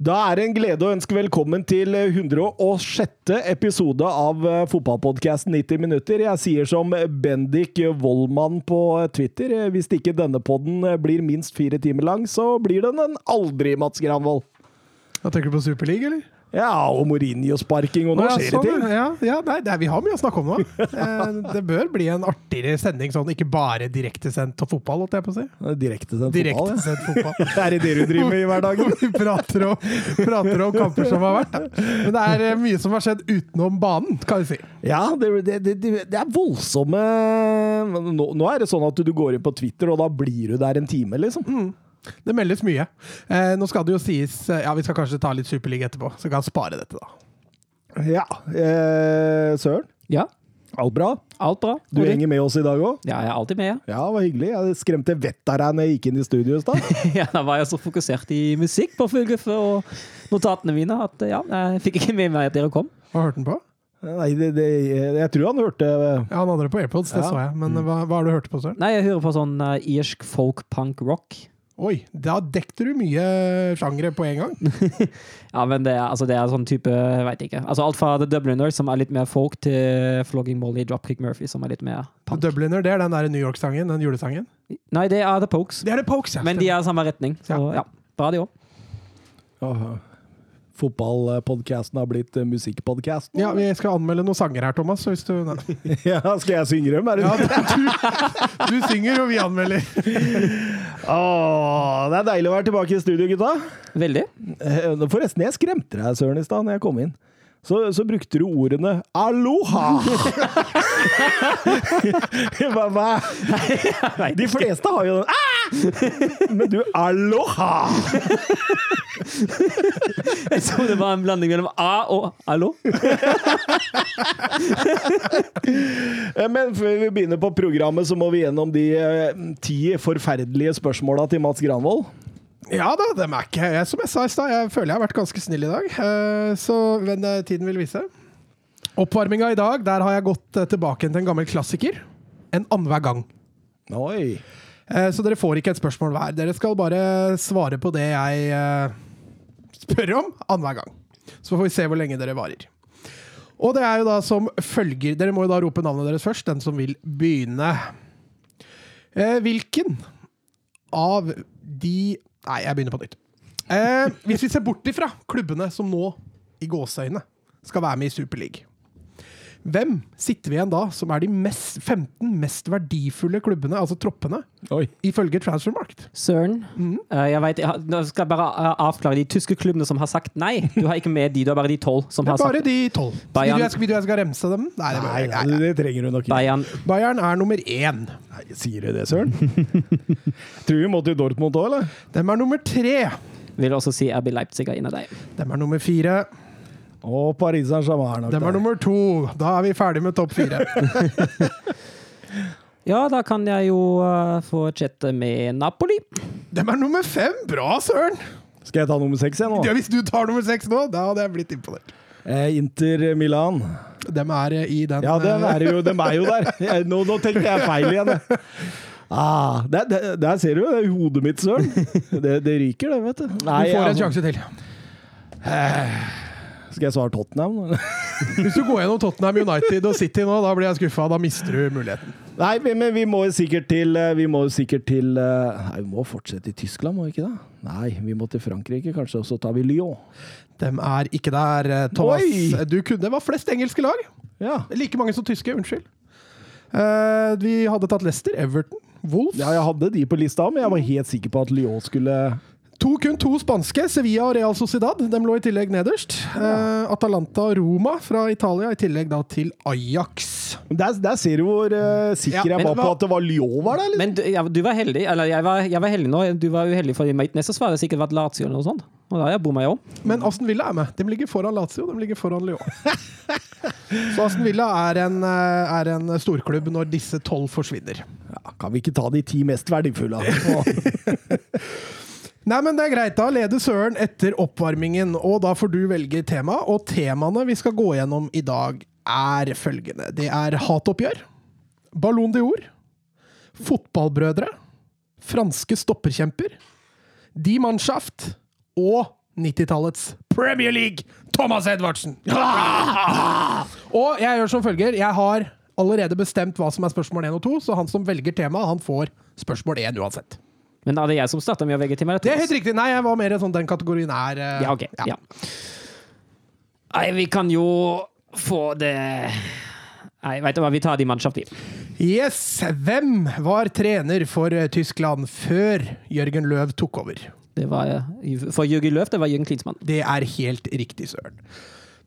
Da er det en glede å ønske velkommen til 106. episode av fotballpodkasten 90 minutter. Jeg sier som Bendik Wollmann på Twitter. Hvis ikke denne podden blir minst fire timer lang, så blir den en aldri, Mats Granvold. Da tenker du på Superliga, eller? Ja, og Mourinho-sparking, og nå ja, skjer det sånn, ting. Ja, ja nei, det er, vi har mye å snakke om nå. Eh, det bør bli en artigere sending, sånn ikke bare direktesendt fotball, holdt jeg på å si. Direktesendt fotball, ja. fotball. fotball. Er det det du driver med i hverdagen? Vi prater om, prater om kamper som har vært. Da. Men det er eh, mye som har skjedd utenom banen, kan vi si. Ja, det, det, det, det er voldsomme nå, nå er det sånn at du går inn på Twitter, og da blir du der en time, liksom. Det meldes mye. Eh, nå skal det jo sies eh, Ja, vi skal kanskje ta litt Superliga etterpå, så vi kan spare dette, da. Ja. Eh, Søren, Ja, alt bra? alt bra. Du henger med oss i dag òg? Ja, jeg er alltid med. ja. Ja, det var hyggelig. Jeg skremte vettet av deg når jeg gikk inn i studio i stad. ja, Da var jeg så fokusert i musikk på fuglefø og notatene mine at ja, jeg fikk ikke med meg at dere kom. Hva hørte den på? Nei, det, det, jeg tror han hørte Ja, Han hadde det på AirPods, det Ja. så jeg. Men eh, hva, hva har du hørt på, Søren? Nei, jeg hører på sånn uh, irsk folk punk rock. Oi, da dekker du mye sjangre på en gang. Ja, men det er, altså, det er sånn type vet ikke. Altså Alt fra The Dubliners, som er litt mer folk, til Flogging Molly, Dropkick Murphy, som er litt mer punk. The Dubliner, det er den der New York-sangen, den julesangen. Nei, det er The Pokes. Det er The Pokes, ja. Men de er i samme retning. Så ja, bra de òg. Fotballpodkasten har blitt uh, musikkpodkast. Ja, vi skal anmelde noen sanger her, Thomas. Hvis du. Ja, skal jeg synge dem? Er det Ja, du, du synger, og vi anmelder. Åh, det er deilig å være tilbake i studio, gutta. Veldig. Eh, Forresten, jeg skremte deg, Søren, i stad når jeg kom inn. Så, så brukte du ordene 'aloha'. hva, hva? De fleste har jo den ah! Men du, 'aloha'. Jeg så det var en blanding mellom A og Allo. Eh, Men før vi begynner på programmet, så må vi gjennom de eh, ti forferdelige spørsmåla til Mats Granvold. Ja da, dem er ikke jeg, Som jeg sa i stad, jeg føler jeg har vært ganske snill i dag. eh, Så, men eh, tiden vil vise. Oppvarminga i dag, der har jeg gått eh, tilbake til en gammel klassiker. En annenhver gang. Oi. Så dere får ikke et spørsmål hver. Dere skal bare svare på det jeg spør om annenhver gang. Så får vi se hvor lenge dere varer. Og det er jo da som følger Dere må jo da rope navnet deres først, den som vil begynne. Hvilken av de Nei, jeg begynner på nytt. Eh, hvis vi ser bort ifra klubbene som nå, i gåseøyne, skal være med i Superleague. Hvem sitter vi igjen da som er de mest, 15 mest verdifulle klubbene, altså troppene, Oi. ifølge Transfermarkt? Søren. Mm. Uh, jeg vet, jeg, har- nå skal jeg bare eh, avklare de tyske klubbene som har sagt nei. Du har ikke med de, du har bare de tolv som Det har er bare sagt de tolv. Vil Bayern. du jeg skal, vil du jeg skal remse dem? Nei, det, Nei, nei, nei. det trenger du nok ikke. Bayern. Bayern er nummer én. Nei, sier du det, Søren? Tror vi må til Dortmund òg, eller? Dem er nummer tre. Vil også si RB Leipzig er inne der. Dem er nummer fire. Og Paris Saint-Germain er nok Dem er der. nummer to. Da er vi ferdig med topp fire. Ja, da kan jeg jo eh, få chatte med Napoli. Den er nummer fem. Bra, søren! Skal jeg ta nummer seks, igjen nå? Ja, hvis du tar nummer seks nå, da hadde jeg blitt imponert. Eh, Inter Milan. Dem er eh, i den Ja, den eh, er jo, de er jo der. Jeg, nå, nå tenkte jeg feil igjen. jeg. Ah, der, der, der ser du det er hodet mitt, Søren. Det, det ryker, det, vet du. Du får en sjanse til. Skal jeg svare Tottenham? Hvis du går gjennom Tottenham United og City nå, da blir jeg skuffa. Da mister du muligheten. Nei, men vi må jo sikkert til eh, Vi må jo sikkert til eh, Nei, vi må fortsette i Tyskland, må vi ikke det? Nei, vi må til Frankrike, kanskje, og så tar vi Lyon. De er ikke der, eh, Thomas. Oi! Du kunne, det var flest engelske lag. Ja. Like mange som tyske. Unnskyld. Uh, vi hadde tatt Leicester, Everton, Wolves. ja, jeg hadde de på lista, men jeg var helt sikker på at Lyon skulle To, kun to spanske, Sevilla og Real Sociedad. De lå i tillegg nederst. Eh, Atalanta og Roma fra Italia, i tillegg da til Ajax. Der, der ser du hvor uh, sikker Ja, jeg var, var på at det var Lyon var der. Men du, ja, du var heldig. Eller jeg var, jeg var heldig nå. Du var uheldig, for neste svar hadde sikkert vært Lazio eller noe sånt. Og da har jeg bomma, jeg òg. Men Aston Villa er med. De ligger foran Lazio, de ligger foran Lyon. Så Aston Villa er en, eh, er en storklubb når disse tolv forsvinner. Ja, kan vi ikke ta de ti mest verdifulle? Nei, men det er greit. Da leder Søren etter oppvarmingen, og da får du velge tema. Og temaene vi skal gå gjennom i dag, er følgende. Det er hatoppgjør, Ballon de Jord, fotballbrødre, franske stopperkjemper, Die Mannschaft og 90-tallets Premier League, Thomas Edvardsen! Og jeg gjør som følger. Jeg har allerede bestemt hva som er spørsmål 1 og 2, så han som velger tema, han får spørsmål 1 uansett. Men da er det jeg som starta med å velge til meg? Det er helt riktig. Nei, jeg var mer sånn den kategorien er uh, Ja, ok. Ja. Nei, vi kan jo få det Nei, vet du hva, vi tar de mannskapene. vi. Yes! Hvem var trener for eh, Tyskland før Jørgen Løv tok over? Det var eh, For Jørgen Løv, det var Jørgen Klinsmann. Det er helt riktig, Søren.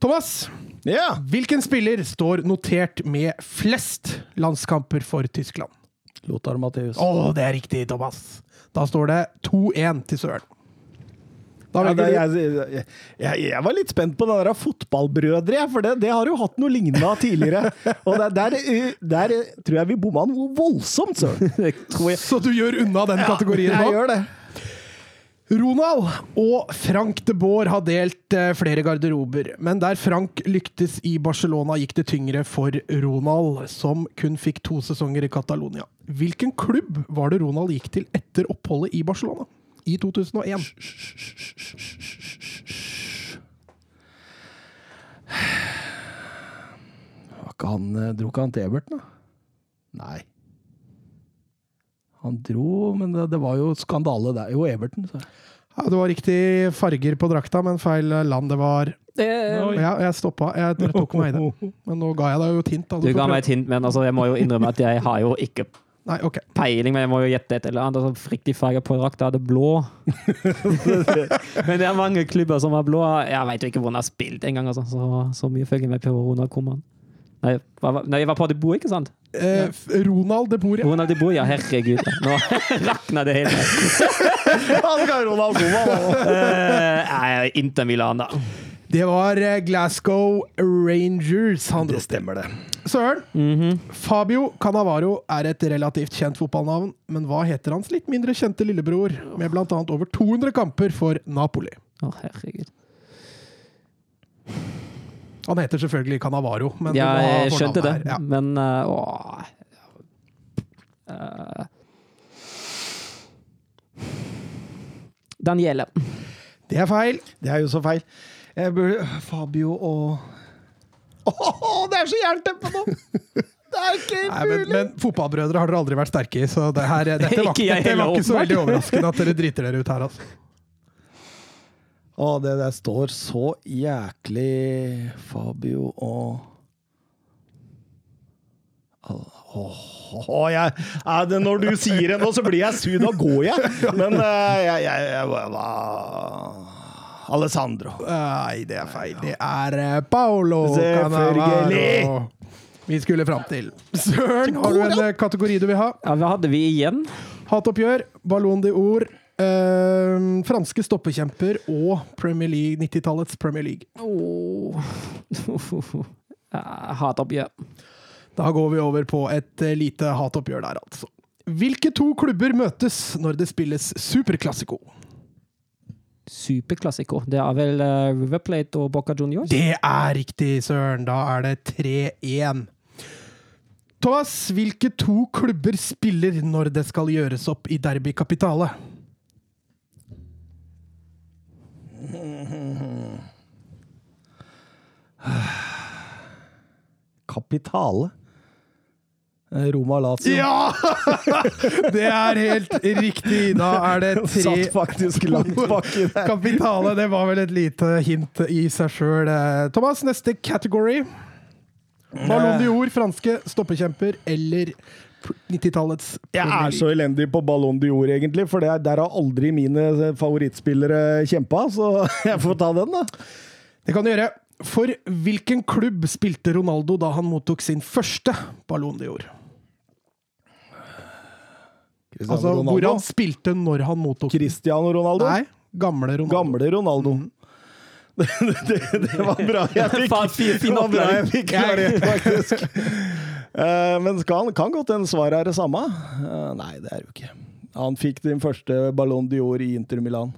Thomas, Ja! hvilken spiller står notert med flest landskamper for Tyskland? Lothar Matheus. Å, det er riktig, Thomas. Da står det 2-1 til Søren. Da Ja, det, jeg, jeg, jeg var litt spent på det der fotballbrødre, for det, det har jo hatt noe lignende tidligere. Og der, der, eh, der tror jeg vi bomma noe voldsomt, søren. Jeg tror jeg Så du gjør unna den kategorien Jeg nå? gjør det. Ronald og Frank de Boer har delt eh, flere garderober, men der Frank lyktes i Barcelona, gikk det tyngre for Ronald, som kun fikk to sesonger i Catalonia. Hvilken klubb var det Ronald gikk til etter oppholdet i Barcelona i 2001? Var ikke han, eh, dro ikke han til Everton, da? Nei. Han dro, men det, det var jo skandale der. Jo, Everton. Så. Ja, det var riktig farger på drakta, men feil land det var. det, Ja, jeg stoppa. Jeg tok meg i det. Men nå ga jeg deg jo et hint. Da. Du du ga meg et hint, men altså, jeg må jo innrømme at jeg har jo ikke Nei, ok. peiling, men jeg må jo gjette et eller annet. Altså, riktig farge på drakta, er det blå. men det er mange klubber som er blå. Jeg veit jo ikke hvor han har spilt engang, altså. Så, så mye følger med på Ronald Koeman. Nei, nei, jeg var på De Boer, ikke sant? Eh, Ronald de Boer, ja. Ronald De Boer, ja. Herregud. Nå rakna det hele. Han skal Ronald Boer, Uh, nei, Inter Milan, da. Det var eh, Glasgow Rangers han Det stemmer, det. Søren, Mhm. Fabio Cannavaro er et relativt kjent fotballnavn, men hva heter hans litt mindre kjente lillebror, med bl.a. over 200 kamper for Napoli? Å, herregud. Han heter selvfølgelig Cannavaro, men Ja, jeg skjønte det, Ja. men uh, åh. Uh, Daniele. Det er feil. Det er jo så feil. Jeg burde Fabio og Åh, det er så jernteppe nå! Det er ikke Nei, men, men fotballbrødre har dere aldri vært sterke i, så det her, dette, var, dette var ikke så veldig overraskende at dere driter dere ut her. Altså. Å, det der står så jæklig Fabio og Åh, jeg, ja, det, når du sier det nå, så blir jeg sur. Da går jeg. Men eh, jeg, jeg, jeg hva- Alessandro. Nei, det er feil. Det er eh, Paolo Canavaro. Vi skulle fram til Søren, har du en eh, kategori du vil ha? Ja, hva hadde vi igjen? Hatoppgjør, Ballon d'Or, eh, franske stoppekjemper og Premier League, 90-tallets Premier League. Oh. Hatoppgjør. Da går vi over på et eh, lite hatoppgjør der, altså. Hvilke to klubber møtes når det spilles Superklassiko? Superklassiko. Det er vel uh, River Plate og Boca Juniors? Det er riktig, Søren. Da er det 3-1. Thomas, hvilke to klubber spiller når det skal gjøres opp i Derby Capitale? Kapitale. Eh, Roma Lazio. Ja! Det er helt riktig. Da er det tre Satt faktisk langt baki der. Kapitale, det var vel et lite hint i seg sjøl. Thomas, neste category. Ballon d'Or, franske stoppekjemper eller 90-tallets Jeg er så elendig på Ballon d'Or, egentlig, for det, der har aldri mine favorittspillere kjempa, så jeg får ta den, da. Det kan du gjøre. For hvilken klubb spilte Ronaldo da han mottok sin første Ballon d'Or? Cristiano Altså hvor han spilte når han mottok. Cristiano Ronaldo. Nei, gamle Ronaldo. Gamle Ronaldo. Det, det, det var bra jeg fikk fin- fin Det var bra jeg fikk klarert, faktisk. Eh, Men kan, kan godt hende svaret er det samme. Eh, Nei, det er det jo ikke. Han fikk din første Ballon d'Or i Inter Milan.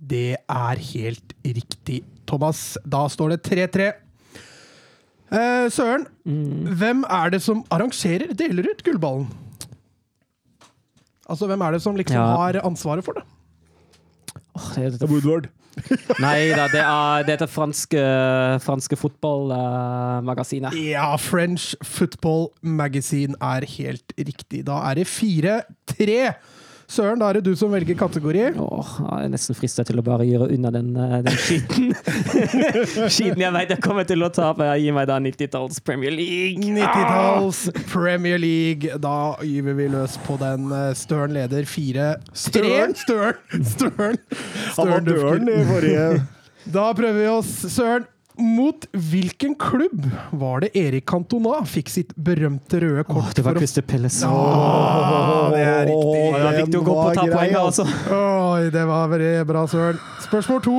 Det er helt riktig, Thomas. Da står det 3-3. Eh, Søren, hvem er det som arrangerer, deler ut gullballen? Altså, hvem er det som liksom Ja. har ansvaret for det? Åh, det, Det er Woodward. Nei da, det er det franske, franske fotballmagasinet. Ja, French Football Magazine er helt riktig. Da er det fire-tre. Søren, da er det du som velger kategori. Åh, jeg er nesten frista til å bare gjøre unna den, eh, den skiten. skiten jeg vet jeg kommer til å tape. Gi meg da 90-talls Premier League. 90-talls Premier League. Da gyver vi løs på den. Støren leder fire Støren? Støren! Støren! Han var døren i forrige Da prøver vi oss, Søren. Mot hvilken klubb var det Erik Cantona fikk sitt berømte røde kort Åh, det var for å Åh, det er riktig. Åh, det var viktig å gå på Den ta poeng, grei, altså. Oi, det var veldig bra, Søren. Spørsmål to.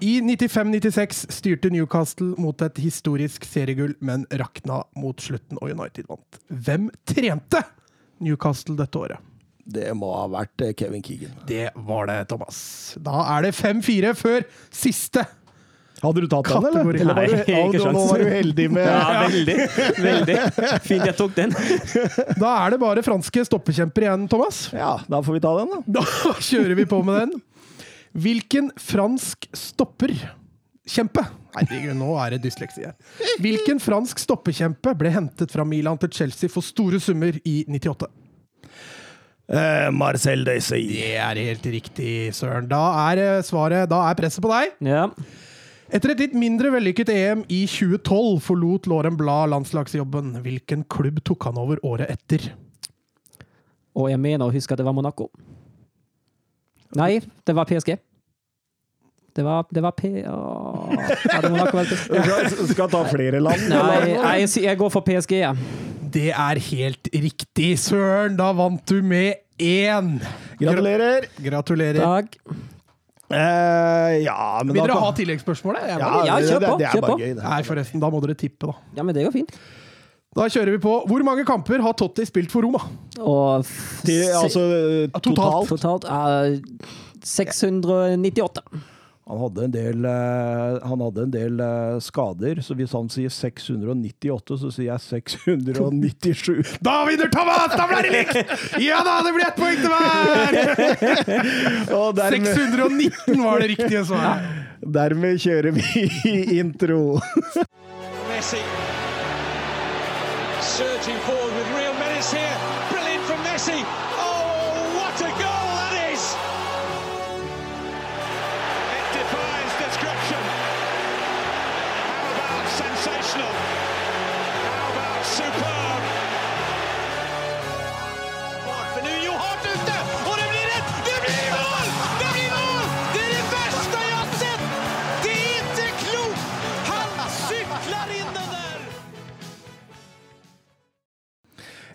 I 95-96 styrte Newcastle mot et historisk seriegull, men rakna mot slutten, og United vant. Hvem trente Newcastle dette året? Det må ha vært eh, Kevin Keegan. Det var det, Thomas. Da er det 5-4 før siste. Hadde du tatt den, eller? Eller du, Nei, ikke nå sjans. var du heldig med Ja, veldig. veldig. Fint jeg tok den. Da er det bare franske stoppekjemper igjen, Thomas. Ja, da får vi ta den, da. Da kjører vi på med den. Hvilken fransk stopper Kjempe! Herregud, nå er det dysleksi her. Hvilken fransk stoppekjempe ble hentet fra Milan til Chelsea for store summer i 98? Eh, Marcel Deissy. Det er helt riktig, Søren. Da er eh, svaret Da er presset på deg. Ja. Etter et litt mindre vellykket EM i 2012 forlot Lauren Blad landslagsjobben. Hvilken klubb tok han over året etter? Og jeg mener å huske at det var Monaco. Nei, det var PSG. Det var, det var P... Åh. Ja, det Monaco Skal, skal ta flere land? Nei, jeg, jeg går for PSG. Ja. Det er helt riktig, Søren! Da vant du med én! Gratulerer. Gratulerer. Takk. Eh, ja, men Vil dere da, ha tilleggsspørsmålet? Ja, Ja, kjør på, det er kjør bare på. gøy, det. Nei, forresten, da må dere tippe, da. Ja, men det går fint. Da kjører vi på. Hvor mange kamper har Totti spilt for Roma? Og Til, altså totalt. totalt. totalt er 698. Han hadde en del, eh, han hadde en del eh, skader, så hvis han sier 698, så sier jeg 697. Da vinner Thomas! Da blir det likt! Ja da, det blir ett poeng til hver! 619 var det riktige svaret. dermed kjører vi intro. Messi surging forward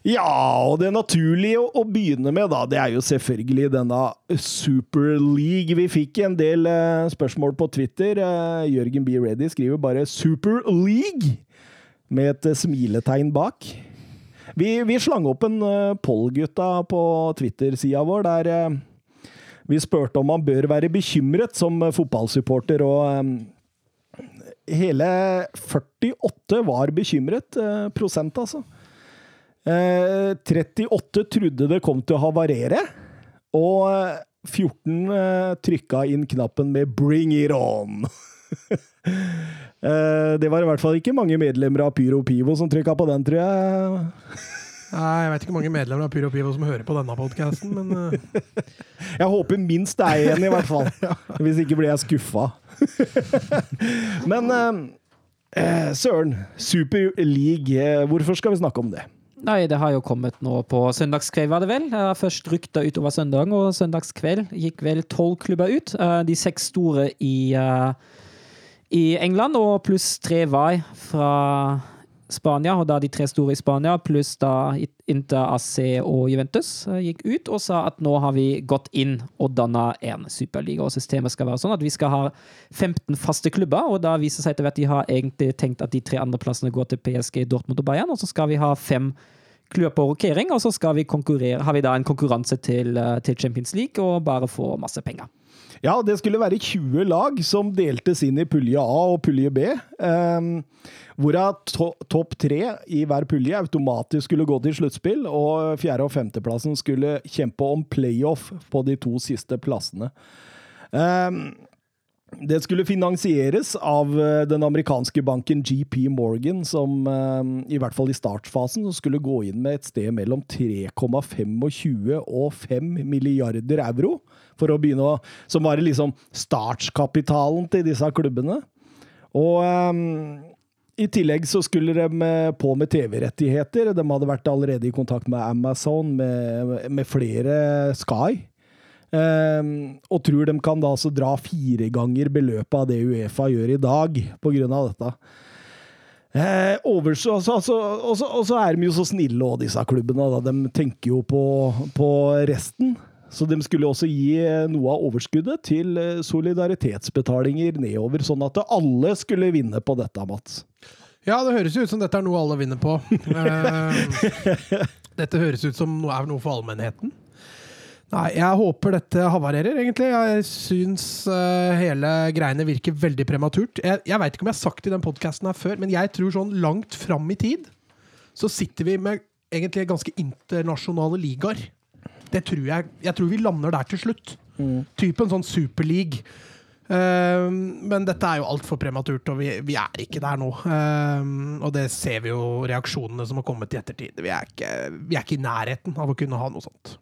Ja, og det naturlige å, å begynne med, da, det er jo selvfølgelig denne Super League. Vi fikk en del eh, spørsmål på Twitter. Eh, Jørgen B. Ready skriver bare 'Super League' med et eh, smiletegn bak. Vi, vi slang opp en uh, poll, gutta, på Twitter-sida vår, der eh, vi spurte om man bør være bekymret som fotballsupporter, og eh, hele 48 var bekymret. prosent, altså. Eh, 38 trodde det kom til å havarere, og eh, 14 eh, trykka inn knappen med 'bring it on'. Eh, det var i hvert fall ikke mange medlemmer av Pyro Pivo som trykka på den, tror jeg. Nei, Jeg vet ikke hvor mange medlemmer av Pyro Pivo som hører på denne podkasten, men Jeg håper minst det er én, i hvert fall. Hvis ikke blir jeg skuffa. Men eh, eh, søren. Super League, eh, hvorfor skal vi snakke om det? Nei, det har jo kommet nå på søndagskveld, var det vel. Først rykta utover søndagen, og søndagskveld gikk vel tolv klubber ut. Eh, De seks store i, eh, i England, og pluss tre var fra Spania. Og da de tre store i Spania, pluss da Inter, AC og Juventus eh, gikk ut og sa at nå har vi gått inn og danna en superliga. Og systemet skal være sånn at vi skal ha 15 faste klubber, og da viser det seg etter hvert at de har egentlig tenkt at de tre andre plassene går til PSG, Dortmund og Bayern, og så skal vi ha fem klubber på rokering, og så vi har vi da en konkurranse til, eh, til Champions League og bare få masse penger. Ja, det skulle være 20 lag som deltes inn i pulje A og pulje B. Um, hvorav to topp tre i hver pulje automatisk skulle gå til sluttspill, og fjerde- og femteplassen skulle kjempe om playoff på de to siste plassene. Um, det skulle finansieres av eh, den amerikanske banken GP Morgan, som eh, i hvert fall i startfasen skulle gå inn med et sted mellom 3,25 og 5 milliarder euro. For å begynne å Som var liksom startskapitalen til disse klubbene. Og um, i tillegg så skulle de på med TV-rettigheter. De hadde vært allerede i kontakt med Amazon, med, med flere Sky. Eh, og tror de kan da altså dra fire ganger beløpet av det Uefa gjør i dag, på grunn av dette. Eh, overs, så, så, så- og så er de jo så snille òg, disse klubbene. Da. De tenker jo på, på resten. Så de skulle også gi eh, noe av overskuddet til eh, solidaritetsbetalinger nedover, sånn at alle skulle vinne på dette, Mats. Ja, det høres jo ut som dette er noe alle vinner på. Eh, dette høres ut som noe er noe for allmennheten. Nei, jeg håper dette havarerer, egentlig. Jeg syns uh, hele greiene virker veldig prematurt. Jeg, jeg veit ikke om jeg har sagt det i den podkasten her før, men jeg tror sånn langt fram i tid så sitter vi med egentlig ganske internasjonale ligaer. Det tror jeg Jeg tror vi lander der til slutt. Typen sånn superleague. Ehm, men dette er jo altfor prematurt, og vi, vi er ikke der nå. Ehm, og det ser vi jo reaksjonene som har kommet i ettertid. Vi er ikke, vi er ikke i nærheten av å kunne ha noe sånt.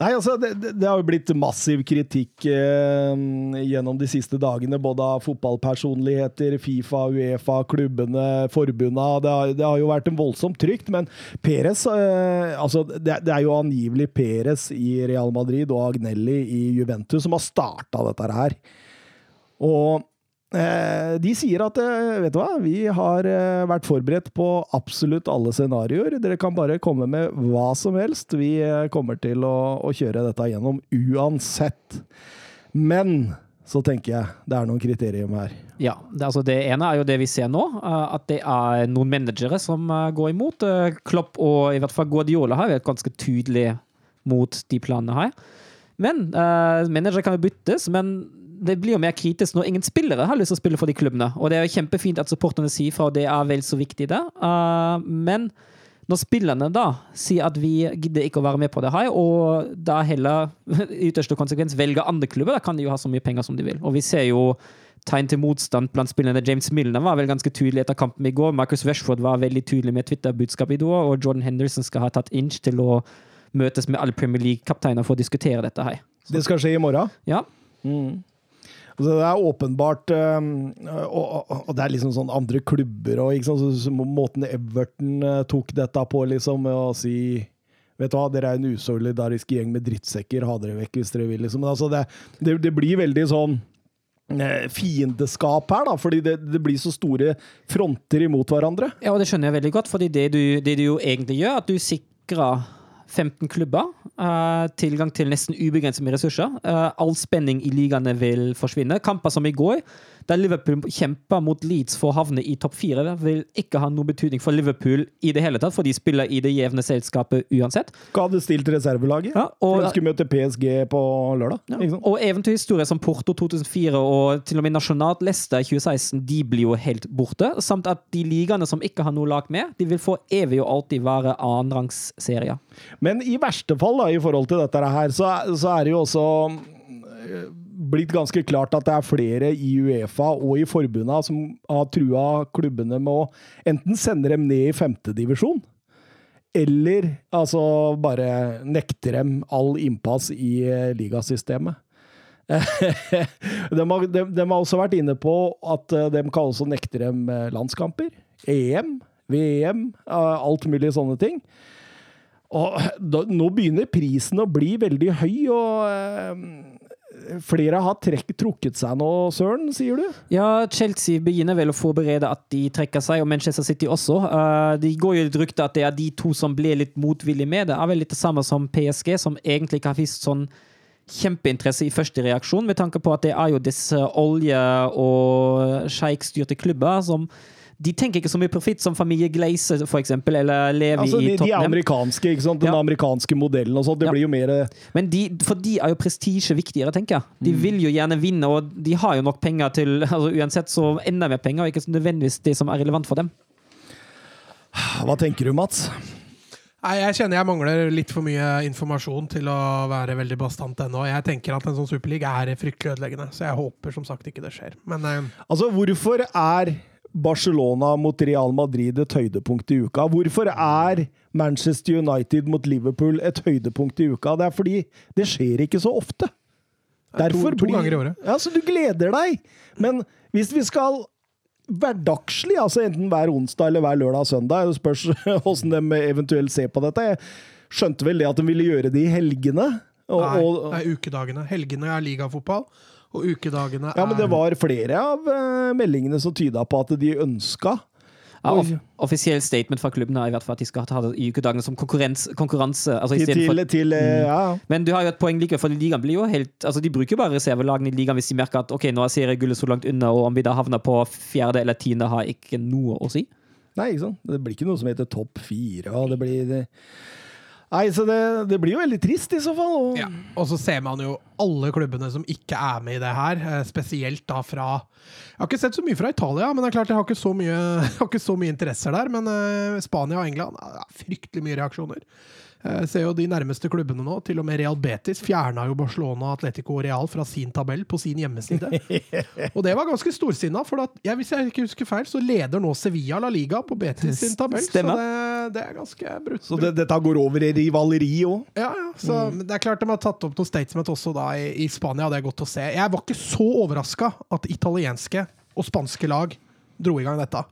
Nei, altså, det, det, har jo blitt massiv kritikk eh, gjennom de siste dagene, både av fotballpersonligheter, Fifa, Uefa, klubbene, forbundene. Det, det har jo vært en voldsomt trygt, men Perez eh, altså, det, det er jo angivelig Perez i Real Madrid og Agnelli i Juventus som har starta dette her. Og de sier at eh, vet du hva, vi har eh, vært forberedt på absolutt alle scenarioer. Dere kan bare komme med hva som helst. Vi eh, kommer til å, å kjøre dette gjennom uansett. Men så tenker jeg det er noen kriterium her. Ja, det, altså det ene er jo det vi ser nå, eh, at det er noen managere som eh, går imot. Eh, Klopp og i hvert fall Guardiola har vært ganske tydelig mot de planene her. Men uh, managere kan jo byttes, men det blir jo mer kritisk når ingen spillere har lyst til å spille for de klubbene. Og det er jo kjempefint at supporterne sier fra, og det er vel så viktig det. Uh, men når spillerne da sier at vi gidder ikke å være med på det her, og da heller i ytterste konsekvens velger andre klubber, da kan de jo ha så mye penger som de vil. Og vi ser jo tegn til motstand blant spillerne. James Milner var vel ganske tydelig etter kampen i går. Marcus Rashford var veldig tydelig med Twitter-budskap i går, og Jordan Henderson skal ha tatt inch til å møtes med alle Premier League-kapteiner for å diskutere dette her. Det skal skje i morgen. Ja, Altså, det er åpenbart um, og, og, det er liksom sånn andre klubber og ikke sant? Så, Måten Everton uh, tok dette på, liksom, med å si Vet du hva, dere er en usolidarisk gjeng med drittsekker, ha dere vekk hvis dere vil. Liksom. Men altså, det, det, det blir veldig sånn eh, fiendeskap her, da, fordi det, det blir så store fronter imot hverandre. Ja, og det skjønner jeg veldig godt, fordi det du, det du jo egentlig gjør, at du sikrer 15 klubber eh, tilgang til nesten ubegrenset med ressurser. Eh, all spenning i ligaene vil forsvinne. Kamper som i går, der Liverpool kjemper mot Leeds for å havne i topp fire, vil ikke ha noen betydning for Liverpool i det hele tatt, for de spiller i det jevne selskapet uansett. Hva hadde stilt reservelaget? Ja, og, de skulle møte PSG på lørdag. ja, og eventyrhistorier som Porto 2004 og til og med nasjonalt Leicester 2016, de blir jo helt borte. Samt at de ligaene som ikke har noe lag med, de vil for evig og alltid være annenrangsserier. Men i verste fall, da, i forhold til dette her, så, så er det jo også blitt ganske klart at det er flere i Uefa og i forbundene som har trua klubbene med å enten sende dem ned i femtedivisjon, eller altså bare nekte dem all innpass i eh, ligasystemet. de, har, de, de har også vært inne på at eh, de kan også nekte dem eh, landskamper. EM, VM, alt mulig sånne ting. Og da, nå begynner prisen å bli veldig høy, og flere har trekk, trukket seg nå, Søren, sier du? Ja, Chelsea begynner vel å forberede at de trekker seg, og Manchester City også. Uh, de går jo litt rykter at det er de to som ble litt motvillige med. Det er vel litt det samme som PSG, som egentlig ikke har vist sånn kjempeinteresse i første reaksjon, med tanke på at det er jo disse olje- og sjeikstyrte klubber som de tenker ikke så mye profitt som familie Glaze, for eksempel, eller Levi Altså, de, i de er amerikanske, ikke sant? Den Ja. amerikanske modellen og sånt. Det Ja. blir jo mer Men de, for de er jo prestisje viktigere, tenker jeg. De vil jo gjerne vinne, og de har jo nok penger til altså Uansett så enda mer penger, og ikke nødvendigvis det som er relevant for dem. Hva tenker du, Mats? Nei, Jeg kjenner jeg mangler litt for mye informasjon til å være veldig bastant ennå. Jeg tenker at en sånn superliga er fryktelig ødeleggende, så jeg håper som sagt ikke det skjer. Men eh, Altså, hvorfor er Barcelona mot Real Madrid et høydepunkt i uka? Hvorfor er Manchester United mot Liverpool et høydepunkt i uka? Det er fordi det skjer ikke så ofte. Det er to- blir, ganger i året. Ja, så du gleder deg. Men hvis vi skal hverdagslig, altså enten hver onsdag eller hver lørdag og søndag, det spørs hvordan de eventuelt ser på dette. Jeg skjønte vel det at de ville gjøre det i helgene. Og, nei, er ukedagene. Helgene er ligafotball, og ukedagene er ja, men det var flere av eh, meldingene som tyda på at de ønska Ja, off offisiell statement fra klubben er i hvert fall at de skal ha det i ukedagene som konkurranse. Altså i til, til, til eh, ja. men du har jo et poeng likevel, for ligaen blir jo helt altså De bruker bare reservelagene i ligaen hvis de merker at ok, nå er seriegullet så langt unna, og om vi da havner på fjerde eller tiende, har ikke noe å si. Nei, ikke sant? Det blir ikke noe som heter topp fire. og det blir... Det... Nei, så det, det blir jo veldig trist i så fall. Og... Ja. Og så ser man jo alle klubbene som ikke er med i det her, eh, spesielt da fra Jeg har ikke sett så mye fra Italia, men det er klart jeg har ikke så mye, ikke så mye interesser der. Men eh, Spania og England fryktelig mye reaksjoner. Jeg ser jo de nærmeste klubbene nå, til og med Real Betis fjerna jo Barcelona, Atletico og Real fra sin tabell på sin hjemmeside. og det var ganske storsinna, for at, ja, hvis jeg ikke husker feil, så leder nå Sevilla La Liga på Betis sin tabell. Stemmer. Så det, det er ganske brutt. Så det, dette går over i rivaleri òg. Ja, ja. Så mm. det er klart de har tatt opp noe statement også da i, i Spania. Det er godt å se. Jeg var ikke så overraska at italienske og spanske lag dro i gang dette.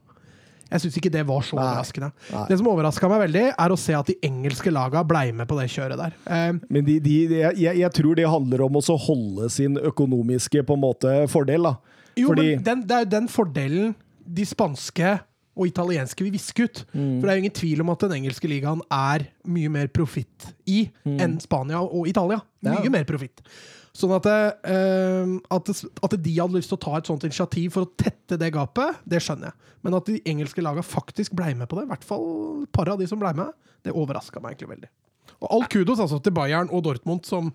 Jeg syns ikke det var så Nei. overraskende. Nei. Det som overraska meg veldig, er å se at de engelske laga blei med på det kjøret der. Eh, Men de, de, de, jeg, jeg tror det handler om å holde sin økonomiske på en måte fordel. da. jo, Fordi men den, det er jo den fordelen de spanske og italienske vil viske ut. Mm. For det er jo ingen tvil om at den engelske ligaen er mye mer profitt i enn Spania og Italia. Mye Ja. Mer profitt. Sånn at, eh, at, det- at de hadde lyst til å ta et sånt initiativ for å tette det gapet, det skjønner jeg. Men at de engelske laga faktisk ble med på det, i hvert fall et par av de som ble med, det overraska meg egentlig veldig. Og all kudos altså til Bayern og Dortmund, som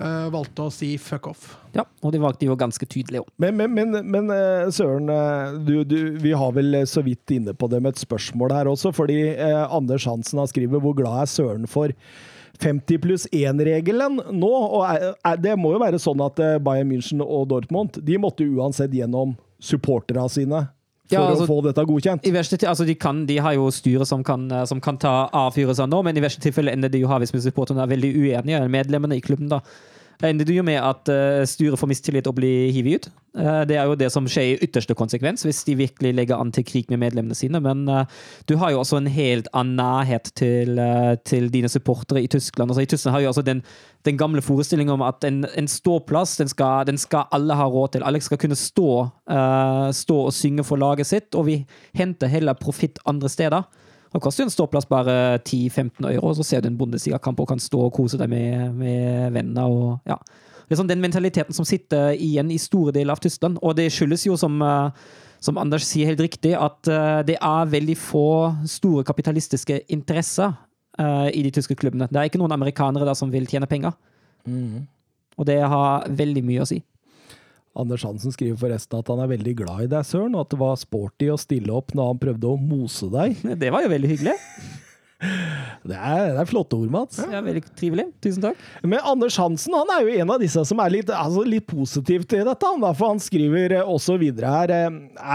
eh, valgte å si fuck off. Ja, og de valgte jo ganske tydelig òg. Men, men, men, men eh, Søren, eh, du, du, vi har vel eh, så vidt inne på det med et spørsmål her også, fordi eh, Anders Hansen har skrevet 'Hvor glad er Søren for 50 pluss 1-regelen nå?' Og det må jo være sånn at eh, Bayern München og Dortmund de måtte uansett gjennom supporterne sine for Ja, altså- å få dette godkjent. I verste altså de, kan, de har jo styret som kan, eh, som kan ta avfyrelser nå, men i verste tilfelle ender det jo her hvis supporterne er veldig uenige, medlemmene i klubben. da. Ender det jo med at eh, styret får mistillit og blir hivet ut. Eh, det er jo det som skjer i ytterste konsekvens, hvis de virkelig legger an til krig med medlemmene sine. Men eh, du har jo også en helt annen nærhet til, til dine supportere i Tyskland. Altså, I Tyskland har jo altså den, den gamle forestillingen om at en, en ståplass den skal, den skal alle ha råd til. Alle skal kunne stå, stå og synge for laget sitt, og vi henter heller profitt andre steder. Det koster jo en ståplass bare 10-15 euro, og så ser du en Bundesliga-kamp og kan stå og kose deg med, med venner. og ja. Det er sånn den mentaliteten som sitter igjen i store deler av Tyskland. Og det skyldes jo, som, eh, som Anders sier helt riktig, at eh, det er veldig få store kapitalistiske interesser eh, i de tyske klubbene. Det er ikke noen amerikanere der som vil tjene penger. Og det har veldig mye å si. Anders Hansen skriver forresten at han er veldig glad i deg, Søren, og at det var sporty å stille opp når han prøvde å mose deg. Det var jo veldig hyggelig. Det er, det er flotte ord, Mats. Ja, veldig trivelig. Tusen takk. Men Anders Hansen han er jo en av disse som er litt, altså litt positiv til dette. Han, for han skriver eh, også videre her eh,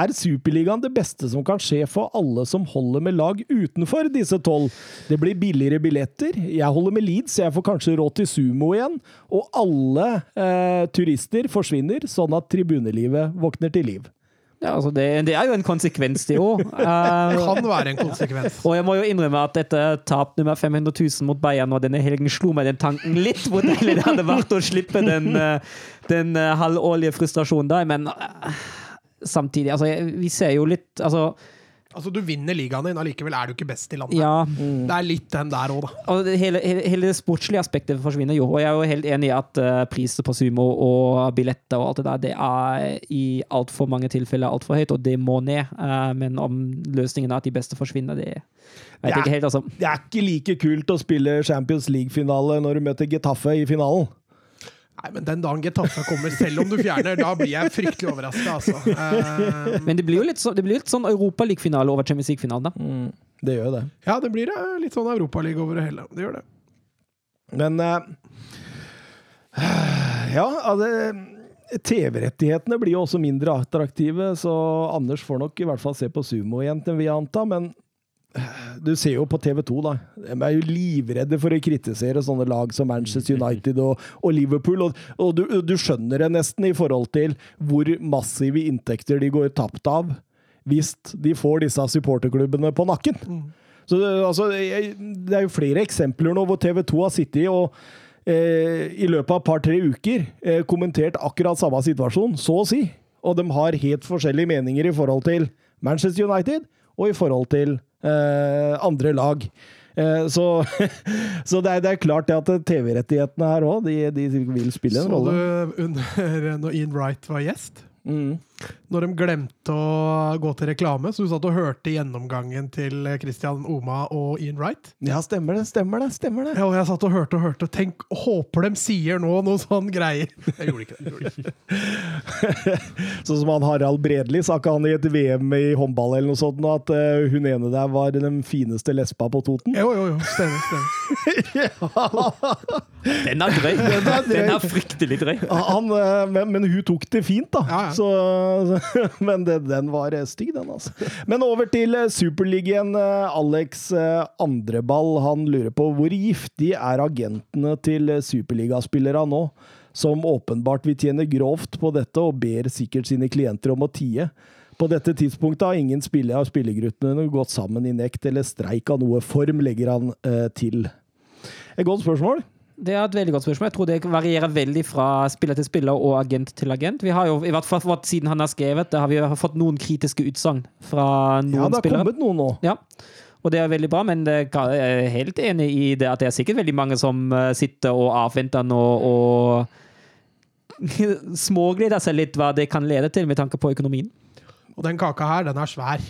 Er Superligaen det beste som kan skje for alle som holder med lag utenfor disse tolv? Det blir billigere billetter. Jeg holder med Leeds, så jeg får kanskje råd til sumo igjen. Og alle eh, turister forsvinner, sånn at tribunelivet våkner til liv. Ja, altså det, det er jo en konsekvens, det òg. Kan være en konsekvens. Og jeg må jo innrømme at dette tap nummer 500 000 mot Bayern og denne helgen slo meg den tanken litt hvor deilig det hadde vært å slippe den, eh, den eh, halvårlige frustrasjonen der, men uh, samtidig Altså, vi ser jo litt Altså, Altså, du vinner ligaen din, allikevel er du ikke best i landet. ja. Det er litt den der òg, da. Og det, hele, hele, hele det sportslige aspektet forsvinner jo. Og jeg er jo helt enig i at uh, priser på sumo og billetter og alt det der, det er i altfor mange tilfeller altfor høyt, og det må ned. Uh, men om løsningen er at de beste forsvinner, det vet jeg ikke helt, altså. Det er ikke like kult å spille Champions League-finale når du møter Getafe i finalen. Nei, men den dagen Getafe kommer, selv om du fjerner, da blir jeg fryktelig overraska, altså. Eh, Men det blir jo litt, så, det blir litt sånn Europaliga-finale over Champions League-finalen, da. Mm, det gjør det. ja, det blir eh, litt sånn Europaliga over det hele. Det gjør det. Men uh, Ja, altså TV-rettighetene blir jo også mindre attraktive, så Anders får nok i hvert fall se på sumo igjen, vil jeg anta. Men du ser jo på TV 2, da. De er jo livredde for å kritisere sånne lag som Manchester United og, og Liverpool. Og, og du, du skjønner det nesten i forhold til hvor massive inntekter de går tapt av hvis de får disse supporterklubbene på nakken. Så det, altså, det er jo flere eksempler nå hvor TV 2 har sittet og eh, i løpet av et par-tre uker eh, kommentert akkurat samme situasjon, så å si. Og de har helt forskjellige meninger i forhold til Manchester United og i forhold til andre lag. Eh, så så det, er, det er klart det at TV-rettighetene her òg, de, de vil spille en rolle. Så du under når Ian Wright var gjest? Mm. Når de glemte å gå til reklame, så du satt og hørte gjennomgangen til Christian Oma og Ian Wright? Ja, stemmer det, stemmer det. stemmer det. Ja, og jeg satt og hørte og hørte. Tenk, håper de sier nå noe sånn greier. Jeg gjorde ikke det. Gjorde ikke. Sånn som han Harald Bredli, sa ikke han i et VM i håndball eller noe sånt, at eh, hun ene der var den fineste lesba på Toten? Jo, jo, jo. Stemmer. stemmer. Den er drøy. Den er, drøy. fryktelig drøy. Han, eh, men, men hun tok det fint, da. Ja, ja. Så, men det, den var eh, stygg, den, altså. Men over til eh, Superligaen. eh, Alex Andreball han lurer på hvor giftig er agentene til superligaspillere nå? Som åpenbart vil tjene grovt på dette, og ber sikkert sine klienter om å tie. På dette tidspunktet har ingen spillere av spillergruppene gått sammen i nekt eller streik av noe form, legger han eh, til. Et godt spørsmål. Det er et veldig godt spørsmål. Jeg tror det varierer veldig fra spiller til spiller og agent til agent. Vi har jo, i hvert fall Siden han har skrevet det, har vi fått noen kritiske utsagn fra noen spillere. Ja, det har spillere. kommet noen nå. Ja, og det er veldig bra, men jeg er helt enig i det at det er sikkert veldig mange som eh, sitter og avventer nå og smågleder seg litt hva det kan lede til med tanke på økonomien. Og den kaka her, den er svær.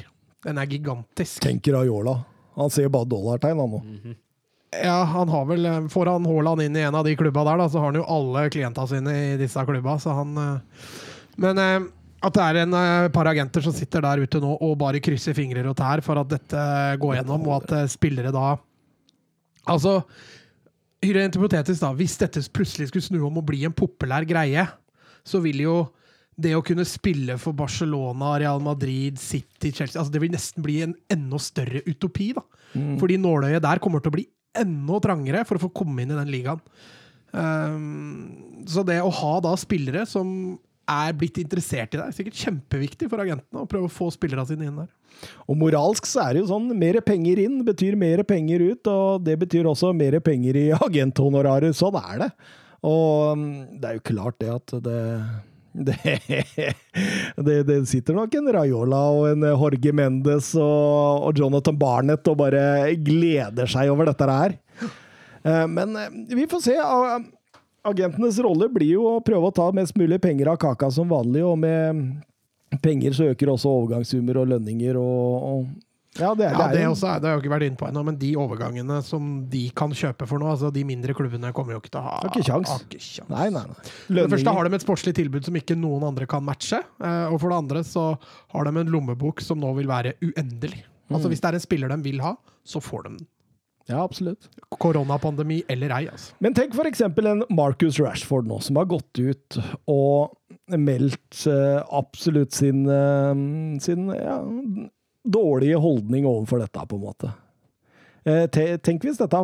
Den er gigantisk. Tenker Ayola. Han ser jo bare dollartegn, han nå. Ja, han har vel eh, Får han Haaland inn i en av de klubba der, da, så har han jo alle klienta sine i disse klubba, så han eh, Men eh, at det er en par agenter som sitter der ute nå og bare krysser fingrer og tær for at dette går gjennom, og at spillere da Altså Rent hypotetisk, da. Hvis dette plutselig skulle snu om og bli en populær greie, så vil jo det å kunne spille for Barcelona, Real Madrid, City, Chelsea altså Det vil nesten bli en enda større utopi. da. Fordi nåløyet der kommer til å bli enda trangere for å få komme inn i den ligaen. Um, så det å ha da spillere som er blitt interessert i deg, er sikkert kjempeviktig for agentene å prøve å få spillerne sine inn der. Og moralsk så er det jo sånn, mer penger inn betyr mer penger ut, og det betyr også mer penger i agenthonorarer. Sånn er det. Og mm, det er jo klart det at det det, det, det sitter nok en Raiola og en Jorge Mendes og, og Jonathan Barnett og bare gleder seg over dette her. Eh, Men eh, vi får se. Agentenes rolle blir jo å prøve å ta mest mulig penger av kaka som vanlig, og med penger så øker også overgangssummer og lønninger og, og Ja, det Ja, det, også det har jeg ikke vært inne på ennå, men de overgangene som de kan kjøpe for nå, altså de mindre klubbene kommer jo ikke til å ha Har ikke kjangs. Nei, nei, nei. For det første har de et sportslig tilbud som ikke noen andre kan matche. eh, Og for det andre så har de en lommebok som nå vil være uendelig. Mm. Altså Hvis det er en spiller de vil ha, så får de den. Ja, absolutt. Koronapandemi eller ei, altså. Men tenk for eksempel en Marcus Rashford nå, som har gått ut og meldt eh, absolutt sin, eh, sin ja, dårlige holdning overfor dette, på en måte. Eh, tenk hvis dette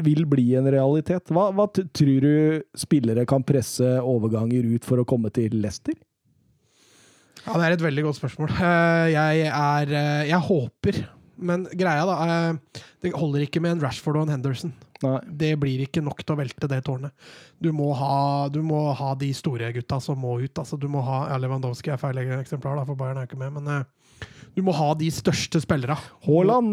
vil bli en realitet. Hva, hva tror du spillere kan presse overganger ut for å komme til Leicester? Ja, Det er et veldig godt spørsmål. Eh, Jeg er eh, Jeg håper, men greia, da Det holder ikke med en Rashford og en Henderson. Nei. Det blir ikke nok til å velte det tårnet. Du må ha, du må ha de store gutta som må ut. Altså, du må ha ja, Lewandowski er feil eksemplar, da, for Bayern er ikke med. Men du må ha de største spillerne. Haaland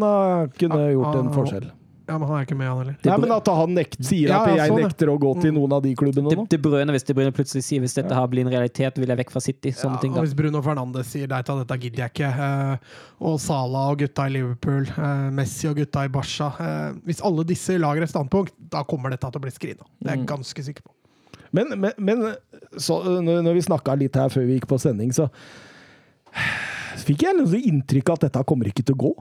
kunne Ja, gjort en ah, forskjell. Ja, men han er ikke med, han heller. Nei, men at han nekt, sier Ja, at ja, jeg sånn, nekter å gå til noen av de klubbene Det, nå. det Brøne, hvis det brønner plutselig sier hvis dette her blir en realitet, vil jeg vekk fra City. Sånne Ja, ting og da. hvis Bruno Fernandes sier nei til dette gidder jeg ikke, eh, og Salah og gutta i Liverpool, eh, Messi og gutta i Barca eh, Hvis alle disse lager et standpunkt, da kommer dette til å bli skrina. Det er jeg Mm. ganske sikker på. Men, men, men så, når, når vi snakka litt her før vi gikk på sending, så fikk jeg liksom inntrykk av at dette kommer ikke til å gå.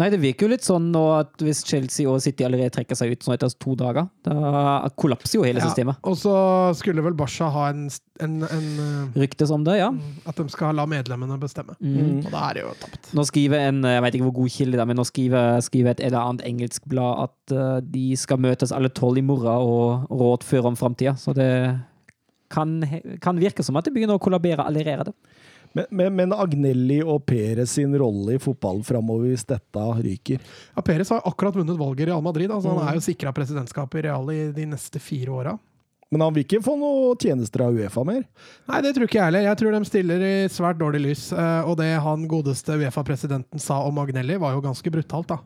Nei, det virker jo litt sånn nå at hvis Chelsea og City allerede trekker seg ut sånn etter to dager, da kollapser jo hele systemet. Og så skulle vel Barca ha en, en, en eh, Ryktes om det, ja. At de skal la medlemmene bestemme. Mm. Og da er det jo tapt. Nå skriver en, jeg vet ikke hvor god kilde det er, men nå skriver, skriver et eller annet engelsk blad at eh, de skal møtes alle tolv i morgen og rådføre om framtida. Så det kan, kan virke som at det begynner å kollabere allerede. Men, men, men Agnelli og Perez sin rolle i fotballen framover, hvis dette ryker Ja, Perez har akkurat vunnet valget i Real Madrid. Altså, Mm. Han er jo sikra presidentskapet i Real i de neste fire åra. Men han vil ikke få noen tjenester av Uefa mer? Nei, det tror ikke jeg heller. Jeg tror de stiller i svært dårlig lys. eh, Og det han godeste Uefa-presidenten sa om Agnelli, var jo ganske brutalt, da.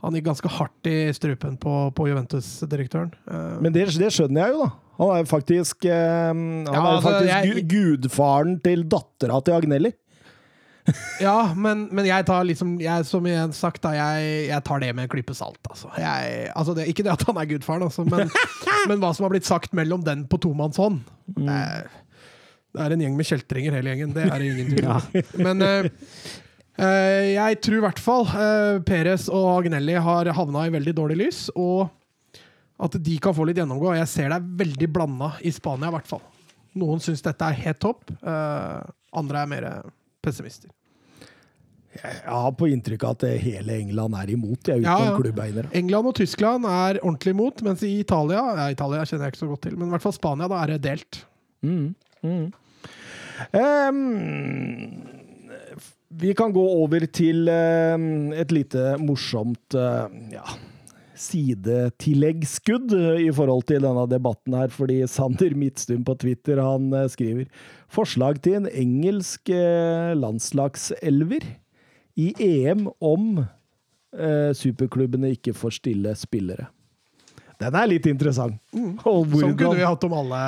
Han gikk ganske hardt i strupen på, på Juventus-direktøren. Eh, Men det, det skjønner jeg jo, da. Han er jo faktisk, eh, han Ja, er jo altså, faktisk jeg- gu- gudfaren til dattera til Agnelli. Ja, men, men jeg tar liksom jeg, Som igjen sagt, da, jeg, jeg tar det med en klype salt. Altså. Jeg, altså det, ikke det at han er gudfaren, altså, men, men hva som har blitt sagt mellom den på tomannshånd mm. det er en gjeng med kjeltringer, hele gjengen. Det er det ingen tvil om. Men eh, eh, jeg tror i hvert fall uh, Perez og Agnelli har havna i veldig dårlig lys, og at de kan få litt gjennomgå. Jeg ser det er veldig blanda i Spania, i hvert fall. Noen syns dette er helt topp, eh, andre er mer pessimister. Jeg har på inntrykk av at eh, hele England er imot, jeg, utenom Ja, klubbeiere. England og Tyskland er ordentlig imot, mens i Italia ja, Italia kjenner jeg ikke så godt til, men i hvert fall Spania da er det delt. Mm. Mm. Ehm, vi kan gå over til ehm, et lite morsomt eh, ja, sidetilleggskudd eh, i forhold til denne debatten her, fordi Sander Midtstuen på Twitter han eh, skriver forslag til en engelsk eh, landslagselver i EM om eh, superklubbene ikke får stille spillere. Den er litt interessant. Mm. Sånn kunne vi hatt om alle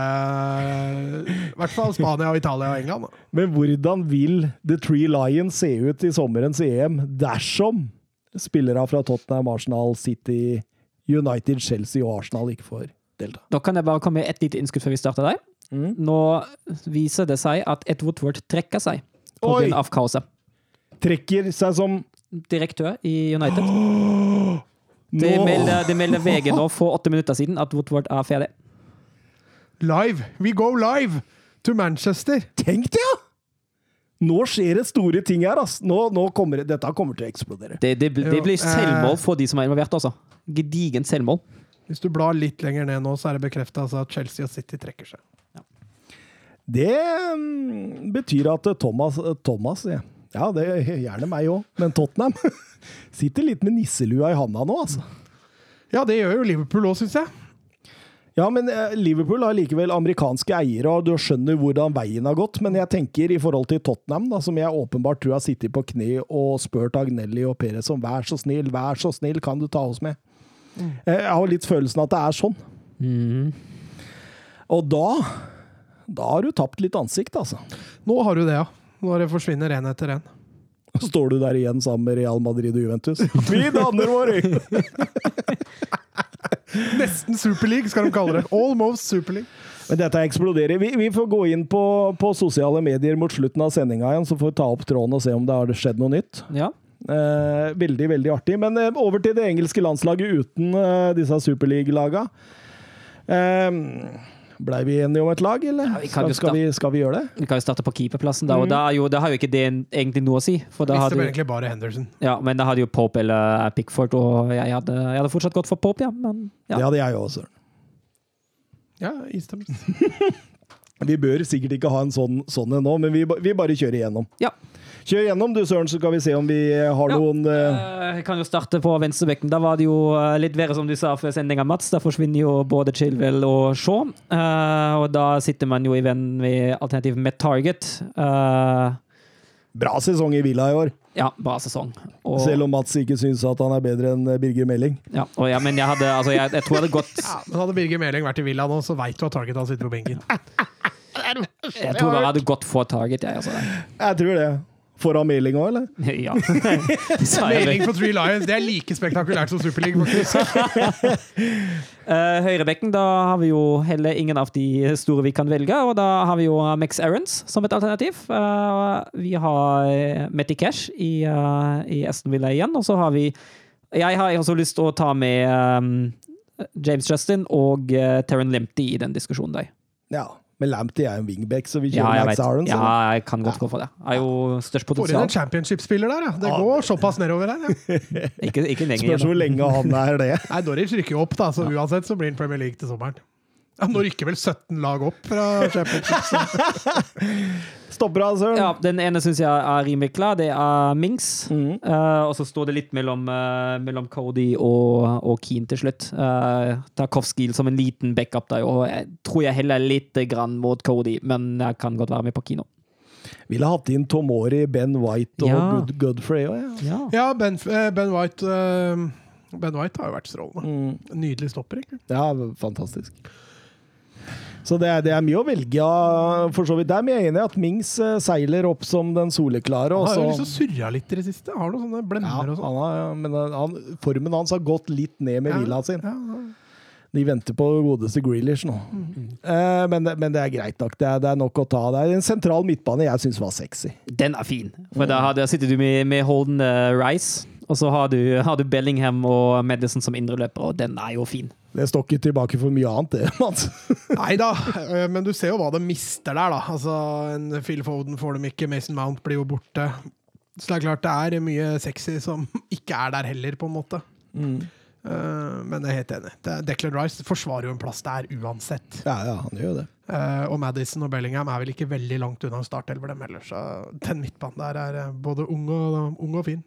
I hvert fall Spania, og Italia og England. Da. Men hvordan vil The Three Lions se ut i sommerens EM dersom spillere fra Tottenham, Arsenal, City, United, Chelsea og Arsenal ikke får delta? Da kan jeg bare komme med et lite innskudd før vi starter der. Mm. Nå viser det seg at Edward Ward trekker seg Oi! pga. kaoset. Trekker seg som Direktør i United. Det melder, det melder VG nå for åtte minutter siden at Woodward er ferdig. Live! We go live to Manchester! Tenk det, ja! Nå skjer det store ting her, ass. Nå, nå kommer det, dette kommer til å eksplodere. Det, det, bl- det Jo, blir eh. selvmål for de som er involvert, altså. Gedigent selvmål. Hvis du blar litt lenger ned nå, så er det bekrefta altså, at Chelsea og City trekker seg. Det mm, betyr at Thomas, Thomas ja. Ja, det er gjerne meg òg, men Tottenham sitter litt med nisselua i handa nå, altså. Ja, det gjør jo Liverpool òg, syns jeg. Ja, men eh, Liverpool har likevel amerikanske eiere, og du skjønner hvordan veien har gått. Men jeg tenker i forhold til Tottenham, da, som jeg åpenbart tror har sittet på kne og spurt Agnelli og Perez om vær så snill, vær så snill, kan du ta oss med? Mm. Jeg har litt følelsen av at det er sånn. Mm. Og da da har du tapt litt ansikt, altså. Nå har du det, ja. Når det forsvinner én etter én. Står du der igjen sammen med Real Madrid og Juventus. Vi danner vår øy! Nesten Superleague, skal de kalle det. Almost Superleague. Men dette eksploderer. Vi, vi får gå inn på, på sosiale medier mot slutten av sendinga igjen, så får vi ta opp tråden og se om det har skjedd noe nytt. Ja. Eh, veldig, veldig artig. Men eh, over til det engelske landslaget uten eh, disse superleague-laga. Eh, Blei vi enige om et lag, eller? Ja, vi skal, skal, vi, skal vi gjøre det? Vi kan jo starte på keeperplassen, da. Og da, er jo, da har jo ikke det egentlig noe å si. For da hadde, egentlig bare Henderson. ja, men da hadde jo Pope eller Pickford, og jeg hadde, jeg hadde fortsatt gått for Pope, ja. Men ja. Det hadde jeg òg, også. Ja, istemmes. Vi bør sikkert ikke ha en sånn, sånn en nå, men vi, vi bare kjører igjennom. Ja. Kjør gjennom du, Søren, så skal vi se om vi har Ja. noen eh, Eh, Jeg kan jo starte på venstrebekken. Da var det jo eh, litt verre, som du sa før sendinga, Mats. Da forsvinner jo både Chilwell og Shaw. Uh, og da sitter man jo i venn med alternativ med Target. Uh, bra sesong i Villa i år. ja, bra sesong. Og, Selv om Mats ikke syns at han er bedre enn eh, Birger Meling. ja, og ja, men jeg hadde Altså, jeg, jeg tror jeg hadde gått Ja, men hadde Birger Meling vært i Villa nå, så veit du at Target han sitter på benken. Jeg tror jeg hadde gått for Target, jeg. Altså. Jeg tror det. Foran mailing òg, eller? Ja. Mailing for Three Lions, det er like spektakulært som Superligaen, faktisk. Eh, Høyrebekken, da har vi jo heller ingen av de store vi kan velge. Og da har vi jo Max Aarons som et alternativ. Eh, vi har Metty Cash i, eh, i Aston Villa igjen. Og så har vi Jeg har også lyst til å ta med eh, James Justin og uh, Terran Limpty i den diskusjonen der. Ja. Men Lamptey er jo en wingback, så vi Ja, kjører jeg, Max Aron. Ja, jeg kan godt gå for det. Er jo størst potensial. Får inn en championship-spiller der, ja. Det Ja. går såpass nedover her. Ja. Ikke, ikke lenger, Spørs hvor lenge han er det. Nei, Norwich rykker jo opp, da, så uansett så blir han Premier League til sommeren. Ja, nå rykker vel 17 lag opp fra championship. Så. Stopper av, Søren. Ja, den ene syns jeg er rimelig klar. Det er Mings. Mm. Uh, og så står det litt mellom, uh, mellom Cody og, og Keane til slutt. Uh, Tarkovskij som en liten backup der, og jeg tror jeg heller litt grann mot Cody, men jeg kan godt være med på kino. Ville hatt inn Tomori, Ben White og Ja. Good, Godfrey òg, ja. Ja. Ja, ben, ben White Ben White har jo vært strålende. Mm. Nydelig stopper, egentlig. Ja, fantastisk. Så det er, det er mye å velge av, for så vidt der. er jeg enig i at Mings eh, seiler opp som den soleklare. Han har jo så- liksom surra litt i det siste. Har noen sånne ja, og sånn. han har, men han, formen hans har gått litt ned med Ja, hvilaen sin. ja, ja. De venter på godeste Grealish nå. Eh, men, men det er greit nok. Det er, det er nok å ta. Det er en sentral midtbane jeg syns var sexy. Den er fin. For da, har- der sitter du med, med Holden uh, Rice, og så har du, har du Bellingham og Madison som indreløper, og den er jo fin. Det står ikke tilbake for mye annet, det. Mats. Nei da, øh, men du ser jo hva de mister der, da. Altså, en Phil Foden får dem ikke, Mason Mount blir jo borte. Så det er klart det er mye sexy som ikke er der heller, på en måte. Mm. men jeg er helt enig. Declan Rice forsvarer jo en plass der uansett. Ja, ja, han gjør det. Eh, og Madison og Bellingham er vel ikke veldig langt unna startelver, dem heller. Så den midtbanen der er eh, både ung og, ung og fin.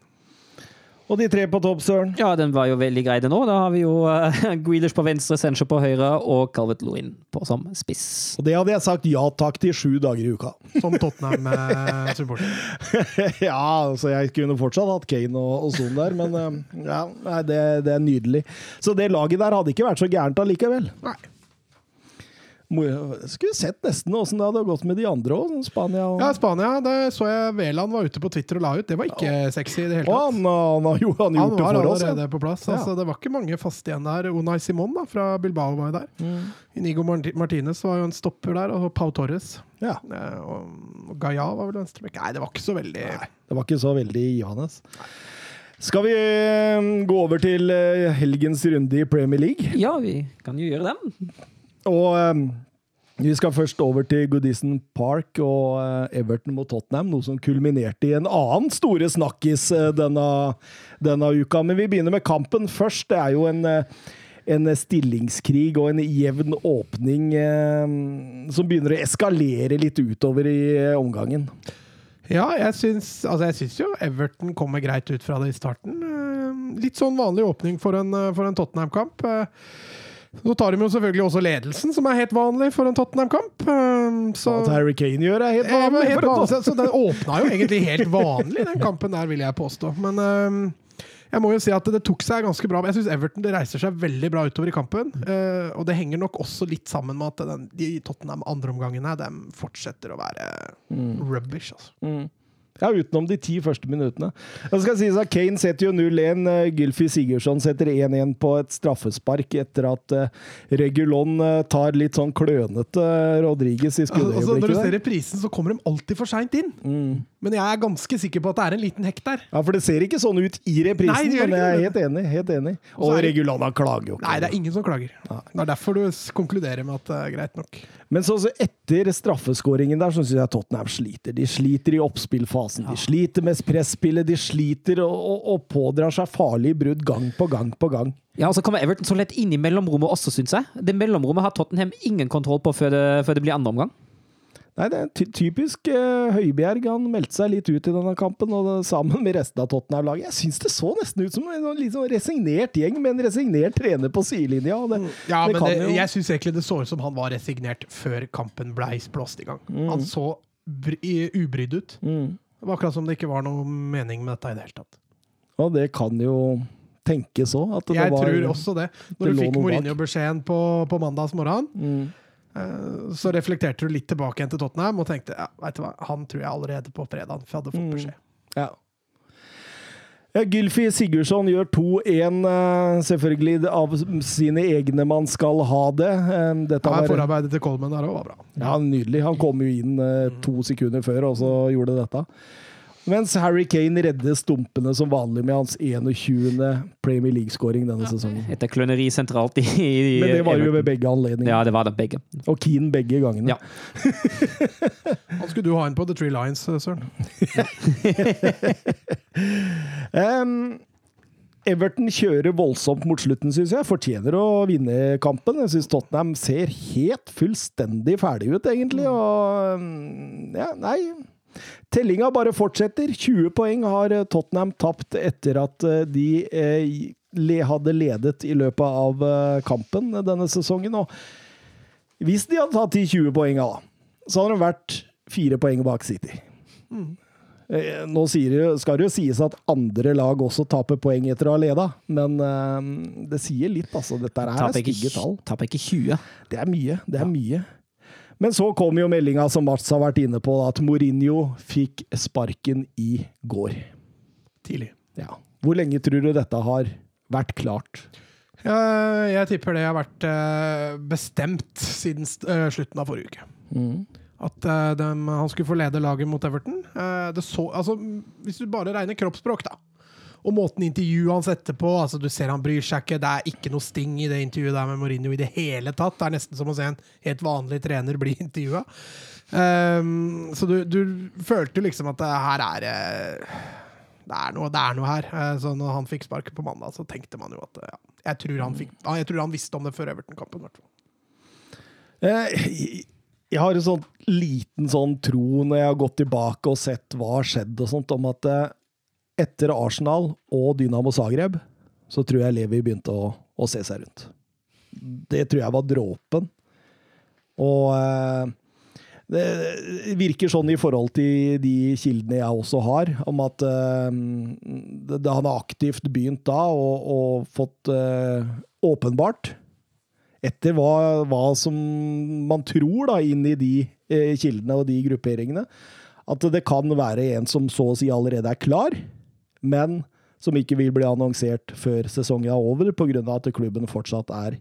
Og de tre på topp, Søren. Ja, den var jo veldig grei, det nå. Da har vi jo uh, Grealish på venstre, Sencher på høyre og Calvert Lewin på som spiss. Og det hadde jeg sagt ja takk til sju dager i uka. Som Tottenham-supporter. ja, så jeg kunne fortsatt hatt Kane og, og Son der, men uh, ja, nei, det, det er nydelig. Så det laget der hadde ikke vært så gærent allikevel. Nei. Skulle sett nesten åssen det hadde gått med de andre òg, Spania og Ja, Spania, det så jeg Veland var ute på Twitter og la ut. Det var ikke sexy i det hele tatt. han, han han, jo han Han gjort det var allerede oss. allerede Ja. på plass. Ja. Altså, det var ikke mange faste igjen der. Unai Simon da, fra Bilbao var jo der. Mm. Inigo Martinez var jo en stopper der, og Pau Torres. Ja. Eh, Og Gaia var vel venstrebekk. Nei, det var ikke så veldig Nei, det var ikke så veldig givende. Skal vi eh, gå over til eh, helgens runde i Premier League? Ja, vi kan jo gjøre den. Og eh, vi skal først over til Goodison Park og eh, Everton mot Tottenham, noe som kulminerte i en annen store snakkis eh, denne, denne uka. Men vi begynner med kampen først. Det er jo en, eh, en stillingskrig og en jevn åpning eh, som begynner å eskalere litt utover i omgangen. Ja, jeg syns, altså jeg syns jo Everton kommer greit ut fra det i starten. Litt sånn vanlig åpning for en, for en Tottenham-kamp. Så tar de jo selvfølgelig også ledelsen, som er helt vanlig for en Tottenham-kamp. Eh, Så At Harry Kane gjør er helt vanlig. helt vanlig, så- den åpna jo egentlig helt vanlig, den kampen der, vil jeg påstå. Men øhm, jeg må jo si at det tok seg ganske bra. Jeg syns Everton det reiser seg veldig bra utover i kampen. eh, og det henger nok også litt sammen med at den, de Tottenham andreomgangene de fortsetter å være rubbish. Altså. Mm. Ja, utenom de ti første minuttene. Det skal sies at Kane setter jo 0-1. eh, Gylfi Sigurdsson setter 1-1 på et straffespark etter at eh, Regulon eh, tar litt sånn klønete Rodriges Rodriguez i Altså, når du ser reprisen, så kommer de alltid for seint inn. Mm. Men jeg er ganske sikker på at det er en liten hekt der. Ja, for det ser ikke sånn ut i reprisen, Nei, det gjør men jeg er helt enig. Helt enig. Og han klager jo ikke. Nei, det er ingen som klager. Det er derfor du konkluderer med at det er greit nok. Men så, så etter straffeskåringen der, så syns jeg Tottenham sliter. De sliter i oppspillfasen. De sliter med presspillet. De sliter og, og, og pådrar seg farlige brudd gang på gang på gang. Ja, og så kommer Everton så lett inn i mellomrommet også, syns jeg. Det mellomrommet har Tottenham ingen kontroll på før det, før det blir andre omgang. Nei, det er ty typisk eh, Høibjerg. Han meldte seg litt ut i denne kampen, og det, sammen med resten av Tottenham-laget. Jeg syns det så nesten ut som en sånn resignert gjeng med en resignert trener på sidelinja. Det, Ja, det men jo- jeg syns egentlig det så ut som han var resignert før kampen blei blåst i gang. Han så ubrydd ut. mm. Det var akkurat som det ikke var noe mening med dette i det hele tatt. Ja, det kan jo tenkes òg. Jeg var tror også det. Når du fikk. Mourinho-beskjeden på, på mandags morgen, mm. Eh, så reflekterte du litt tilbake igjen til Tottenham og tenkte ja, vet du hva, han tror jeg allerede på fredag hadde fått Mm. beskjed. Ja. Ja, Gylfi Sigurdsson gjør 2-1, eh, selvfølgelig av sine egne man skal ha det. Eh, Dette Ja, forarbeidet til Coleman der òg var bra. ja, nydelig. Han kom jo inn to sekunder før, og så gjorde dette. Mens Harry Kane redder stumpene som vanlig med hans 21. Premier League-skåring denne sesongen. Etter kløneri sentralt i, i Men det var jo ved begge anledninger. Ja, det var det begge. Og Keane begge gangene. Ja. Han skulle du ha inn på The Three Lions, eh, Søren. um, Everton kjører voldsomt mot slutten, syns jeg. Fortjener å vinne kampen. Jeg syns Tottenham ser helt fullstendig ferdig ut, egentlig. Og ja, nei Tellinga bare fortsetter. 20 poeng har eh, Tottenham tapt etter at eh, de eh, hadde ledet i løpet av kampen denne sesongen. Og hvis de hadde tatt de 20 poengene, da, så hadde de vært fire poeng bak City. Eh, Nå sier skal det jo sies at andre lag også taper poeng etter å ha leda, men det sier litt, altså. Dette er stygge tall. taper ikke 20. Det er mye. Det er mye. Men så kom jo meldinga som Mats har vært inne på, at Mourinho fikk sparken i går. Tidlig. Ja. Hvor lenge tror du dette har vært klart? Jeg, jeg tipper det har vært eh, bestemt siden eh, slutten av forrige uke. At de, han skulle få lede laget mot Everton. Eh, det så, altså, hvis du bare regner kroppsspråk, da. Og måten intervjuet hans etterpå altså Du ser han bryr seg ikke. Det er ikke noe sting i det intervjuet der med Mourinho i det hele tatt. Det er nesten som å se en helt vanlig trener bli intervjua. så du, du følte liksom at det her er eh, det er, noe, det er noe her. Eh, Så når han fikk sparket på mandag, så tenkte man jo at ja, jeg, tror fikk, jeg tror han visste om det før Everton-kampen. i hvert fall. Eh, Jeg har en sånn liten sånn tro når jeg har gått tilbake og sett hva har skjedd og sånt, om at eh, etter Arsenal og Dynamo Zagreb, så tror jeg Levi begynte å, å se seg rundt. Det tror jeg var dråpen. Og eh, det virker sånn i forhold til de kildene jeg også har, om at eh, det, det, han har aktivt begynt da og, og fått eh, åpenbart etter hva, hva som man tror da, inn i de eh, kildene og de grupperingene, at det kan være en som så å si allerede er klar, men som ikke vil bli annonsert før sesongen er over, pga. at klubben fortsatt er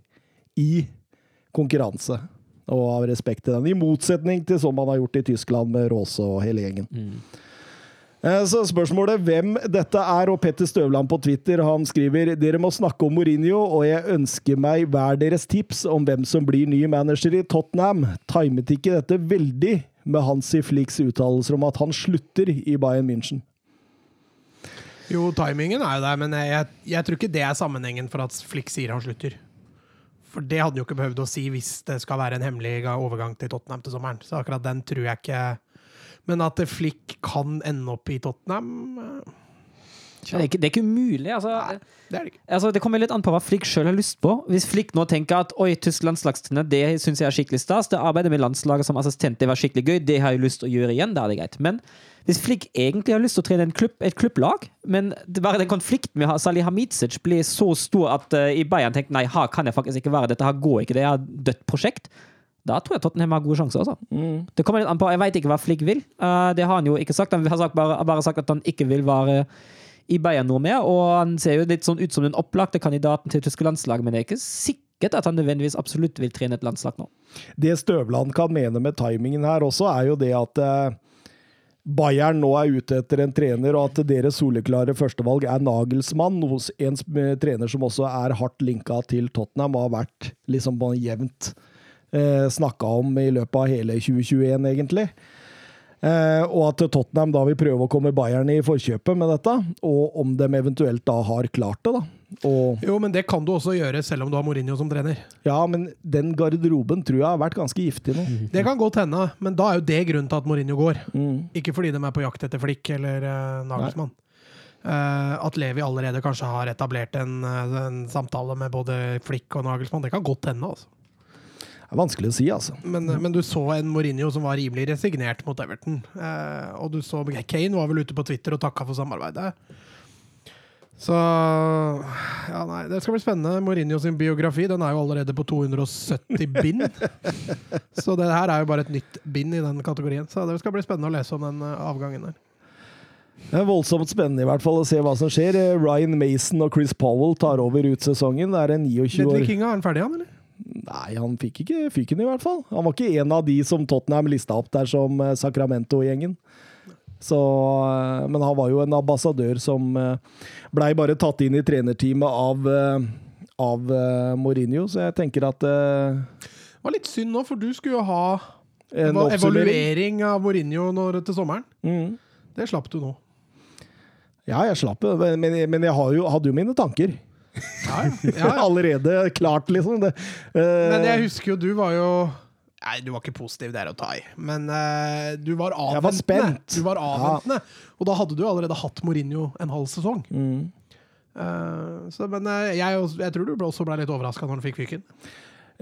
i konkurranse. Og av respekt til den, i motsetning til som man har gjort i Tyskland med Råse og hele gjengen. Mm. Så spørsmålet hvem dette er, og Petter Støvland på Twitter han skriver dere må snakke om Mourinho, og jeg ønsker meg hver deres tips om hvem som blir ny manager i Tottenham. Timet ikke dette veldig med Hansi Flicks uttalelser om at han slutter i Bayern München? Jo, timingen er jo der, men jeg, jeg, tror ikke det er sammenhengen for at Flick sier han slutter. For det hadde han jo ikke behøvd å si hvis det skal være en hemmelig overgang til Tottenham til sommeren. Så akkurat den tror jeg ikke Men at Flick kan ende opp i Tottenham, eh, Det er ikke, det er ikke umulig. Altså, det er det altså, det kommer litt an på hva Flick sjøl har lyst på. Hvis Flick nå tenker at oi, tysk landslagstrener, det syns jeg er skikkelig stas, det arbeidet med landslaget som assistent, det var skikkelig gøy, det har jeg lyst til å gjøre igjen, da er det greit. Men hvis Flick egentlig har lyst til å trene en klubb, et klubblag, men det bare den konflikten med Salih Hamidzic blir så stor at uh, i Bayern tenker nei, her kan jeg faktisk ikke være, dette her går ikke, det er et dødt prosjekt. Da tror jeg Tottenham har gode sjanser. Altså. Det kommer litt an på, Jeg veit ikke hva Flick vil. Uh, det har han jo ikke sagt. Han har sagt, bare, bare sagt at han ikke vil være i Bayern noe mer, og han ser jo litt sånn ut som den opplagte kandidaten til tyske landslag, men det er ikke sikkert at han nødvendigvis absolutt vil trene et landslag nå. Det Støvland kan mene med timingen her også, er jo det at eh, Bayern nå er ute etter en trener, og at deres soleklare førstevalg er Nagelsmann, hos en trener som også er hardt linka til Tottenham og har vært liksom jevnt eh, snakka om i løpet av hele 2021, egentlig. Eh, og at Tottenham da vil prøve å komme Bayern i forkjøpet med dette, og om de eventuelt da har klart det, da. Og Jo, men det kan du også gjøre selv om du har Mourinho som trener. ja, men den garderoben tror jeg har vært ganske giftig nå. Det kan godt hende, men da er jo det grunnen til at Mourinho går. Mm. Ikke fordi de er på jakt etter Flikk eller uh, Nagelsmann. Eh, at Levi allerede kanskje har etablert en, en samtale med både Flikk og Nagelsmann, det kan godt hende. altså. Er vanskelig å si, altså. Men, men du så en Mourinho som var rimelig resignert mot Everton. Eh, og du så Kane var vel ute på Twitter og takka for samarbeidet. Så Ja, nei, det skal bli spennende. Mourinho sin biografi den er jo allerede på 270 bind. Så det her er jo bare et nytt bind i den kategorien. Så det skal bli spennende å lese om den eh, avgangen der. Det er voldsomt spennende i hvert fall å se hva som skjer. Eh, Ryan Mason og Chris Powell tar over ut sesongen. Det er en 29 Ledley år Kinga, er han ferdig, han, eller? Nei, han fikk ikke fyken i hvert fall. Han var ikke en av de som Tottenham lista opp der som eh, Sacramento-gjengen. Så, eh, men han var jo en ambassadør som eh, blei bare tatt inn i trenerteamet av, av Mourinho, så jeg tenker at Det var litt synd nå, for du skulle jo ha en evaluering av Mourinho når, til sommeren. mm. Det slapp du nå. Ja, jeg slapp det, men, men, jeg har jo, hadde jo mine tanker. Ja, ja. ja. Allerede klart, liksom. Det, uh... Men jeg husker jo, du var jo Nei, du var ikke positiv, det er å ta i. Men uh, du var avventende. Jeg var spent. Du var avventende. Og da hadde du allerede hatt Mourinho en halv sesong. mm. Uh, så, men jeg, jeg tror du også ble litt overraska når han fikk fyken.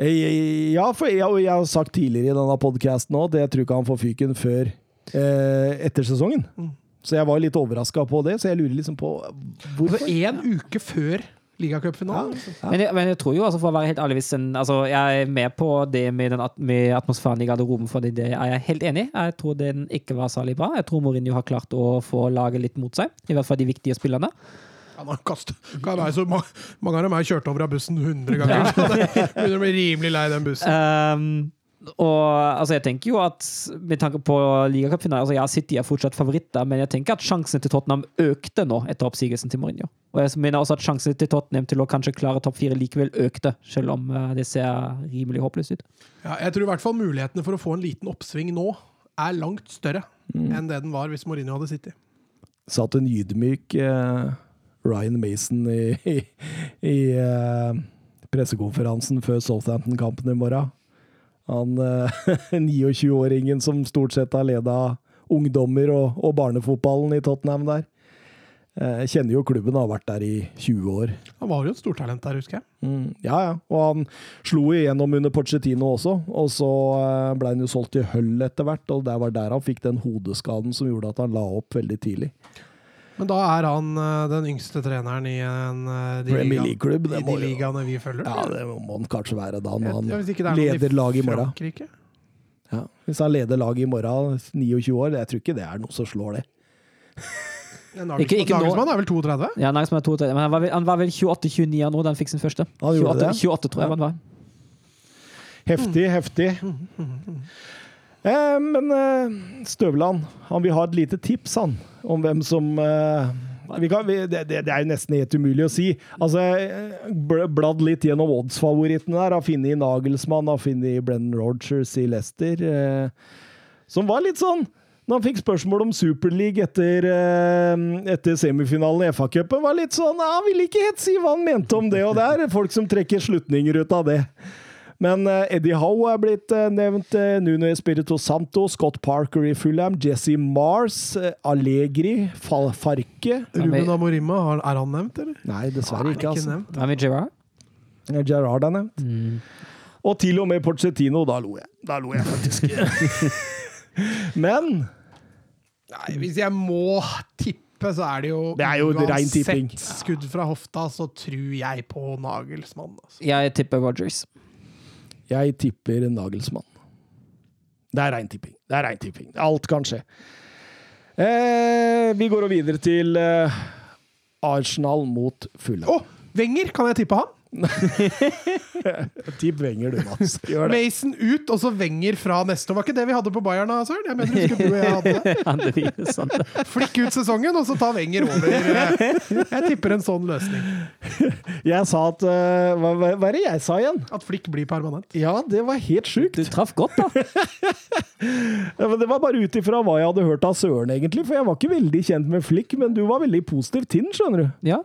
Ja, for jeg, jeg har sagt tidligere i denne podkasten òg at jeg tror ikke han får fyken før etter sesongen. Mm. Så jeg var litt overraska på det, så jeg lurer liksom på Altså hvorfor. én uke før ligacupfinalen. Ja. Men, men jeg tror jo, altså for å være helt ærlig hvis en, altså Jeg er med på det med, den at, med atmosfæren i garderoben, for det er jeg helt enig i. Jeg tror den ikke var særlig bra. Jeg tror Mourinho har klart å få laget litt mot seg, i hvert fall de viktige spillerne. Ja, har kastet, så mange, mange av dem er kjørt over av bussen 100 ganger. Så det begynner å bli rimelig lei den bussen. Ehm, og altså jeg tenker jo at med tanke på ligacupfinalen altså Ja, City er fortsatt favoritter, men jeg tenker at sjansen til Tottenham økte nå etter oppsigelsen til Mourinho. Og jeg mener også at sjansen til Tottenham til å kanskje klare topp fire likevel økte, selv om eh, det ser rimelig håpløst ut. Ja, jeg tror i hvert fall mulighetene for å få en liten oppsving nå er langt større enn det den var hvis Mourinho hadde sittet. Satt en ydmyk eh, Ryan Mason i, i, i eh, pressekonferansen før Southampton-kampen i morgen. Han eh, 29-åringen som stort sett har leda ungdommer og, og barnefotballen i Tottenham der. Eh, Jeg kjenner jo klubben, har vært der i 20 år. Han var jo et stortalent der, husker jeg. Mm, ja, ja. Og han slo igjennom under Pochettino også. Og så eh, ble han jo solgt til Hull etter hvert, og det var der han fikk den hodeskaden som gjorde at han la opp veldig tidlig. Men da er han eh, den yngste treneren i en, eh, de Premier ligaene- League-klubb, i de ligaene vi følger. Ja, det må han kanskje være da, når han er leder laget i morgen. Frankrike. Ja. Hvis han leder laget i morgen, 29 år, jeg tror ikke det er noe som slår det. Ikke- ikke. Nagelsmann er vel 32? Ja, Nagelsmann er 32, men han var vel, han var vel 28-29 nå da han fikk sin første. 28, 28 tror jeg han var. Heftig, heftig. Eh, men eh, Støvland, han vil ha et lite tips, han, om hvem som eh, vi kan, vi, det, det, er jo nesten helt umulig å si. Altså, eh, Bladd litt gjennom odds-favorittene der. Har funnet Nagelsmann, har funnet Brennan Rogers i Leicester. Eh, som var litt sånn Når han fikk spørsmål om Superleague etter, eh, etter semifinalen i FA-cupen, var litt sånn Han ville ikke helt si hva han mente om det, og det folk som trekker slutninger ut av det. Men eh, Eddie Howe er blitt eh, nevnt. eh, Nuno Espirito Santo, Scott Parker i Fulham, Jesse Mars, Allegri, Fal Farke Ruben Amorima, er han nevnt, eller? Nei, dessverre Er ikke. altså. Hva med Gerard? Gerrard er nevnt. Og til og med Porcettino. Da lo jeg. Da lo jeg faktisk. Men Nei, hvis jeg må tippe, så er det jo Det er jo Uansett skudd fra hofta, så tror jeg på Nagelsmann. Altså. Jeg tipper Rogers. Jeg tipper Nagelsmann. Det er rein tipping. Det er rein tipping. Alt kan skje. Eh, vi går videre til eh, Arsenal mot Fulham. Å, Wenger! Kan jeg tippe han? Tipp Wenger, du, Mats. Gjør det. Mason ut, og så Wenger fra neste år. Var ikke det vi hadde på Bayern? da, Søren? Jeg mener, husker du og jeg hadde det? Sant. Flikk ut sesongen, og så ta Wenger over. Jeg tipper en sånn løsning. Jeg sa at eh, hva, hva hva er det jeg sa igjen? At Flikk blir permanent. Ja, det var helt sjukt. Du traff godt, da. Ja, men Det var bare ut ifra hva jeg hadde hørt av Søren, egentlig. For jeg var ikke veldig kjent med Flikk, men du var veldig positiv til den, skjønner du. Ja.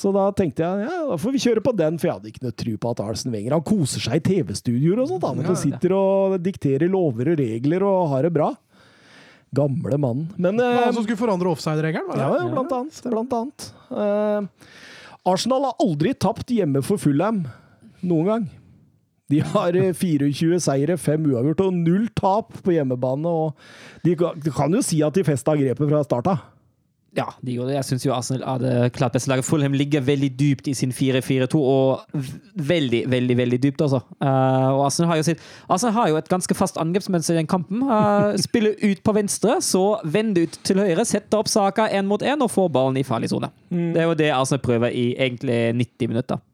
Så da tenkte jeg ja, da får vi kjøre på den, for jeg hadde ikke noe tro på at Arsen Wenger Han koser seg i TV-studioer og sånt. Han Ja, sitter og dikterer lover og regler og har det bra. Gamle mannen. Men eh, han som skulle forandre offside-regelen? Ja, ja, blant annet. Blant annet. Eh, Arsenal har aldri tapt hjemme for Fulham. Noen gang. De har eh, 24 seire, 5 uavgjort og null tap på hjemmebane. Og de, kan- de kan jo si at de festa grepet fra starta. Ja, de gjorde det. Jeg syns jo Arsenal hadde klart beste laget. Fulham ligger veldig dypt i sin 4-4-2, og veldig, veldig veldig dypt, altså. Uh, og Arsenal har sitt Arsenal har jo et ganske fast angrepsmønster i den kampen. Uh, spiller ut på venstre, så vender ut til høyre, setter opp Saka én mot én og får ballen i farlig sone. Det er jo det Arsenal prøver i egentlig 90 minutter.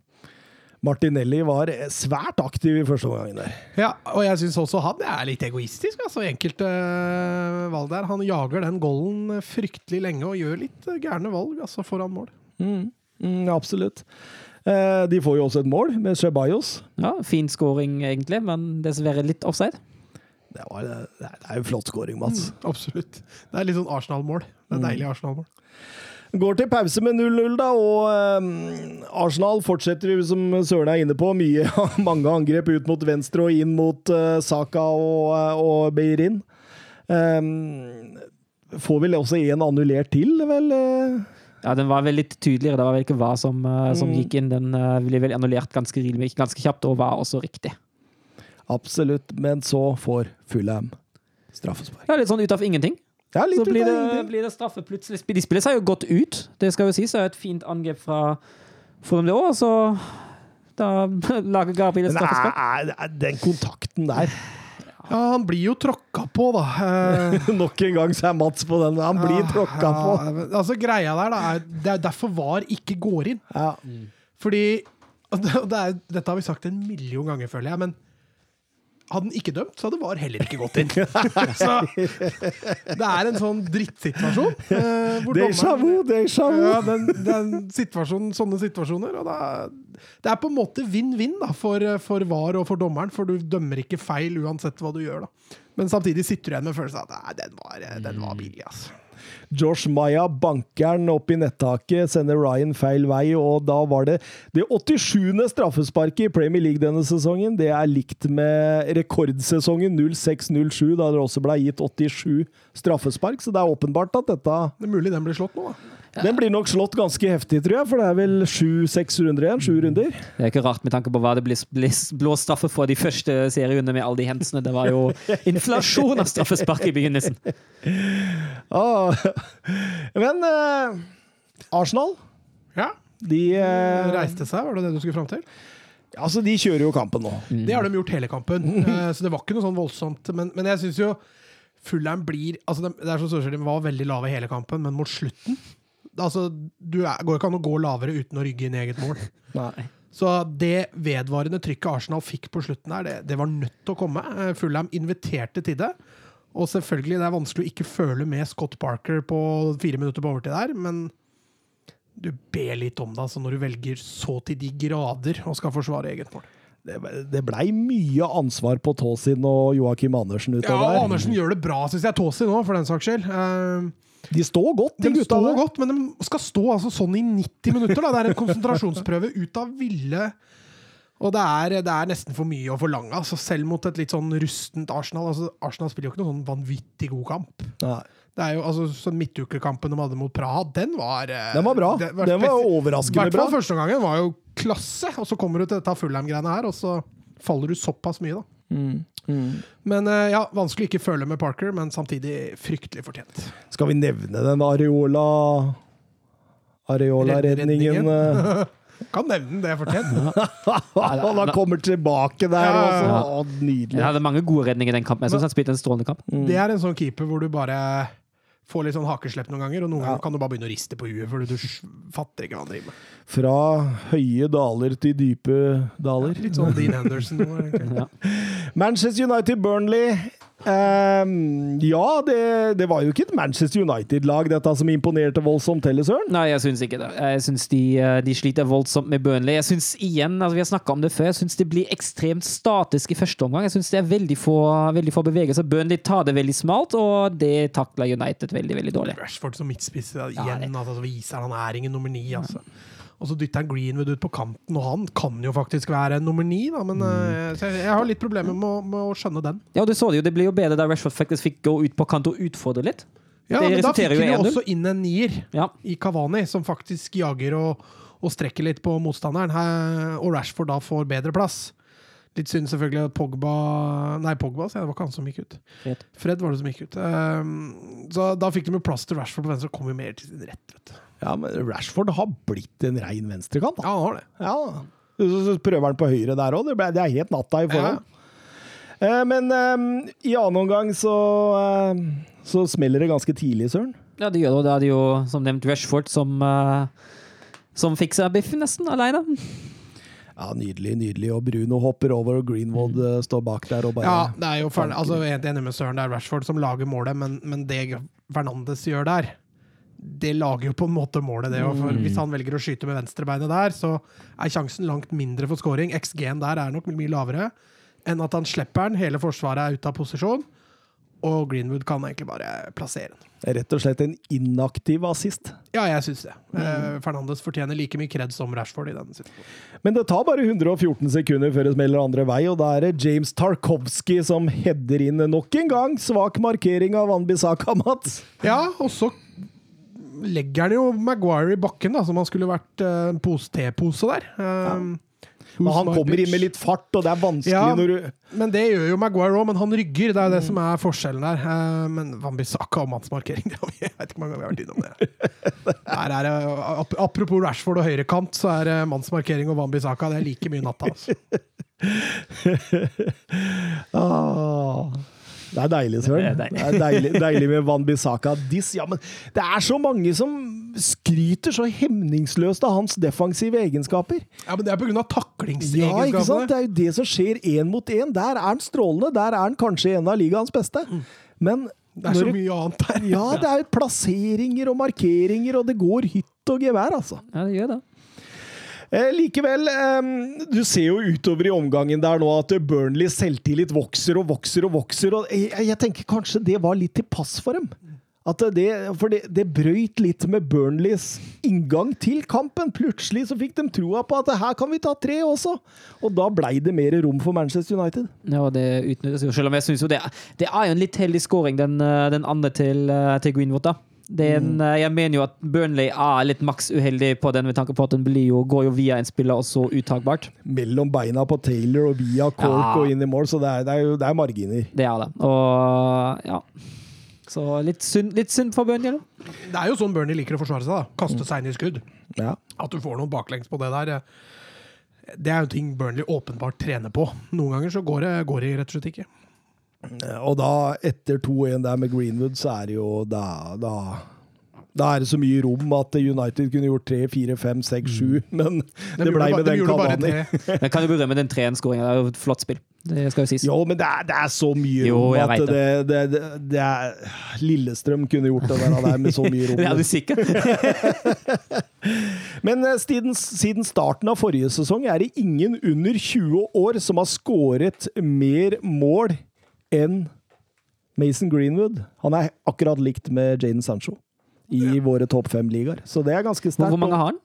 Martinelli var svært aktiv i første omgang der. Ja, og jeg syns også han er litt egoistisk, altså. i Enkelte øh, valg der. Han jager den golden fryktelig lenge og gjør litt gærne valg altså, foran mål. Mm, absolutt. Eh, de får jo også et mål med Ceballos. Ja, Fin scoring, egentlig, men dessverre litt offside. Det, var, det er jo flott scoring, Mats. Absolutt. Det er litt sånn Arsenal-mål. Det er deilig Arsenal-mål. Går til pause med 0-0, da, og eh, Arsenal fortsetter som Søren er inne på, mye, mange angrep ut mot venstre og inn mot eh, Saka og, eh, og Beirin. Um, får vel også en annullert til, vel? Ja, Den var vel litt tydeligere. Det var vel ikke hva som, som gikk inn. Den ble vel annullert ganske, ganske kjapt, og var også riktig. Absolutt. Men så får Fulham straffespark. Ja, Litt sånn ut av ingenting. Ja, litt Så blir det, blir det straffe plutselig. De spiller seg jo godt ut, det skal jo sies. Det er et fint angrep fra for dem det òg, så da lager Gabriel et straffespark. den kontakten der Ja, han blir jo tråkka på, da. Eh, Nok en gang så er Mats på den. Han blir ja, tråkka på. ja, på. altså Greia der, da, er Det er derfor VAR ikke går inn. Ja. Fordi og det, og det er, Dette har vi sagt en million ganger, føler jeg, men hadde den ikke dømt, så hadde VAR heller ikke gått inn. så det er en sånn drittsituasjon. eh, Déjà vu, déjà vu. Ja, den, den situasjonen, sånne situasjoner. Og da, det er på en måte vinn-vinn for, for VAR og for dommeren, for du dømmer ikke feil uansett hva du gjør. da. Men samtidig sitter du igjen med følelsen av at nei, den var, den var billig. altså. Josh Maya banker den opp i nettaket, sender Ryan feil vei, og da var det det 87. straffesparket i Premier League denne sesongen. Det er likt med rekordsesongen 06-07, da det også ble gitt 87 straffespark, så det er åpenbart at dette Det er mulig den blir slått nå, da. Den blir nok slått ganske heftig, tror jeg, for det er vel sju-seks runder igjen. Sju runder. Det er ikke rart med tanke på hva det ble ble blå straffe for de første serierundene med alle de hensene. Det var jo inflasjon av straffespark i begynnelsen. Ah. Men eh, Arsenal, Ja, de eh, Reiste seg, var det det du skulle fram til? Altså, de kjører jo kampen nå. Det har de gjort hele kampen, eh, så det var ikke noe sånn voldsomt. Men, men jeg syns jo Fullern blir altså de, Det er som Sørskjell, de var veldig lave hele kampen, men mot slutten altså, Du er, går ikke an å gå lavere uten å rygge inn i eget mål. Nei. Så det vedvarende trykket Arsenal fikk på slutten der, det, det var nødt til å komme. Eh, Fulham inviterte til det. Og selvfølgelig, det er vanskelig å ikke føle med Scott Parker på fire minutter på overtid der, men du ber litt om det altså når du velger så til de grader å skal forsvare eget mål. Det, det blei mye ansvar på Tåsin og Joakim Andersen utover Ja. Andersen gjør det bra, syns jeg. Tåsin òg, for den saks skyld. Eh, De står godt, de, De gutta står godt, men de skal stå altså sånn i 90 minutter. Da. Det er en konsentrasjonsprøve ut av ville Og det er, det er nesten for mye å forlange, altså, selv mot et litt sånn rustent Arsenal. Altså, Arsenal spiller jo ikke noen sånn vanvittig god kamp. Nei. Det er jo, altså, så Midtukekampen de hadde mot Praha, den var eh, Den var bra. det Den var spesi- overraskende I hvert bra. fall første gangen var jo klasse, og så kommer du til dette Fullham-greiene her, og så faller du såpass mye, da. Mm, Men eh, ja, vanskelig ikke føle med Parker, men samtidig fryktelig fortjent. Skal vi nevne den Areola Areola-redningen? Kan nevne den, det er fortjent. Han har kommer tilbake der Ja, ja, også. ja. Å, nydelig. Jeg hadde mange gode redninger i den kampen. Jeg synes han spilte en strålende kamp. Det er en sånn keeper hvor du bare får litt sånn hakeslepp noen ganger, og noen Ja. ganger kan du bare begynne å riste på huet, for du fatter ikke hva han driver med. Fra høye daler til dype daler. Litt sånn Dean Henderson. nå, egentlig. Ja. Manchester United-Burnley. Ehm, ja, det, det var jo ikke et Manchester United-lag dette som imponerte voldsomt heller, Søren. Nei, jeg syns ikke det. Jeg syns de, eh, de sliter voldsomt med Burnley. Jeg synes igjen, altså Vi har snakka om det før, jeg syns det blir ekstremt statisk i første omgang. Jeg syns det er veldig få, veldig få bevegelser. Burnley tar det veldig smalt, og det takler United veldig, veldig dårlig. Rashford som midtspiss igjen, Ja, altså, så viser han er ingen nummer ni, altså. Og så dytter han Greenwood ut på kanten, og han kan jo faktisk være en nummer ni, da, men mm. jeg, jeg har litt problemer med, med å skjønne den. Ja, du så det jo. Det ble jo bedre da Rashford faktisk fikk gå ut på kant og utfordre litt. Ja, Det men da fikk han jo også inn en nier Ja. i Kavani, som faktisk jager og, og strekker litt på motstanderen, her, og Rashford da får bedre plass. Litt synd selvfølgelig at Pogba Nei, Pogba, så det var ikke han som gikk ut. Fred. Fred var det som gikk ut. Um, så da fikk de jo plass til Rashford på venstre, og kom jo mer til sin rett. vet du. Ja, men Rashford har blitt en rein venstrekant. da. Ja, han har det. Ja, så, så prøver han på høyre der òg. Det, det er helt natta i forhold. Eh, men eh, i annen omgang så, eh, så smeller det ganske tidlig, Søren. Ja, det gjør det. Da er det jo, som nevnt, Rashford som, eh, som fikser biffen nesten alene. Ja, Nydelig, nydelig. Og Bruno hopper over, og Greenwood mm. står bak der og bare Ja, det er jo. Altså, jeg er helt enig med Søren, det er Rashford som lager målet, men, men det Fernandes gjør der, det lager jo på en måte målet, det òg. For hvis han velger å skyte med venstrebeinet der, så er sjansen langt mindre for scoring. XG-en der er nok mye lavere enn at han slipper den. Hele forsvaret er ute av posisjon, og Greenwood kan egentlig bare plassere den. Rett og slett en inaktiv assist. Ja, jeg syns det. Eh, Fernandes fortjener like mye kred som Rashford i den situasjonen. Men det tar bare 114 sekunder før det smeller andre vei, og da er det James Tarkovsky som header inn nok en gang. Svak markering av Anbisaka, Mats. Ja, og så legger han jo Maguire i bakken, da, som han skulle vært eh, en pose tepose der. Um, Men han kommer inn med litt fart, og det er vanskelig Ja. når du Men det gjør jo Maguire òg, men han rygger. Det er det det som er forskjellen der. Eh, Men Wambisaka og mannsmarkering Jeg vet ikke hvor mange ganger vi har vært innom det. Der er det, apropos Rashford og høyrekant, så er det mannsmarkering og Wambisaka. Det er like mye natta. Altså. ah, Det er deilig, Søren. Det er Det er deilig, deilig med Van Bissaka. Diss, ja, men det er så mange som skryter så hemningsløst av hans defensive egenskaper. Ja, Men det er pga. Ja, ikke sant? Det er jo det som skjer én mot én. Der er han strålende. Der er han kanskje en av ligaens beste. Men det er så mye annet der. Ja, det er plasseringer og markeringer, og det går hytt og gevær, altså. Ja, det gjør det. Eh, likevel, du ser jo utover i omgangen der nå at Burnley selvtillit vokser og vokser og vokser. og jeg, tenker kanskje det var litt til pass for dem. Det, for det, det brøyt litt med Burnleys inngang til kampen. Plutselig så fikk de troa på at her kan vi ta tre også. Og da blei det mer rom for Manchester United. Ja, det utnyttes jo. Selv om jeg synes jo det, det er jo en litt heldig scoring, den, eh, den andre til, eh, til Greenwood. da. Det er en, eh, jeg mener jo at Burnley er litt maks uheldig på den, med tanke på at den blir jo, går jo via en spiller og så uttakbart. Mellom beina på Taylor og via Cork Ja. og inn i mål, så det er, det er jo det er marginer. Det er det. Og ja. Så litt synd, litt synd for Burnley. da. Det er jo sånn Burnley liker å forsvare seg. da Kaste seg inn i skudd. Ja. At du får noen baklengs på det der, eh, det er jo ting Burnley åpenbart trener på. Noen ganger så går det, går det rett og slett ikke. Og da, etter 2-1 der med Greenwood, så er det jo da, da da er det så mye rom at United kunne gjort 3, 4, 5, 6, 7, men det blei med den bare Cavani. Men kan jo berømme den 3-1-skåringa. Det er jo et flott spill. Det skal jo sies. Jo, men det er, det er så mye rom jo, at det, det, det, det er Lillestrøm kunne gjort det der, der med så mye rom. det Er du sikker? Men eh, siden, siden starten av forrige sesong er det ingen under 20 år som har skåret mer mål enn Mason Greenwood. Han er akkurat likt med Jaden Sancho i våre topp fem-ligaer, så det er ganske sterkt. Hvor mange har han?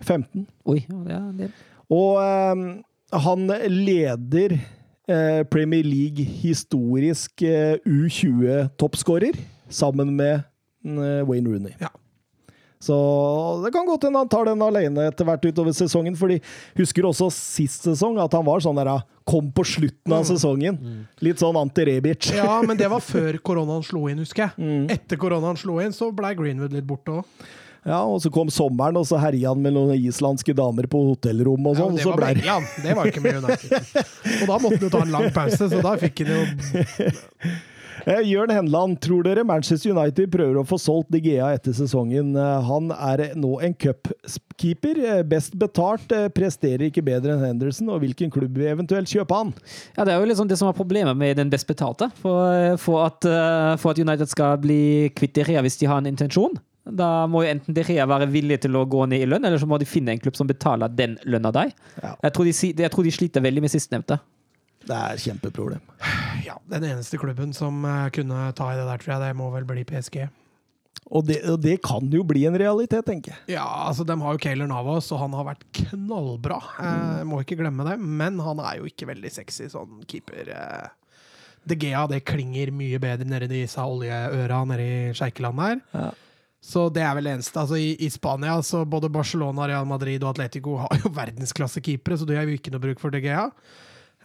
15. Oi, ja, det er. Og um, han leder eh, Premier League historisk eh, U20-toppskårer, sammen med eh, Wayne Rooney. Ja. Så det kan godt hende han tar den alene etter hvert utover sesongen. fordi husker også sist sesong at han var sånn der ah, Kom på slutten av sesongen. Litt sånn anti-Rebic. Ja, men det var før koronaen slo inn, husker jeg. Mm. Etter koronaen slo inn, så blei Greenwood litt borte òg. Ja, og så kom sommeren, og så herja han med noen islandske damer på hotellrom og Ja, sånn. det så var ble det var ikke med United. Og da måtte han jo ta en lang pause, så da fikk han jo Jørn Henland, tror dere Manchester United prøver å få solgt De Gea etter sesongen? Eh, Han er nå en cupkeeper, eh, best betalt, eh, presterer ikke bedre enn Henderson, og hvilken klubb vil eventuelt kjøpe han? Ja, Det er jo liksom det som er problemet med den best betalte. For, for, at, eh, for at United skal bli kvitt De Gea hvis de har en intensjon, da må jo enten De Gea være villig til å gå ned i lønn, eller så må de finne en klubb som betaler den lønna deg. Ja. Jeg, tror de, jeg tror de sliter veldig med sistnevnte. Det er et kjempeproblem. Ja, den eneste klubben som eh, kunne ta i det der, tror jeg, det må vel bli PSG. Og det, og det kan jo bli en realitet, tenker jeg. Ja, altså de har jo Kayler Navas, og han har vært knallbra. Eh, må ikke glemme det. Men han er jo ikke veldig sexy sånn keeper. Eh. De Gea det klinger mye bedre nedi disse oljeøra nede i Sjeikeland der. Ja. Så det er vel det eneste. Altså i, I Spania, så både Barcelona, Real Madrid og Atletico har jo verdensklasse keepere, så det har jo ikke noe bruk for De Gea.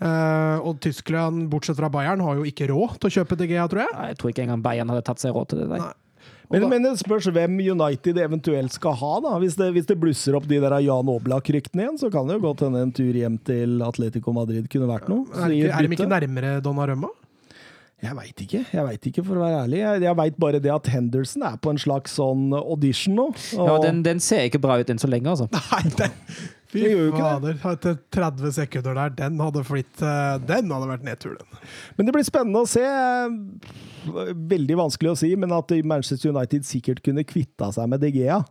Eh, og Tyskland, bortsett fra Bayern, har jo ikke råd til å kjøpe De Gea, tror jeg. Nei, Jeg tror ikke engang Bayern hadde tatt seg råd til det. Der. Nei. Men, men det spørs hvem United eventuelt skal ha. da. Hvis det, hvis det blusser opp de der Jan Oblak-ryktene igjen, så kan det jo godt hende en tur hjem til Atletico Madrid kunne vært noe. Er, ikke, er de ikke nærmere Donnarumma? Jeg veit ikke, jeg vet ikke, for å være ærlig. Jeg, jeg veit bare det at Henderson er på en slags sånn audition nå. Ja, den, den ser ikke bra ut enn så lenge, altså. Nei, den, fy fader. Etter 30 sekunder der, den hadde blitt eh, Den hadde vært nedtur, den. Men det blir spennende å se. Veldig vanskelig å si, men at Manchester United sikkert kunne kvitta seg med De Gea.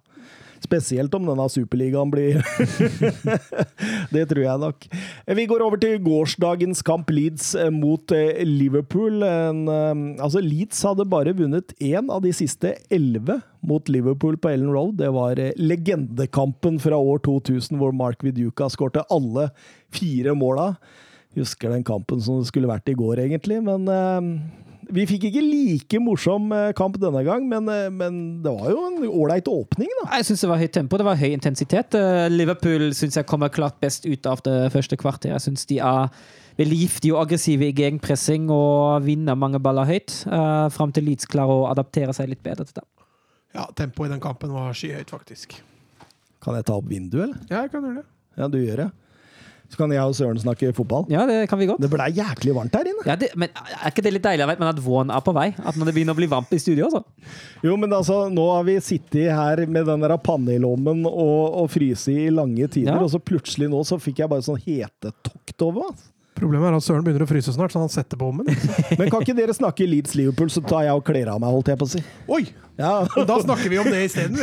Spesielt om denne superligaen blir Det tror jeg nok. Vi går over til gårsdagens kamp Leeds eh, mot eh, Liverpool. En, eh, altså Leeds hadde bare vunnet én av de siste elleve mot Liverpool på Ellen Road. Det var legendekampen fra år 2000 hvor Mark Viduka skårte alle fire måla. Husker den kampen som det skulle vært i går, egentlig, men vi fikk ikke like morsom eh, kamp denne gang, men, eh, men det var jo en ålreit åpning, da. Jeg syns det var høyt tempo, det var høy intensitet. Eh, Liverpool syns jeg kommer klart best ut av det første kvarter. Jeg syns de er veldig giftige og aggressive i gegenpressing og vinner mange baller høyt. Fram til Leeds klarer å adaptere seg litt bedre til det. Ja, tempoet i den kampen var skyhøyt, faktisk. Kan jeg ta opp vinduet, eller? Ja, jeg kan gjøre det. Ja, du gjør det. Så kan jeg og Søren snakke fotball. Ja, det kan vi godt. Det blei jæklig varmt her inne. Ja, det, men Er ikke det litt deilig vet men at våren er på vei? At man det begynner å bli varmt i studio? Også. Jo, men altså, nå har vi sittet her med den der panne i lommen og, og fryst i lange tider, Ja. og så plutselig nå så fikk jeg bare sånn hetetokt over meg. Problemet er at Søren begynner å fryse snart, så han setter på ommen. Men kan ikke dere snakke Leeds Liverpool, så tar jeg og kler av meg, holdt jeg på å si. Oi! Ja, Da snakker vi om det isteden.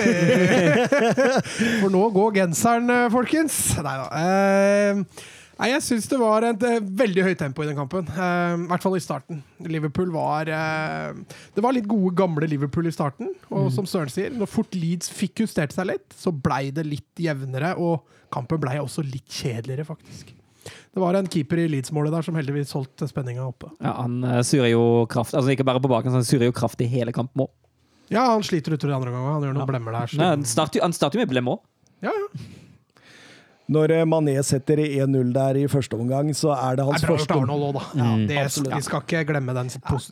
For nå går genseren, eh, folkens. Nei da. Eh, Nei, jeg syns det var et eh, veldig høyt tempo i den kampen. I hvert fall i starten. Liverpool var Det var litt gode, gamle Liverpool i starten. Og som Søren sier, når fort Leeds fikk justert seg litt, så blei det litt jevnere. Og kampen blei også litt kjedeligere, faktisk. Det var en keeper i Leeds-målet der som heldigvis holdt spenninga oppe. Ja, Han surer surrer jo kraft, altså ikke bare på baken, han surrer jo kraft i hele kampen òg. Ja, han sliter utover de andre omgang. Han gjør noen blemmer der. Nei, Han starter jo- han starter med blemmer òg. Ja, ja. Når eh, Mané setter 1-0 der i første omgang, så er det hans Det er bra gjort første av Arnold òg, da. Ja, det, absolutt. vi skal ikke glemme den,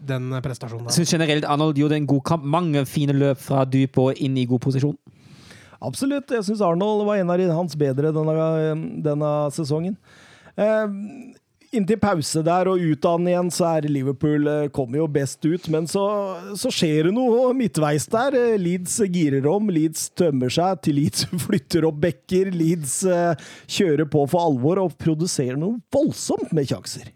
den prestasjonen Jeg der. syns generelt Arnold gjorde en god kamp. Mange fine løp fra dyp og inn i god posisjon. Absolutt. Jeg syns Arnold var en av hans bedre denne, denne sesongen. Eh, inntil pause der og ut av den igjen, så er Liverpool eh, kommer jo best ut. Men så, så skjer det noe midtveis der. Eh, Leeds girer om, Leeds tømmer seg, til Leeds flytter opp bekker. Leeds eh, kjører på for alvor og produserer noe voldsomt med sjanser.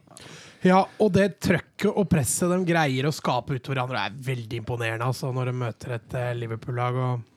Ja, og det trøkket og presset de greier å skape ut hverandre, er veldig imponerende altså, når de møter et Liverpool-lag. og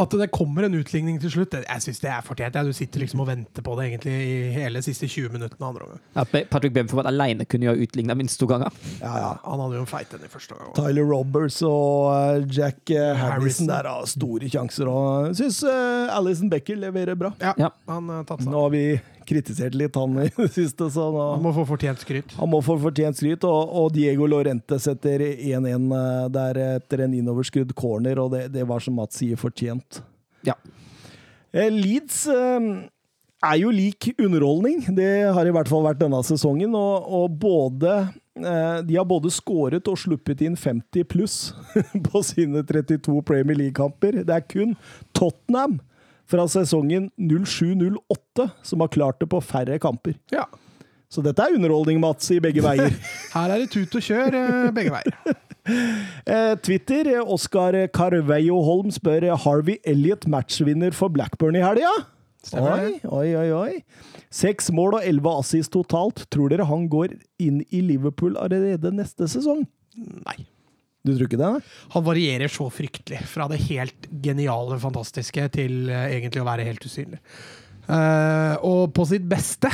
At det kommer en utligning til slutt, det- jeg syns det er fortjent. Du sitter liksom og venter på det egentlig i hele siste 20 minuttene andre omgang. Be- Patrick Bamford alene kunne jo utligna minst to ganger. Ja, ja. Han hadde jo en feit en i første gang. Tyler Roberts og eh, Jack eh, Harrison Harrison. der har store sjanser. Og jeg syns uh, Alison Becker leverer bra. Ja, Ja. han uh, tatt seg Nå har vi kritisert litt han i det siste, så nå Han må få fortjent skryt. Han må få fortjent skryt, og, og Diego Lorente setter 1-1 eh, der etter en innoverskrudd corner, og det, det var som Mats sier, fortjent. Ja. Eh, Leeds eh, er jo lik underholdning. Det har i hvert fall vært denne sesongen, og, og både de har både skåret og sluppet inn 50 pluss på sine 32 Premier League-kamper. Det er kun Tottenham fra sesongen 07-08 som har klart det på færre kamper. Ja. Så dette er underholdning, Mats, i begge veier. Her er det tut og kjør eh, begge veier. Eh, Twitter, eh, Oskar Carveio Holm spør Harvey Elliot matchvinner for Blackburn i helga? Oi, oi, oi, oi. Seks mål og elleve assist totalt. Tror dere han går inn i Liverpool allerede neste sesong? Nei. Du tror ikke det? Han varierer så fryktelig fra det helt geniale, fantastiske til eh, egentlig å være helt usynlig. Uh, og på sitt beste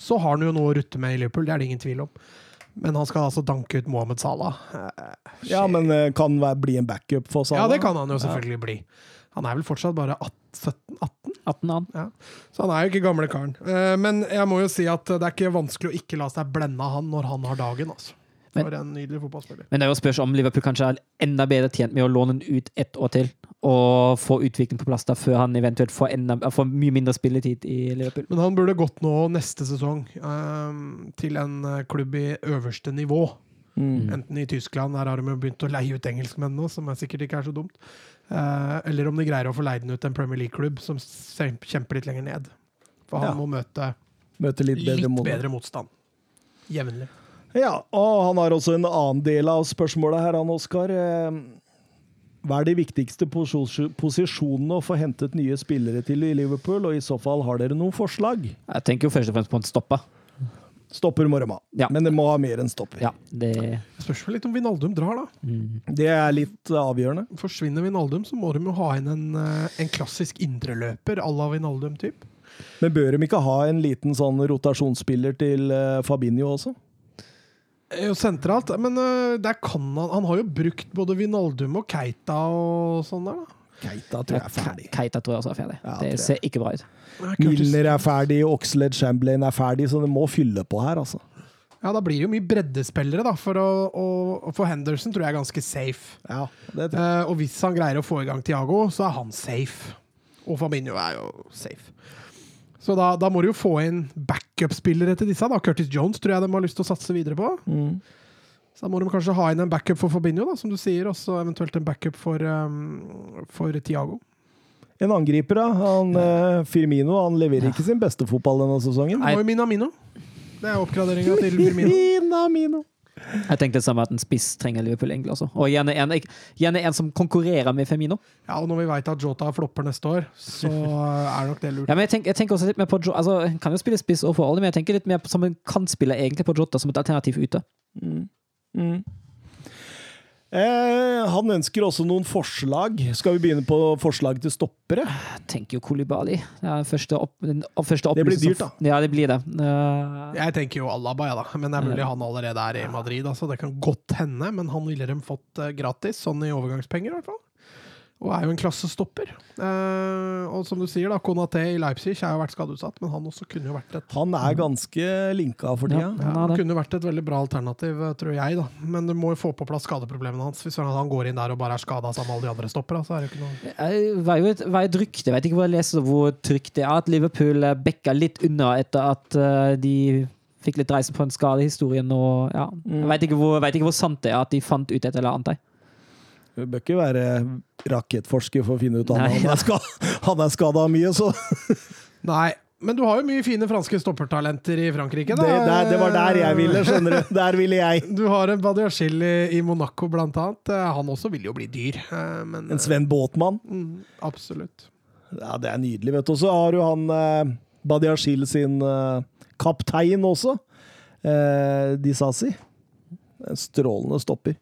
så har han jo noe å rutte med i Liverpool, det er det ingen tvil om. Men han skal altså danke ut Mohammed Salah. Uh, Ja, men kan være, bli en backup for Salah? ja, det kan han jo selvfølgelig bli. Han er vel fortsatt bare 18, 17-18, 18 an. ja. så han er jo ikke gamle karen. Eh, men jeg må jo si at det er ikke vanskelig å ikke la seg blende av han når han har dagen. altså. Men- For en nydelig fotballspiller. Men det er jo spørs om Liverpool kanskje er enda bedre tjent med å låne den ut ett år til, og få utvikling på plass da, før han eventuelt får, enda, får mye mindre spilletid i Liverpool. Men han burde gått nå neste sesong um, til en eh, klubb i øverste nivå. Mm. Enten i Tyskland, der har de begynt å leie ut engelskmenn nå, som er sikkert ikke er så dumt. Uh, eller om de greier å få leid den ut til en Premier League-klubb som kjemper litt lenger ned. For han Ja. må møte møte litt bedre litt mot bedre motstand. Jevnlig. Ja, og han har også en annen del av spørsmålet her, han Oskar. Eh, Hva er de viktigste posisjonene å få hentet nye spillere til i Liverpool, og i så fall har dere noen forslag? Jeg tenker jo først og fremst på en stopper. Stopper må de ha, Ja. men det må ha mer enn stopper. Ja, det spørs vel litt om Vinaldum drar, da. mm. Det er litt avgjørende. Forsvinner Vinaldum, så må de jo ha inn en, eh, en klassisk indreløper à la Vinaldum-typ. Men bør de ikke ha en liten sånn rotasjonsspiller til eh, Fabinho også? Jo sentralt, men eh, der kan han Han har jo brukt både Vinaldum og Keita og sånn der, da. Keita tror jeg er ferdig. Keita tror jeg også er ferdig. Ja, det ser ikke bra ut. Miller er ferdig, Oxlade Chamberlain er ferdig, så det må fylle på her, altså. Ja, da blir det jo mye breddespillere, da. For, å, å, for Henderson tror jeg er ganske safe. Ja, det tror jeg. Eh, og hvis han greier å få i gang Tiago, så er han safe. Og Fabinho er jo safe. Så da, da må du jo få inn backup-spillere til disse. da. Curtis Jones tror jeg de har lyst til å satse videre på. Mm. Så da må de kanskje ha inn en backup for Fabinho, da, som du sier, og så eventuelt en backup for, um, for Tiago. En angriper, da. Han, eh, Firmino han leverer ikke sin beste fotball denne sesongen. Jo Minamino. Det er oppgraderinga til Firmino. Minamino. Jeg tenkte det samme at en spiss trenger Liverpool egentlig også. Og gjerne en, gjerne en som konkurrerer med Femino. Ja, og når vi veit at Jota flopper neste år, så er nok det lurt. Ja, men jeg, tenker, jeg tenker også litt mer på Jota altså, Han kan jo spille spiss overfor alle, men jeg tenker litt mer på, som en kantspiller egentlig på Jota som et alternativ ute. Mm. Mm. Eh, han ønsker også noen forslag. Skal vi begynne på forslag til stoppere? Jeg tenker jo Kolibali. Det er første opp, den første Det blir dyrt, da. Ja, det blir det. Uh... Jeg tenker jo Alaba, ja da. Men det er mulig han allerede er i Madrid. Altså. Det kan godt hende, men han ville de fått eh, gratis, sånn i overgangspenger i hvert fall. Og er jo en klassestopper. Eh, og som du sier, da, Konaté i Leipzig har jo vært skadeutsatt, men han også kunne jo vært et Han er ganske linka for tida. Ja. ja, Han kunne vært et veldig bra alternativ, eh, tror jeg. da. Men du må jo få på plass skadeproblemene hans. Hvis han går inn der og bare er skada sammen med alle de andre stoppere, så er det jo ikke noe Det var jo et, var et rykte, jeg vet ikke hvor jeg leser hvor trygt det er, at Liverpool eh, backa litt unna etter at eh, de fikk litt reise på en skadehistorien. Og, ja. Jeg vet ikke, hvor, vet ikke hvor sant det er at de fant ut et eller annet. Du bør ikke være rakettforsker for å finne ut Nei, han ja. er, ska han er skada mye, så Nei. Men du har jo mye fine franske stoppertalenter i Frankrike. det, da. det, det var der jeg ville, skjønner du. Der ville jeg. Du har en Badiachil i, i Monaco, blant annet. Eh, Han også vil jo bli dyr. eh, Men, En Sven Båtmann. Mm, absolutt. Ja, det er nydelig, vet du. Og så har du han eh, Badiashil sin eh, kaptein også. Eh, Disasi. En strålende stopper.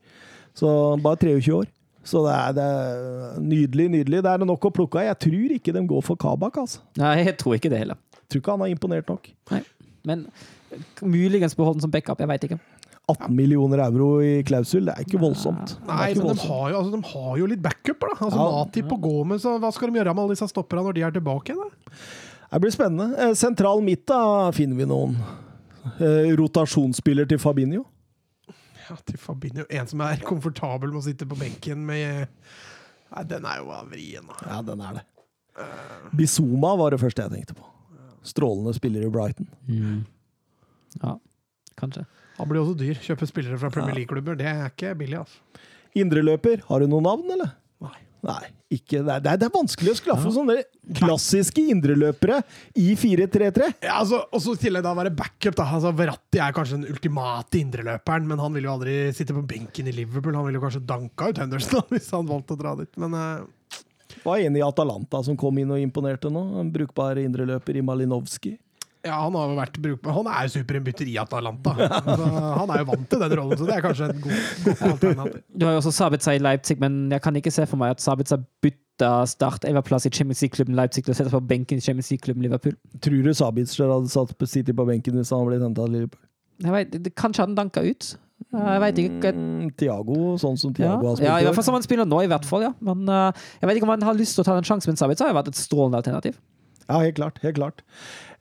Så bare 23 år. Så det er, det er nydelig, nydelig. Det er nok å plukke av. Jeg tror ikke de går for Kabak, altså. Nei, jeg tror ikke det heller. Jeg tror ikke han har imponert nok. Nei, Men muligens beholdt den som backup, jeg veit ikke. 18 millioner euro i klausul, det er ikke voldsomt. Er Nei, ikke men de har, jo, altså, de har jo litt backup, da. Altså, Ja. Matip og Gomez, hva skal de gjøre med alle disse stopperne når de er tilbake? Da? Det blir spennende. Eh, Sentral midt, da finner vi noen. Eh, rotasjonsspiller til Fabinho. Ja, til Fabinho. En som er komfortabel med å sitte på benken med Nei, den er jo vrien. Ja, den er det. Bizuma var det første jeg tenkte på. Strålende spiller i Brighton. Ja, kanskje. Han blir også dyr. Kjøpe spillere fra Premier League-klubber. Det er ikke billig, altså. Indreløper, har du noen navn, eller? Nei. Ikke. Det er, det er- vanskelig å skaffe sånne klassiske indreløpere i 4-3-3. Ja, altså, og så i tillegg da være backup. da. Altså, Verratti er kanskje den ultimate indreløperen, men han vil jo aldri sitte på benken i Liverpool. Han ville kanskje danka ut Henderson hvis han valgte å dra dit, men Uh... Var enig i Atalanta som kom inn og imponerte nå. En brukbar indreløper i Malinovskij. Ja, han har jo vært brukbar. Han er jo superinnbytter i Atalanta. Altså, han er jo vant til den rollen, så det er kanskje en god, god alternativ. Du har jo også Sabitzer i Leipzig, men jeg kan ikke se for meg at Sabitzer bytter start plass i Champions League-klubben Leipzig til å sette på benken i Champions League-klubben Liverpool. Tror du Sabitzer hadde satt på City på benken hvis han hadde blitt henta av Liverpool? Jeg vet, det, kanskje han danka ut. Jeg vet ikke. Tiago, Thiago, sånn som Ja, Thiago har spilt ja, i hvert fall som han spiller nå, i hvert fall. ja. Men uh, jeg vet ikke om han har lyst til å ta den sjansen, men Sabitzer har jo vært et strålende alternativ. Ja, helt klart. Helt klart.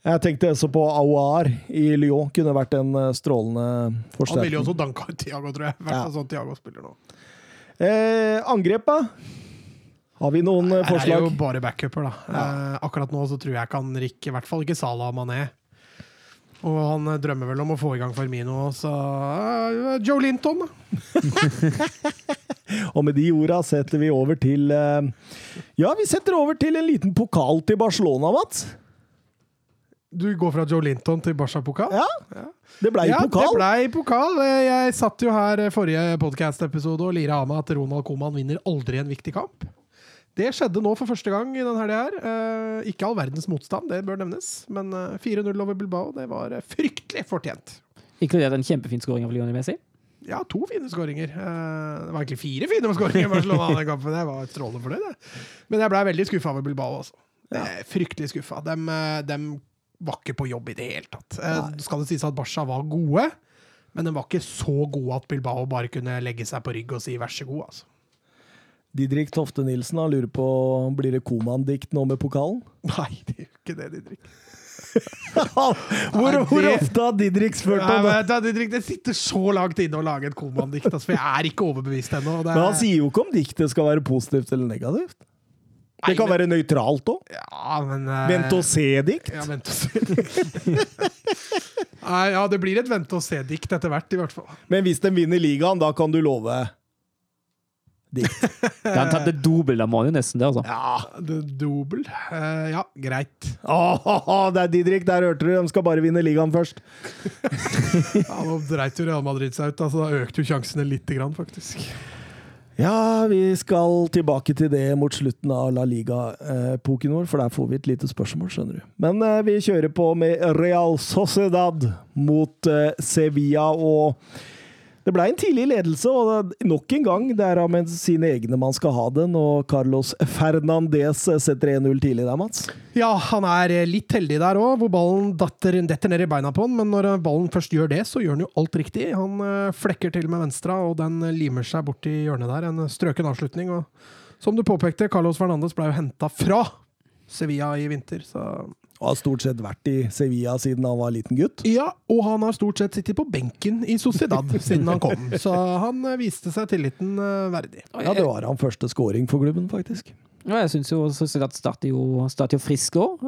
Jeg tenkte også på Aouar i Lyon. Kunne vært en strålende strålende Han ville jo også danka ut Tiago, tror jeg. I hvert Ja. fall sånn Tiago spiller nå. Eh, angrep, da? Har vi noen Nei, forslag? Det er jo bare backuper, da. Eh, akkurat nå så tror jeg ikke han Rick, i hvert fall ikke Salah Mané. Og han eh, drømmer vel om å få i gang Firmino, så uh, Joe Linton, da. Og med de orda setter vi over til uh, Ja, vi setter over til en liten pokal til Barcelona, Mats. Du går fra Joe Linton til Barca-pokal? Ja, det blei Ja, pokal. det blei pokal. Eh, Jeg satt jo her eh, forrige podcast-episode og lira av meg at Ronald Coman vinner aldri en viktig kamp. Det skjedde nå for første gang i denne helga her. Eh, ikke all verdens motstand, det bør nevnes, men eh, 4-0 over Bilbao, det var eh, fryktelig fortjent. Inkludert en kjempefin skåring av Lionel Messi. Ja, to fine skåringer. Eh, Det var egentlig fire fine skåringer i Barcelona den kampen. Jeg var strålende fornøyd, jeg. Men jeg blei veldig skuffa over Bilbao, altså. Ja. Fryktelig skuffa. De, dem var ikke på jobb i det hele tatt. Nei. Skal det sies at Barca var gode, men den var ikke så god at Bilbao bare kunne legge seg på rygg og si vær så god, altså. Didrik Tofte Nilsen han lurer på blir det Koman-dikt nå med pokalen. Nei, det jo ikke det, Didrik. hvor, Nei, hvor ofte har Didrik spurt om det? da, Didrik, det sitter så langt inne å lage et Koman-dikt, altså, for jeg er ikke overbevist ennå. Er... Men han sier jo ikke om diktet skal være positivt eller negativt. Det kan være nøytralt òg. Ja, men uh, Vent og se-dikt. Ja, vent og se. Nei, ja, det blir et vente og se-dikt etter hvert, i hvert fall. Men hvis de vinner ligaen, da kan du love dikt. De har tatt det doble av jo nesten det, altså. Ja. Det Dobel. Uh, ja, greit. Åh, det er Didrik, der hørte du. De skal bare vinne ligaen først. Ja, nå dreit jo Real Madrid seg ut. Altså, da økte jo sjansene lite grann, faktisk. Ja, vi skal tilbake til det mot slutten av La Liga-epoken vår, for der får vi et lite spørsmål, skjønner du. Men eh, vi kjører på med Real Sociedad mot eh, Sevilla, og det ble en tidlig ledelse, og nok en gang det er med sine egne man skal ha den. Og Carlos Fernandez setter 1-0 tidlig der, Mats. Ja, han er eh, litt heldig der òg, hvor ballen detter, detter ned i beina på han. Men når eh, ballen først gjør det, så gjør han jo alt riktig. Han eh, flekker til med venstre, og den limer seg bort i hjørnet der. En strøken avslutning. Og som du påpekte, Carlos Fernandes ble jo henta fra Sevilla i vinter, så Og har stort sett vært i Sevilla siden han var liten gutt. Ja, og han har stort sett sittet på benken i Sociedad siden han kom. Så han eh, viste seg tilliten eh, verdig. Ja, det var han første scoring for klubben, faktisk. Ja, jeg syns jo Sociedad starter jo, starter jo frisk òg,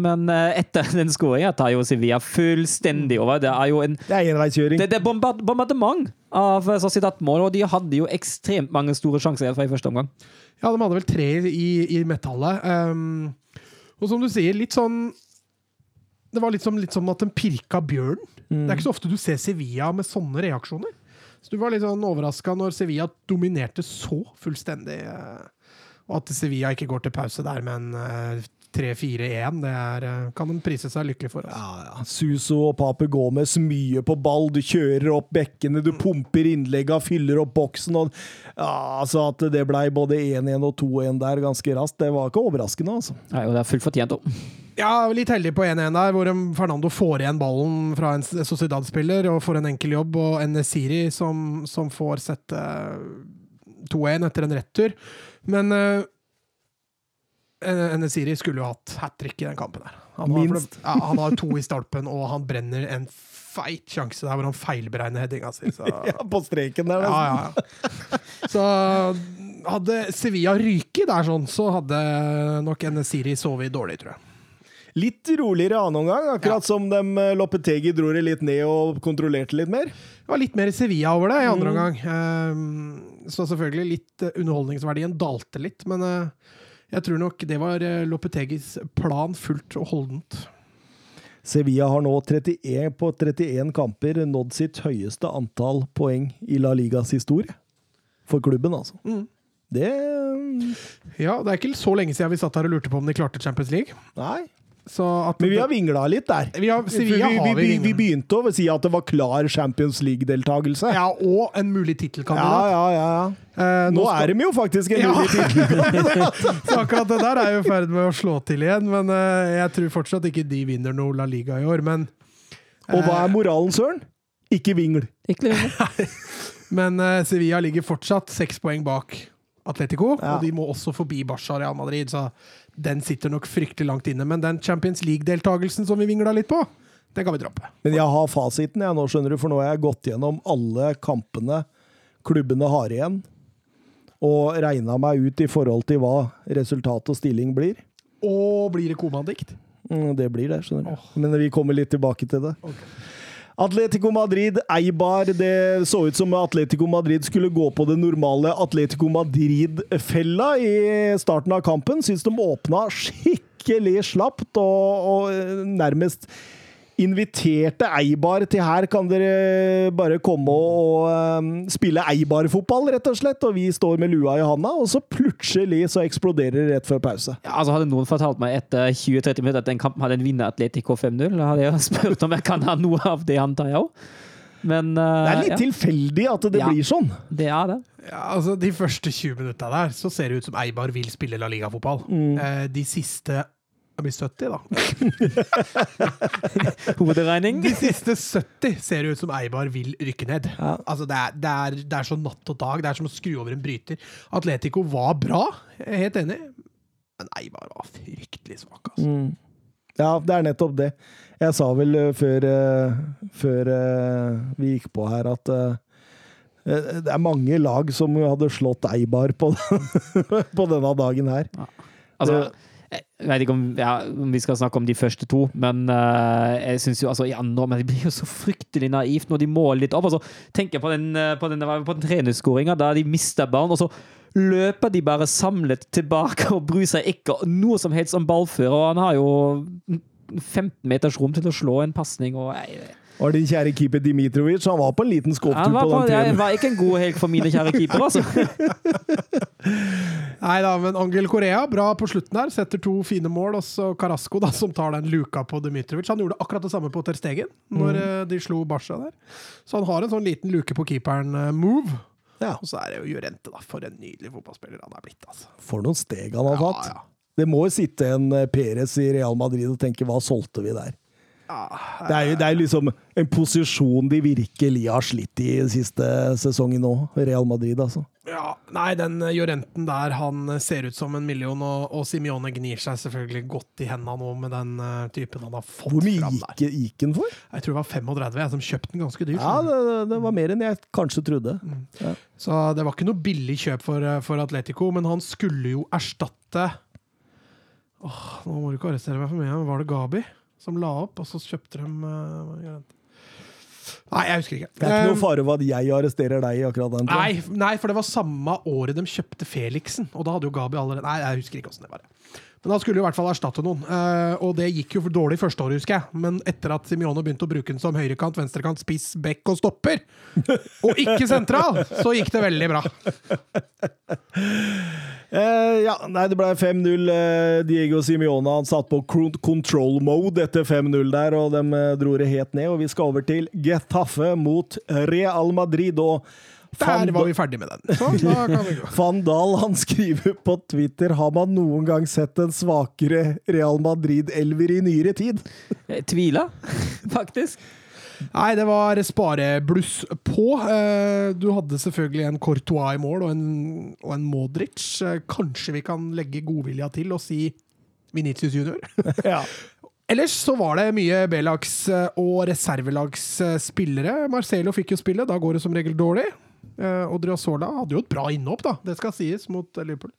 men eh, etter den skåringa tar jo Sevilla fullstendig over. Det er jo en Det er enveiskjøring. det, det er bombardement av Sociedad-mål, og de hadde jo ekstremt mange store sjanser fra i første omgang. Ja, de hadde vel tre i, i metallet. Um, og som du sier, litt sånn Det var litt som, litt som at den pirka bjørnen. Det er ikke så ofte du ser Sevilla med sånne reaksjoner. Så du var litt sånn overraska når Sevilla dominerte så fullstendig. eh, Og at Sevilla ikke går til pause der med en eh, 3-4-1, det er, eh, kan de prise seg lykkelig for. Altså. Ja, ja. Suso og Pape Gomez mye på ball. Du kjører opp bekkene, du pumper innlegga, fyller opp boksen. Og, ja, altså At det blei både 1-1 og 2-1 der ganske raskt, det var ikke overraskende. altså. Nei, og det er fullt fortjent òg. Ja, litt heldig på 1-1 der, hvor Fernando får igjen ballen fra en Sociedad-spiller og får en enkel jobb, og Nesiri som, som får sette eh, 2-1 etter en retur. Men uh, Nesiri skulle jo hatt hat trick i den kampen her. Han har, Minst. ja, han har to i stolpen, og han brenner en feit sjanse der hvor han feilberegner headinga si. Så. Ja, På streken der, Ja, nesten. ja, ja. Så hadde Sevilla ryket der sånn, så hadde nok Nesiri sovet dårlig, tror jeg. Litt roligere annen omgang, akkurat som de eh, Lopetegi dro det litt ned og kontrollerte litt mer. Det var litt mer Sevilla over det i andre omgang. Ehm, så selvfølgelig litt eh, underholdningsverdien dalte litt, men eh, jeg tror nok det var eh, Lopetegis plan fullt og holdent. Sevilla har nå 31, på 31 kamper nådd sitt høyeste antall poeng i La Ligas historie. For klubben, altså. Mm. Det Ja, det er ikke så lenge siden vi satt her og lurte på om de klarte Champions League. Nei. Så at Men vi har vingla litt der. vi har, Sevilla vi, vi, vi, vi, vi begynte å si at det var klar Champions League-deltakelse. Ja, og en mulig ja, tittelkandidat. ja, ja. ja. Eh, Nå skal- er de jo faktisk en Ja. mulig tittelkandidat! Så akkurat det der er jo i ferd med å slå til igjen, men eh, jeg tror fortsatt ikke de vinner noe La Liga i år. Men, Og hva er moralen, Søren? Ikke vingl. Ikke vingl. men eh, Sevilla ligger fortsatt seks poeng bak Atletico, Ja. og de må også forbi Barca Real Madrid, så den sitter nok fryktelig langt inne. Men den Champions League-deltakelsen som vi vingla litt på, den kan vi droppe. Men jeg har fasiten, jeg nå, skjønner du, for nå har jeg gått gjennom alle kampene klubbene har igjen, og regna meg ut i forhold til hva resultat og stilling blir. Og blir det komadikt? Mm, Det blir det, skjønner du. Men vi kommer litt tilbake til det. Atletico Madrid, Eibar. Det så ut som Atletico Madrid skulle gå på det normale Atletico Madrid-fella i starten av kampen. Syns de åpna skikkelig slapt og, og nærmest inviterte Eibar til her kan dere bare komme og, um, spille Eibar-fotball, rett og slett. Og vi står med lua i handa, og så plutselig så eksploderer det rett før pause. Ja, altså Hadde noen fortalt meg etter 20-30 minutter at den kampen hadde en vinner Atletico 5-0, da hadde jeg spurt om jeg kan ha noe av det, antar jeg òg. Men Det eh, er litt ja, tilfeldig at det Ja. blir sånn. det er det. Ja, altså De første 20 minutta der så ser det ut som Eibar vil spille La Liga-fotball. Mm. de siste Det blir 70, da. Hoderegning. De siste 70 ser det ut som Eibar vil rykke ned. Ja. Altså det er, det, er, det er så natt og dag. Det er som å skru over en bryter. Atletico var bra, jeg er helt enig, men Eibar var fryktelig svak. Altså. Mm. Ja, det er nettopp det. Jeg sa vel eh, før, eh, før eh, vi gikk på her at det er mange lag som hadde slått Eibar på, på denne dagen her. Altså, jeg vet ikke om, ja, om vi skal snakke om de første to, men uh, jeg synes jo altså, i andre men Det blir jo så fryktelig naivt når de måler litt opp. Altså, tenker på den, eh, på den, på den trenerskåringa der de mister ballen, og så løper de bare samlet tilbake og bryr seg ikke noe som helst om ballfører. Og han har jo 15 meters rom til å slå en pasning. Og jeg, Og din kjære keeper Dimitrovic, han var på en liten skåptur på på, den jeg treen. var ikke en god helg for mine kjære keepere, altså. Nei da, men Angel Korea, bra på slutten der. Setter to fine mål. Og så Carasco, da, som tar den luka på Dmitrovic. Han gjorde akkurat det samme på Ter Stegen, når mm. de slo Barca der. Så han har en sånn liten luke på keeperen-move. Ja, Og så er det jo Jurente, da. For en nydelig fotballspiller han er blitt, altså. for noen steg han har Ja, tatt. ja. Det må jo sitte en eh, Perez i Real Madrid og tenke hva solgte vi der? Ja, Det er det er liksom en posisjon de virkelig har slitt i siste sesongen nå, Real Madrid, altså. Ja, nei, den eh, Jorenten der, han eh, ser ut som en million, og, og Simione gnir seg selvfølgelig godt i hendene nå med den eh, typen han har fått Hvor mye gikk, gikk den for? Jeg tror det var 35, jeg som kjøpte den ganske dyrt. Ja, det, det var mer enn jeg kanskje trodde. Så det var ikke noe billig kjøp for, for Atletico, men han skulle jo erstatte Åh, Nå må du ikke arrestere meg for mye, men var det Gabi som la opp, og så kjøpte de uh, Nei, jeg husker ikke. Det er ikke Eh, noe fare for at jeg arresterer deg akkurat den. Nei, nei, for det var samme året de kjøpte Felixen. Og da hadde jo Gabi allerede Nei, jeg husker ikke åssen det var. Men han skulle i hvert fall erstatte noen. eh, og det gikk jo dårlig første året, husker jeg. Men etter at Simione begynte å bruke den som høyrekant, venstrekant, spiss, bekk og stopper, og ikke sentral, så gikk det veldig bra. Eh, ja, nei, det ble 5-0. Eh, Diego Simione satt på control mode etter 5-0 der, og de eh, dro det helt ned. Og vi skal over til Getafe mot Real Madrid. og Der var vi ferdig med den. Så da kan vi gå. Van Dahl han skriver på Twitter Har man noen gang sett en svakere Real Madrid-elver i nyere tid? Jeg tvila, faktisk. Nei, det var sparebluss på. Eh, Du hadde selvfølgelig en Courtois i mål og en, og en Modric. Eh, Kanskje vi kan legge godvilja til og si Vinicius junior. Ja. Ellers så var det mye B-lags- og reservelagsspillere. Marcelo fikk jo spille, da går det som regel dårlig. Uh, Odriozola hadde jo et bra innhopp, da. Det skal sies, mot eh, Liverpool.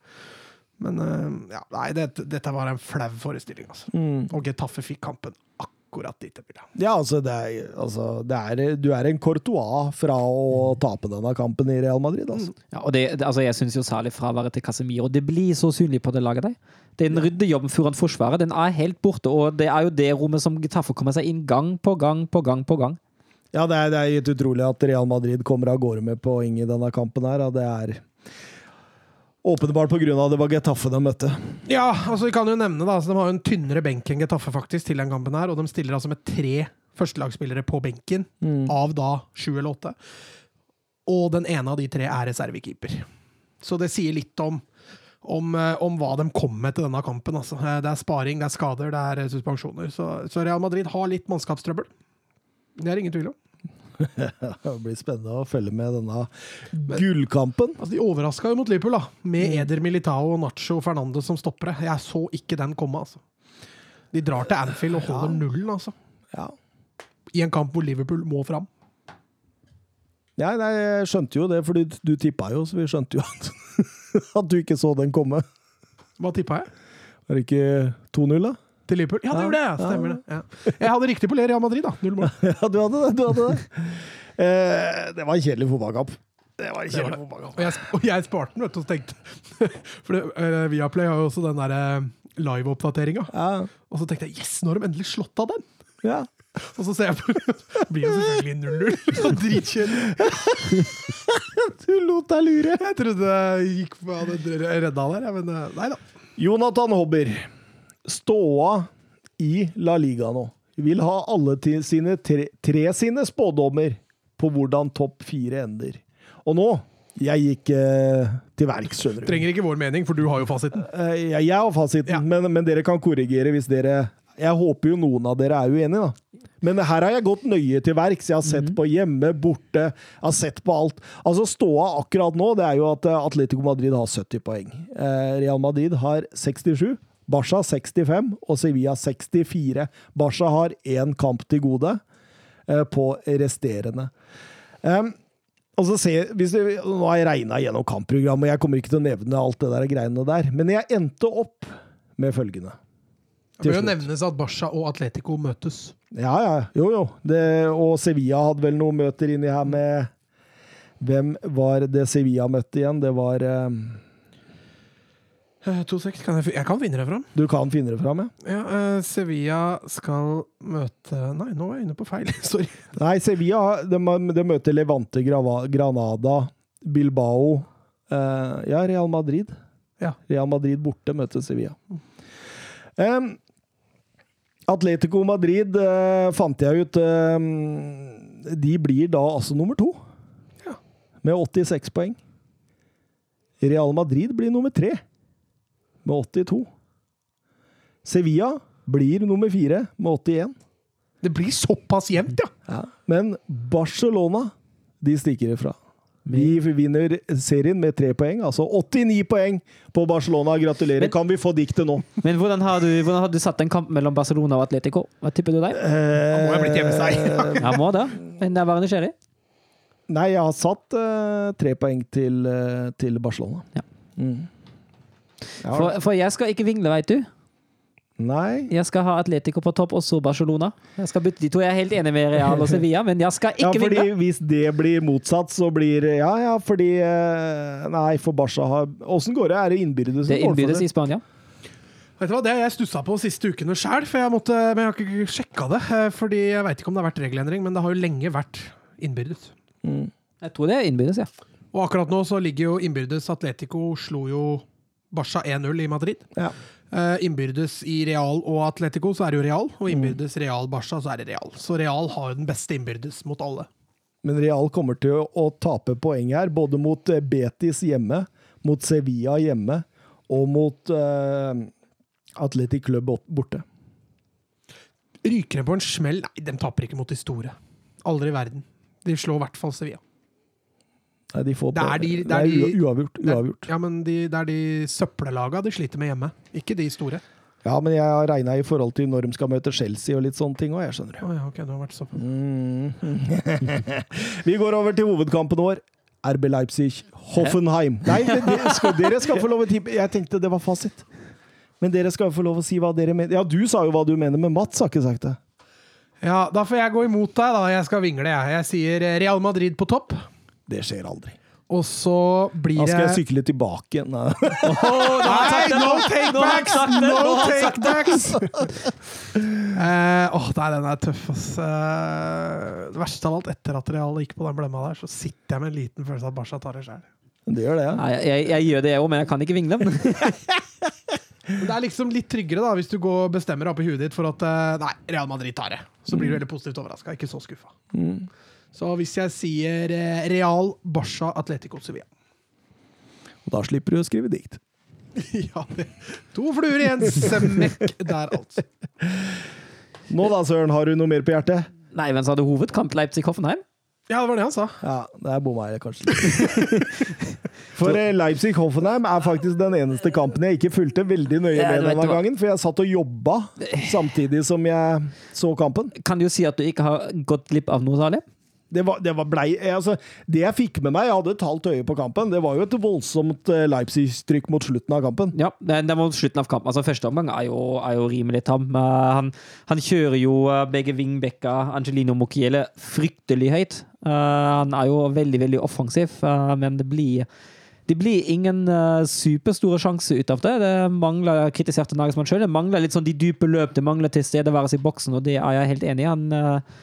Men eh, ja, nei, det, dette var en flau forestilling, altså. Og Getafe fikk kampen akkurat dit det ville. Ja, altså, det er, altså det er, Du er en Courtois fra å tape denne kampen i Real Madrid, altså. Ja, og det, det, altså jeg syns jo særlig fraværet til Casemiro Det blir så synlig på det laget der. Den ryddejobben foran forsvaret den er helt borte, og det er jo det rommet som Getafe kommer seg inn gang på gang på gang på gang. Ja, det er, det er utrolig at Real Madrid kommer av gårde med poeng i denne kampen her. Det er åpenbart av det var Getafe de møtte. Ja, altså vi kan jo nevne da, altså De har jo en tynnere benk enn Getafe faktisk til den kampen her, og de stiller altså med tre førstelagsspillere på benken, av da sju eller åtte. Og den ene av de tre er reservekeeper. Så det sier litt om, om, eh, om hva de kom med til denne kampen. Altså. Eh, Det er sparing, det er skader, det er eh, suspensjoner. Så, så Real Madrid har litt mannskapstrøbbel. Det er ingen tvil om. Det blir spennende å følge med denne gullkampen. Altså, de overraska jo mot Liverpool, da. Med Eder Militao og Nacho Fernandes som stoppere. Jeg så ikke den komme, altså. De drar til Anfield og holder nullen, altså. Ja. I en kamp hvor Liverpool må fram. Ja, nei, jeg skjønte jo det, for du, du tippa jo, så vi skjønte jo at, at du ikke så den komme. Hva tippa jeg? Var det ikke 2-0, da? Til Liverpool? Ja, det gjorde jeg! Stemmer det. Ja. Jeg hadde riktig på Real Madrid, da. Null mål. Ja, du hadde det. du hadde det. Eh, det var en kjedelig fotballkamp. Det var en kjedelig fotballkamp. Og jeg, og jeg sparte den, vet du, og tenkte For det, uh, Viaplay har jo også den derre live-oppdateringa. Ja, Og så tenkte jeg yes, nå har de endelig slått av den! ja. Og så ser jeg på Det blir jo selvfølgelig 0-0. Og Dritkjedelig. Du lot deg lure. Jeg trodde jeg gikk på hadde redda der, men eh, nei da. Jonathan Hobber. Ståa i La Liga nå. Vil ha alle sine tre, tre sine spådommer på hvordan topp fire ender. Og nå Jeg gikk eh, til verks. Trenger ikke vår mening, for du har jo fasiten. Eh, jeg, jeg har fasiten, Ja. men, men dere kan korrigere hvis dere Jeg håper jo noen av dere er uenige, da. Men her har jeg gått nøye til verks. Jeg har sett på hjemme, borte, jeg har sett på alt. Altså Ståa akkurat nå, det er jo at eh, Atletico Madrid har 70 poeng. Eh, Real Madrid har 67. Barca 65 og Sevilla 64. Barca har én kamp til gode eh, på resterende. Um, og så se, hvis du, nå har jeg regna gjennom kampprogrammet, og jeg kommer ikke til å nevne alt det der greiene der, men jeg endte opp med følgende. Det bør jo nevnes at Barca og Atletico møtes. Ja, ja. Jo, jo. Det, og Sevilla hadde vel noen møter inni her med Hvem var det Sevilla møtte igjen? Det var Eh, 2-6, kan jeg, jeg kan finne det fram. Du kan finne det fram, ja? Ja, uh, Sevilla skal møte Nei, nå er jeg inne på feil. Sorry. Nei, Sevilla de, de møter Levante, Grava, Granada, Bilbao uh, Ja, Real Madrid. Ja. Real Madrid borte møter Sevilla. Um, Atletico Madrid uh, fant jeg ut De blir da altså nummer to. Ja. Med 86 poeng. Real Madrid blir nummer tre med 82. Sevilla blir nummer fire med 81. Det blir såpass jevnt, ja! Ja. Men Barcelona, de stikker ifra. Vi vinner serien med tre poeng, altså 89 poeng på Barcelona. Gratulerer. Men- kan vi få diktet nå? Men hvordan har, du, hvordan har du satt en kamp mellom Barcelona og Atletico? Hva tipper du der? må ha blitt hjemme seg. Han må det. Men jeg er bare nysgjerrig. Nei, jeg har satt uh, tre poeng til, uh, til Barcelona. Ja. Mm. Ja, For, for jeg skal ikke vingle, veit du. Nei Jeg skal ha Atletico på topp, og så Barcelona. Jeg skal bytte de to. Jeg er helt enig med Real og Sevilla, men jeg skal ja, ikke fordi vingle. Hvis det blir motsatt, så blir Ja, ja, fordi eh, Nei, for Barca har Åssen går det? Er det innbyrdes? Det er innbyrdes i Spania. Vet du hva, Det har jeg stussa på de siste ukene sjøl, for jeg måtte, men jeg har ikke sjekka det. eh, Fordi jeg veit ikke om det har vært regelendring, men det har jo lenge vært innbyrdes. Mm. Jeg tror det er innbyrdes, ja. Og akkurat nå så ligger jo innbyrdes Atletico slo jo Barca 1-0 i Madrid. Ja. Eh, innbyrdes i Real og Atletico så er det jo Real, og innbyrdes Real Barca så er det Real. Så Real har jo den beste innbyrdes mot alle. Men Real kommer til å, å tape poeng her, både mot eh, Betis hjemme, mot Sevilla hjemme og mot uh, Atletic Club borte. Ryker de på en smell? Nei, de taper ikke mot de store. Aldri i verden. De slår i hvert fall Sevilla. Nei, de får Det er de- det er Nei, de- ua- uavgjort. Det Ja, men de, det er de søppellaga de sliter med hjemme, ikke de store. Ja, men jeg har regna i forhold til når de skal møte Chelsea og litt sånne ting òg, jeg skjønner. Oh, ja, ok, det har vært såpass. Mm. Vi går over til hovedkampen vår. RB Leipzig, Hoffenheim. Nei, men dere skal, dere skal få lov å tippe. Jeg tenkte det var fasit. Men dere skal få lov å si hva dere mener. Ja, du sa jo hva du mener, men Mats har ikke sagt det. Ja, da får jeg gå imot deg, da. Jeg skal vingle, jeg. Jeg sier eh, Real Madrid på topp. Det skjer aldri. Og så blir Da skal jeg sykle sykle tilbake. Nei. Nei, no det, nå No takebacks! han take sagt! Eh, Åh, nei, den er tøff, ass. Uh, det verste av alt, etter at Real gikk på den blemma der, så sitter jeg med en liten følelse av at Barca tar det sjøl. Det gjør det. ja. Nei, jeg, jeg gjør det, jeg òg, men jeg kan ikke vingle. Det er liksom litt tryggere da, hvis du går bestemmer oppi huet ditt for at uh, nei, Real Madrid tar det. Så blir du veldig positivt overraska, ikke så skuffa. Mm. Så hvis jeg sier eh, Real, Barca, Atletico, Sevilla Og da slipper du å skrive dikt. Ja, det. To fluer i en smekk der, altså. Nå da, Søren, har du noe mer på hjertet? Nei, men så hadde hovedkamp Leipzig-Hoffenheim. Ja, det var det han sa. Ja, der bomma jeg kanskje. For eh, Leipzig-Hoffenheim er faktisk den eneste kampen jeg ikke fulgte veldig nøye med denne hva. gangen, for jeg satt og jobba samtidig som jeg så kampen. Kan du si at du ikke har gått glipp av noe særlig? Det, var, det, var blei, eh, altså, det jeg fikk med meg, jeg hadde et halvt øye på kampen, det var jo et voldsomt eh, Leipzig-trykk mot slutten av kampen. Ja, det, det var slutten av kampen. Altså, første omgang er jo, er jo rimelig tam. Eh, han, han kjører jo begge vingbekka, Angelino Mokiele, fryktelig høyt. Han er jo veldig, veldig offensiv, men det blir det blir ingen uh, superstore sjanser ut av det. Det mangler kritiserte Nagelsmann sjøl. Det mangler litt sånn de dype løp, det mangler tilstedeværelse i boksen, og det er jeg helt enig i. Han eh,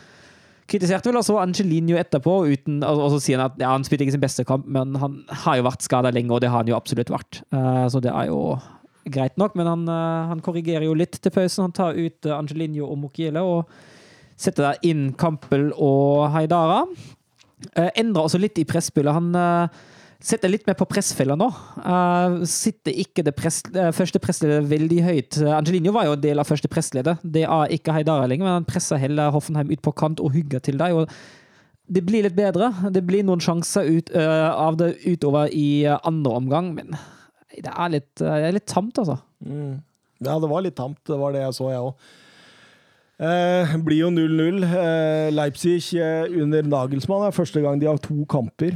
kritiserte vel også Angelino etterpå, uten, og, og så sier han at ja, han spilte ikke sin beste kamp, men han har jo vært skada lenge, og det har han jo absolutt vært. Uh, så det er jo greit nok, men han, uh, han korrigerer jo litt til pausen. Han tar ut uh, Angelino og Mokiele og setter der inn Campbell og Haidara. Uh, endrer også litt i presspillet. Han setter litt mer på pressfella nå. Uh, sitter ikke det press, uh, første pressleddet veldig høyt. Angelinho var jo en del av første pressleddet. Det er ikke Heidara lenger, men han presser heller Hoffenheim ut på kant og hugger til deg. og det blir litt bedre. Det blir noen sjanser ut, uh, av det utover i andre omgang, men det er litt, det er litt tamt, altså. Ja, det var litt tamt, det var det jeg så, jeg òg. Eh, blir jo 0-0. Eh, Leipzig eh, under Nagelsmann er første gang de har to kamper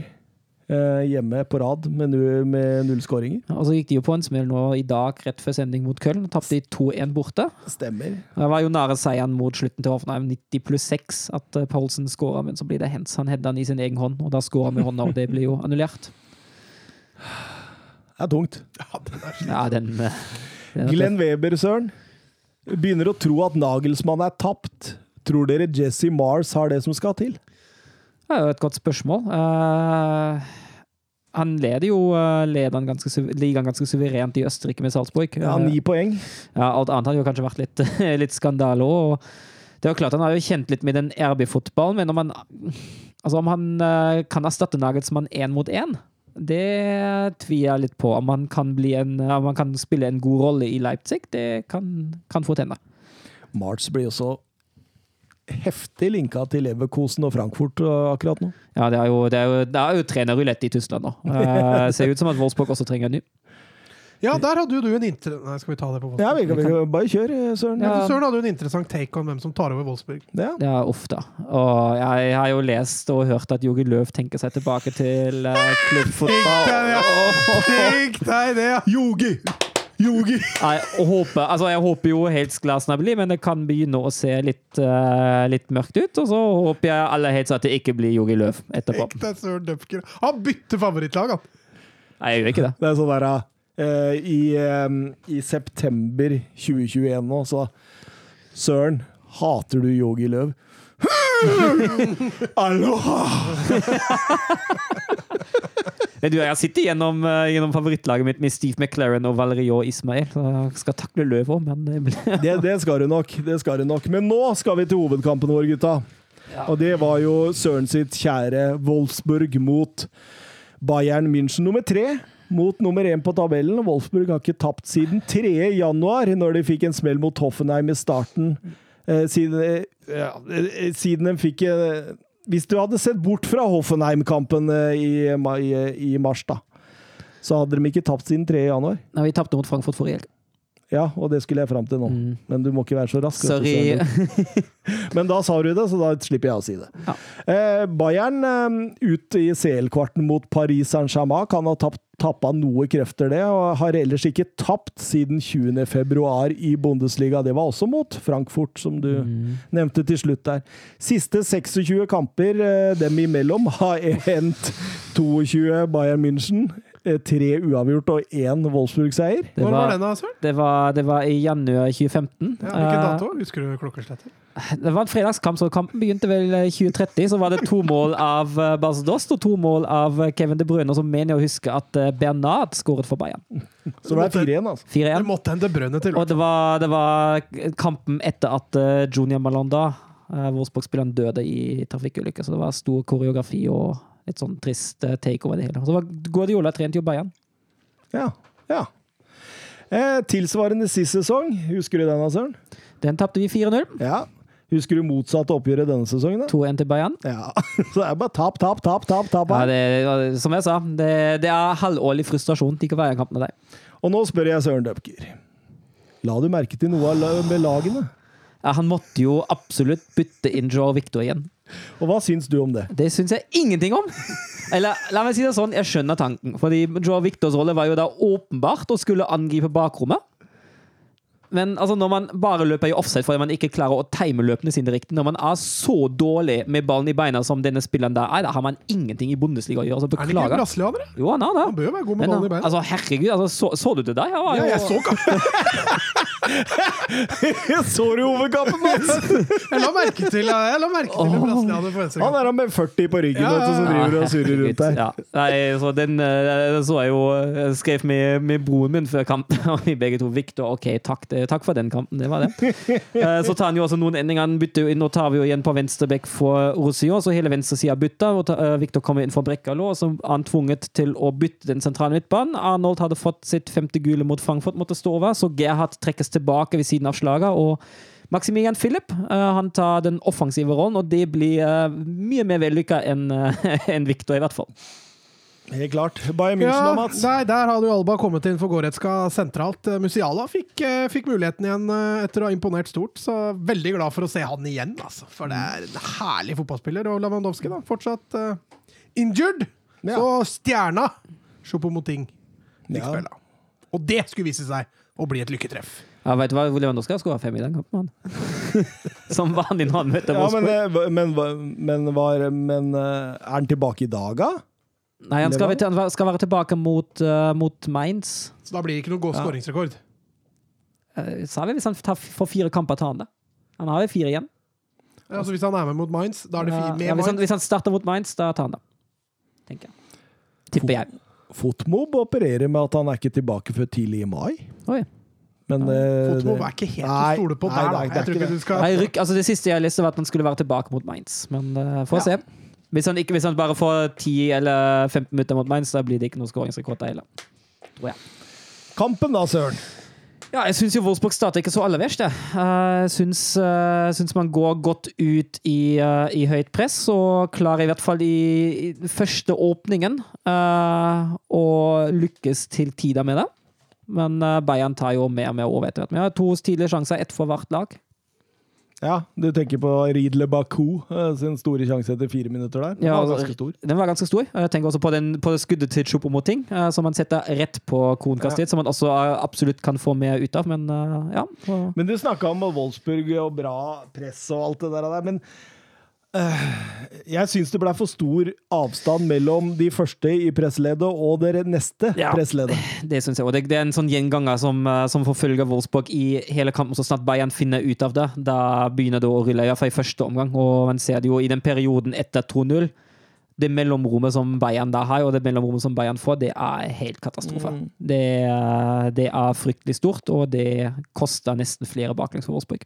hjemme på rad med, nu, med null skåringer. Og så gikk de jo på en smell nå i dag, rett før sending mot Köln. Tapte de 2-1 borte. Stemmer. Det var jo nære seieren mot slutten til Hoffenheim, 90 pluss 6, at eh, Paulsen skåra, men så blir det Hens. Han header den i sin egen hånd, og da skårer han med hånda, og det blir jo annullert. Det er tungt. Ja, den, eh, den er Glenn Weber, søren. Begynner å tro at Nagelsmann er tapt. Tror dere Jesse Mars har det som skal til? Det er jo et godt spørsmål. Uh, han leder jo eh, han ganske, ligaen ganske suverent i Østerrike med Salzburg. Ja, Eh, Ni poeng. Ja, alt annet hadde jo kanskje vært litt, litt skandale òg. Det er jo klart Han har jo kjent litt med den RB-fotballen, men om han, altså om han eh, kan erstatte Nagelsmann én mot én, det tviler jeg litt på. Om han kan, bli en, om han kan spille en god rolle i Leipzig, det kan, kan fort hende. March blir også heftig linka til Leverkosen og Frankfurt uh, akkurat nå. Ja, det er jo, det er jo, det er jo trenerrulett i Tyskland nå. Det ser ut som at Wolfsburg også trenger en ny. Ja, der hadde jo du en inter... Nei, skal vi ta det på Ja, vi kan, vi kan bare kjøre, Søren. Ja, Ja. Søren hadde jo en interessant take om hvem som tar over Wolfsburg. Ja. ja ofte. Og jeg har jo lest og hørt at Jogi Løv tenker seg tilbake til uh, klubbfotball. Tenk deg det! Yogi! Yogi! Nei, jeg håper, altså jeg håper jo helt glassene blir, men det kan begynne å se litt, uh, litt mørkt ut. Og så håper jeg aller helst at det ikke blir Jogi Løv etterpå. Han bytter favorittlag, han! Nei, jeg gjør ikke det. Det er sånn der uh, i, uh, I september 2021 nå, så Søren, hater du Yogi Løv? Aloha! Men Du, jeg sitter gjennom, eh, gjennom favorittlaget mitt med Steve McLaren og Valerio Ismail. Så jeg skal takle løvet òg, men det ble Det, det skal du nok. det skal du nok. Men nå skal vi til hovedkampen vår, gutta. Og det var jo Søren sitt kjære Wolfsburg mot Bayern München nummer tre. Mot nummer én på tabellen. Wolfsburg har ikke tapt siden 3. januar, når de fikk en smell mot Hoffenheim i starten. Eh, siden, eh, ja, eh, siden de fikk eh, Hvis du hadde sett bort fra Hoffenheim-kampen eh, i, i, i mars, da, så hadde de ikke tapt siden 3. januar. Nei, Vi tapte mot Frankfurt forrige helg. Ja, og det skulle jeg fram til nå. Mm. Men du må ikke være så rask. Sorry. Men da sa du det, så da slipper jeg å si det. Ja. Eh, Bayern eh, ut i CL-kvarten mot Paris Saint-Germain kan ha tapt, tappa noe krefter, det, og har ellers ikke tapt siden 20. februar i Bundesliga. Det var også mot Frankfurt, som du Mm. nevnte til slutt der. Siste 26 kamper eh, dem imellom har endt 22 Bayern München, tre uavgjort og én Wolfsburg-seier. Når var var, den, da, Søren? det, var, det var i januar 2015. Ja, hvilken Eh, dato? Husker du klokkeslettet? Det var en fredagskamp, så kampen begynte vel i 2030. Så var det to mål av eh, Bas Dost og to mål av eh, Kevin De Bruyne. Og så mener jeg å huske at eh, Bernard skåret for Bayern. Så det ble 4-1, altså. 4-1. Det måtte en De Bruyne til. Og det var, det var kampen etter at Junior Malanda, uh, Wolfsburg-spilleren, døde i trafikkulykke. Så det var stor koreografi og litt sånn trist takeover take over det hele. Så Guardiola trent jo Bayern. Ja. ja. Eh, tilsvarende sist sesong, husker du den, Søren? Den tapte vi 4-0. Ja. Husker du motsatt oppgjøret denne sesongen? da? 2-1 til Bayern. Ja, Så det er bare tap, tap, tap, tap. tap Ja, det, som jeg sa, det, det er halvårlig frustrasjon til ikke Bayern-kampen av deg. Og nå spør jeg Søren Døpker. La du merke til noe av med lagene? Han måtte jo absolutt bytte inn Joe Victor igjen. Og hva syns du om det? Det syns jeg ingenting om! Eller la meg si det sånn, jeg skjønner tanken. Fordi Joe Victors rolle var jo da åpenbart å skulle angripe bakrommet. Men altså, når man bare løper i offside fordi man ikke klarer å time løpene sine riktig, når man er så dårlig med ballen i beina som denne spilleren der er, da har man ingenting i Bundesliga å gjøre. Altså, Er han ikke en beklager. brasilianer? Jo, han er det. Han bør være god med ballen i beina. altså, herregud, altså, så, så du det der? Jeg var Ja, jeg så kampen. Så du hovedkampen, hans! Jeg la merke til, jeg la merke til oh. Han er han med 40 på ryggen Ja, vet du, som driver og surrer rundt der. Ja. Nei, så den den så jeg jo Jeg skrev med, med broren min før kampen, og vi begge to Victor, OK, takk, det, takk for den kampen. Det var det. Eh, Så tar han jo også noen endringer. Han bytter jo inn, Nå tar vi jo igjen på venstrebekk for Rosio, så hele venstresida bytter. eh, Victor kommer inn for Brekkalo, og så er han tvunget til å bytte den sentrale midtbanen. Arnold hadde fått sitt femte gule mot Frankfurt, måtte stå over, så Gerhard trekkes tilbake ved siden av slaget. og Maximilian Philip eh, han tar den offensive rollen, og det blir eh, mye mer vellykka enn en enn Victor, i hvert fall. Helt klart. Bayern München Ja, da, Mats. der, der hadde jo Alba kommet inn for Goretzka sentralt. Eh, Musiala fikk, eh, fikk muligheten igjen eh, etter å ha imponert stort, så veldig glad for å se han igjen. Altså. For det er en herlig fotballspiller. Og Lewandowski da, fortsatt uh, injured. Ja. Så stjerna Choupo-Moting fikk Ja. spille. Og det skulle vise seg å bli et lykketreff. Ja, vet du hva, Lewandowski har skåra fem i den kampen, han. Som vanlig når han møter Ja, men, Wolfsburg. eh, men, men, men eh, er han tilbake i dag, da? Nei, han skal, han skal være tilbake mot, uh, mot Mainz. Så da blir det ikke noe god skåringsrekord. Uh, sa vi hvis han tar, får fire kamper, tar han det. Han har jo fire igjen. Ja, altså hvis han er med mot Mainz, da er det fire med ja, hvis, han, hvis han starter mot Mainz, da tar han det. Tenker jeg. Tipper jeg. Fotmob opererer med at han er ikke tilbake før tidlig i mai. Oi. Men eh, Fotmob er ikke helt Nei, å stole på nei, der, da. nei, det Jeg tror ikke ikke det. du skal Nei, ryk, altså det siste jeg leste, var at han skulle være tilbake mot Mainz. Men uh, får Ja. se. Hvis han, ikke, hvis han bare får 10 eller 15 minutter mot Mainz, da blir det ikke noen skåringsrekord der heller. Tror jeg. Kampen da, Søren. Ja, jeg syns jo Wolfsburg starter ikke så aller verst. Jeg uh, syns, eh, syns man går godt ut i, eh, i høyt press, og klarer i hvert fall i, i første åpningen eh, å lykkes til tider med det. Men eh, Bayern tar jo mer og mer over etter hvert. Vi har to tidlige sjanser, ett for hvert lag. Ja, Du tenker på Ridle Baku eh, sin store sjanse etter fire minutter der? Den Ja, var altså, ganske stor. Den var ganske stor. Jeg tenker også på, den, på det skuddet til Chopomoting, uh, som man setter rett på konkastet, som man også eh, absolutt kan få mer ut av. Men eh, ja. Men du snakka om Wolfsburg og bra press og alt det der. Men eh, jeg syns det ble for stor avstand mellom de første i pressledet og det neste Ja. pressleddet. Det synes jeg. òg. det, er en sånn gjenganger som, eh, som forfølger Wolfsburg i hele kampen. Så snart Bayern finner ut av det, da begynner det å rulle. I hvert fall i første omgang. Og man ser det jo i den perioden etter 2-0. Det mellomrommet som Bayern da har, og det mellomrommet som Bayern får, det er helt katastrofe. Mm. Det, er- det er fryktelig stort, og det koster nesten flere baklengs for Wolfsburg.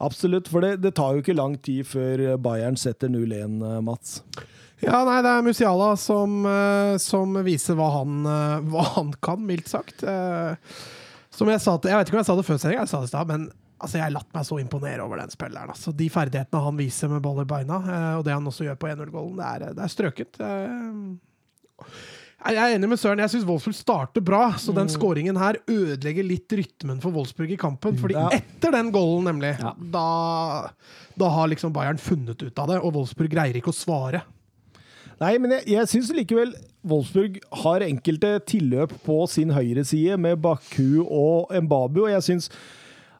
Absolutt, for det, det tar jo ikke lang tid før Bayern setter 0-1, eh, Mats. Ja, nei, det er Musiala som, eh, som viser hva han, eh, hva han kan, mildt sagt. Som jeg sa til, Jeg vet ikke om jeg sa det før sendinga, jeg sa det i stad, men altså, jeg har latt meg så imponere over den spilleren. Altså, de ferdighetene han viser med ball i beina, og det han også gjør på 1-0-gålen, det, det er strøket. Jeg er enig med Søren. Jeg syns Wolfsburg starter bra, så den skåringen her ødelegger litt rytmen for Wolfsburg i kampen. Fordi Ja. etter den goalen, nemlig, Ja. da, da har liksom Bayern funnet ut av det, og Wolfsburg greier ikke å svare. Nei, men jeg, jeg syns likevel Wolfsburg har enkelte tilløp på sin høyre side med Baku og Mbabu, og jeg syns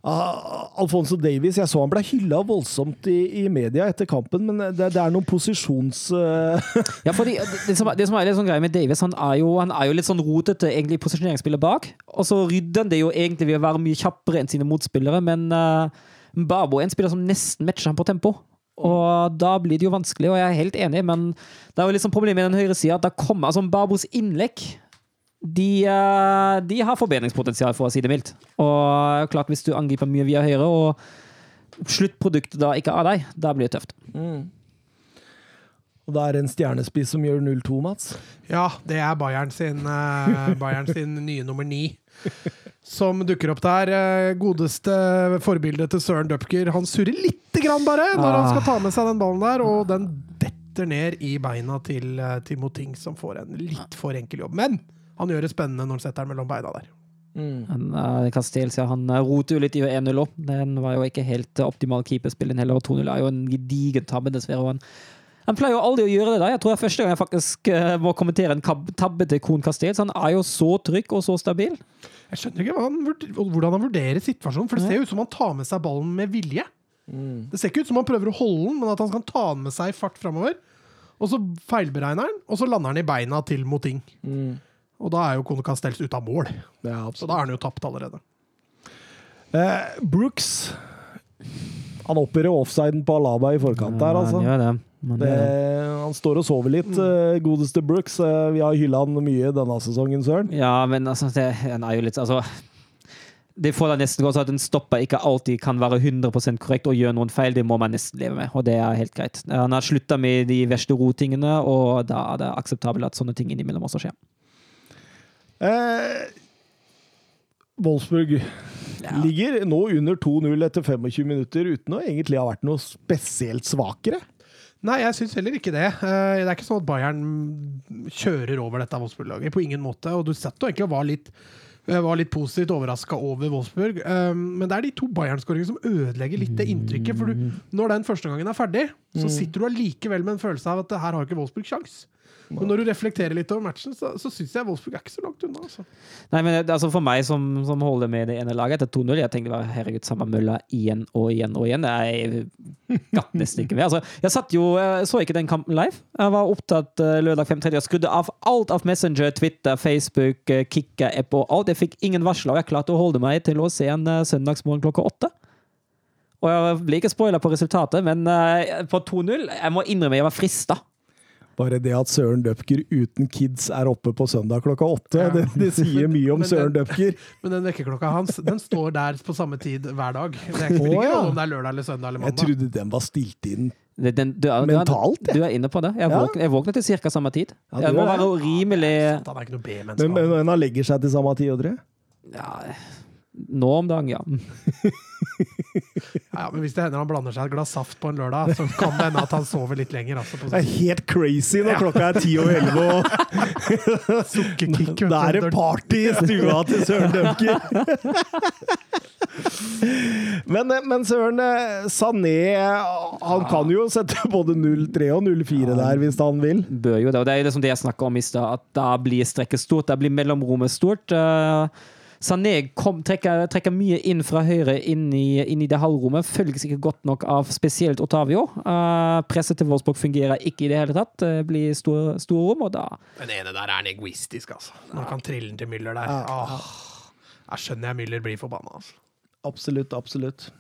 ah, Alfonso Davies Jeg så han ble hylla voldsomt i, i media etter kampen, men det, det er noen posisjons... Uh... Ja, fordi det, som, det som er litt sånn greie med Davis, han er jo, han er jo litt sånn rotete egentlig i posisjoneringsspillet bak. Og så rydder han det jo egentlig ved å være mye kjappere enn sine motspillere, men uh, Mbabo er en spiller som nesten matcher ham på tempo. Og da blir det jo vanskelig, og jeg er helt enig, men det er jo litt sånn problemet med den høyre sida altså Mbabos innlegg de, eh, de har forbedringspotensial, for å si det mildt. Og klart, hvis du angriper mye via høyre, og sluttproduktet da ikke er deg, da blir det tøft. Og det er en stjernespiss som gjør 0-2, Mats. Ja, det er Bayern sin, eh, Bayern sin nye nummer ni. som dukker opp der. Eh, Godeste forbildet til Søren Dupker. Han surrer lite grann bare når han skal ta med seg den ballen der, og den detter ned i beina til, Timo Ting, som får en litt for enkel jobb. Men han gjør det spennende når han setter den mellom beina der. Han, uh, Castells, han eh, roter jo litt i 1-0 òg. Den var jo ikke helt uh, optimal keeperspill. heller, og 2-0 er jo en gedigen tabbe, dessverre. og Han, han pleier jo aldri å gjøre det. da. Jeg tror det er første gang jeg faktisk uh, må kommentere en tabbe til Kohn Castells. Han er jo så trygg og så stabil. Jeg skjønner ikke hva han, hvordan han vurderer situasjonen, for det ser jo ut som han tar med seg ballen med vilje. Det ser ikke ut som han prøver å holde den, men at han kan ta den med seg i fart framover. Og så feilberegner han, og så lander han i beina til Moting. Og da er jo Kone Castells ute av mål. Ja, Så da er han jo tapt allerede. Eh, Brooks Han oppgir offsiden på Alaba i forkant der, altså. Han det. Det, han står og sover litt, mm. godeste Brooks. Eh, vi har hylla han mye denne sesongen, Søren. Ja, men altså, det, han er jo litt altså det får da nesten gå så at en stopper ikke alltid kan være 100% korrekt og gjøre noen feil. Det må man nesten leve med, og det er helt greit. Han har slutta med de verste rotingene, og da er det akseptabelt at sånne ting innimellom også skjer. Eh, Wolfsburg ligger nå under 2-0 etter 25 minutter uten å egentlig ha vært noe spesielt svakere. Nei, jeg syns heller ikke det. Eh, Det er ikke sånn at Bayern kjører over dette Wolfsburg-laget. På ingen måte. Og du satt jo egentlig og var litt, eh, var litt positivt overraska over Wolfsburg. Eh, Men det er de to Bayern-skåringene som ødelegger litt det inntrykket. For du, når den første gangen er ferdig, så sitter du allikevel med en følelse av at her har ikke Wolfsburg sjans. Men når du reflekterer litt over matchen, så, så syns jeg Wolfsburg er ikke så langt unna. Altså. Nei, men altså For meg som, som holder med det ene laget etter 2-0 Jeg tenkte bare, herregud, samme mølla igjen og igjen og igjen. Jeg gatt nesten ikke mer. Altså, jeg satt jo, jeg så ikke den kampen live. Jeg var opptatt eh, lørdag 5.30 og skrudde av alt av Messenger, Twitter, Facebook, eh, Kikka-app og alt. Jeg fikk ingen varsler, og jeg klarte å holde meg til å se en eh, søndagsmorgen klokka åtte. Og jeg blir ikke spoila på resultatet, men på 2-0 Jeg må innrømme jeg var frista. Bare det at Søren Dupker uten kids er oppe på søndag klokka åtte, Ja. det, det sier mye om Søren Døpker. Dupker. Men den vekkerklokka hans den står der på samme tid hver dag. Det er ikke ja. om det er lørdag eller søndag eller Jeg trodde den var stilt inn. Den, du, er- du er- Mentalt. Du er inne på det. Jeg, Ja. våkner, jeg våkner til ca. samme tid. Ja, jeg må være rimelig Han er ikke noe B-menneske. Men, men, han. men han legger seg til samme tid, Oddre? ja, Nå om dagen, ja. Ja, men hvis det hender han blander seg et glass saft på en lørdag, så kan det hende at han sover litt lenger. Altså, på Det er helt crazy når klokka er ti og elleve, og sukkerkick. da er det party i stua til Søren Dunker! Men, men Søren, eh, Sané han kan jo sette både 0-3 og 0-4 der hvis han vil. Bør jo det. Og det er liksom det jeg snakka om i stad, at da blir strekket stort. Da blir mellomrommet stort. Eh, Sané kom, trekker, trekker mye inn fra høyre inn i, inn i det halvrommet. Følges ikke godt nok av spesielt Otavio. Uh, presset til Wolfsburg fungerer ikke i det hele tatt. Det blir store, store rom, og da Den ene der er en egoistisk, altså. Når kan trille den til Müller der. Åh. Jeg skjønner jeg Müller blir forbanna. Altså. Absolutt, absolutt.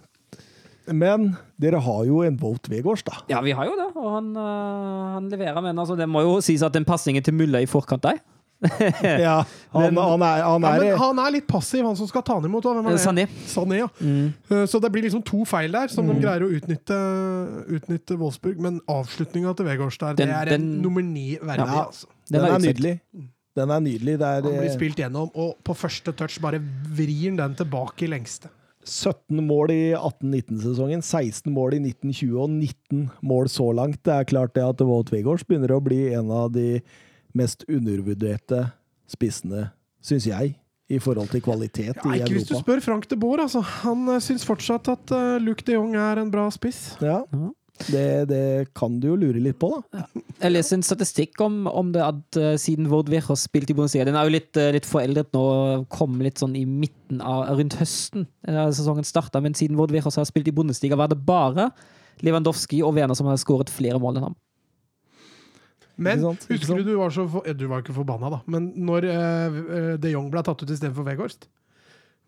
Men dere har jo en Vote Vegårs, da. Ja, vi har jo det, og han, øh, han leverer. Men altså, det må jo sies at den pasningen til Mulla i forkant der Ja, han, han er, han Ja, er men han er litt passiv, han som skal ta han imot. Hvem er det? Sané. Sané, ja. mm. Så det blir liksom to feil der, som de greier å utnytte, utnytte Wolfsburg. Men avslutninga til Vegårs der, Den- det er en den- nummer ni verdig. Ja. altså. Den er utsett. nydelig. Den er nydelig. Det er Han blir eh, spilt gjennom, og på første touch bare vrir han den tilbake i lengste. 17 mål i 18-19-sesongen, 16 mål i 1920 og 19 mål så langt. Det er klart det at Wout Weghorst begynner å bli en av de mest undervurderte spissene, syns jeg, i forhold til kvalitet Ja, i ikke hvis du spør Frank de Boer, altså. Han uh, syns fortsatt at uh, Luke de Jong er en bra spiss. Ja, det, det kan du jo lure litt på, da. Jeg leser en statistikk om, om det at uh, siden Vordvir har spilt i Bundesliga Den er jo litt, uh, litt foreldret nå, kom litt sånn i midten av rundt høsten da sesongen starta, men siden Vordvir har spilt i Bundesliga, var det bare Lewandowski og Werner som har skåret flere mål enn ham. Men sant? Husker du du var så for, Du var ikke forbanna, da. Men når uh, de Jong ble tatt ut istedenfor Weghorst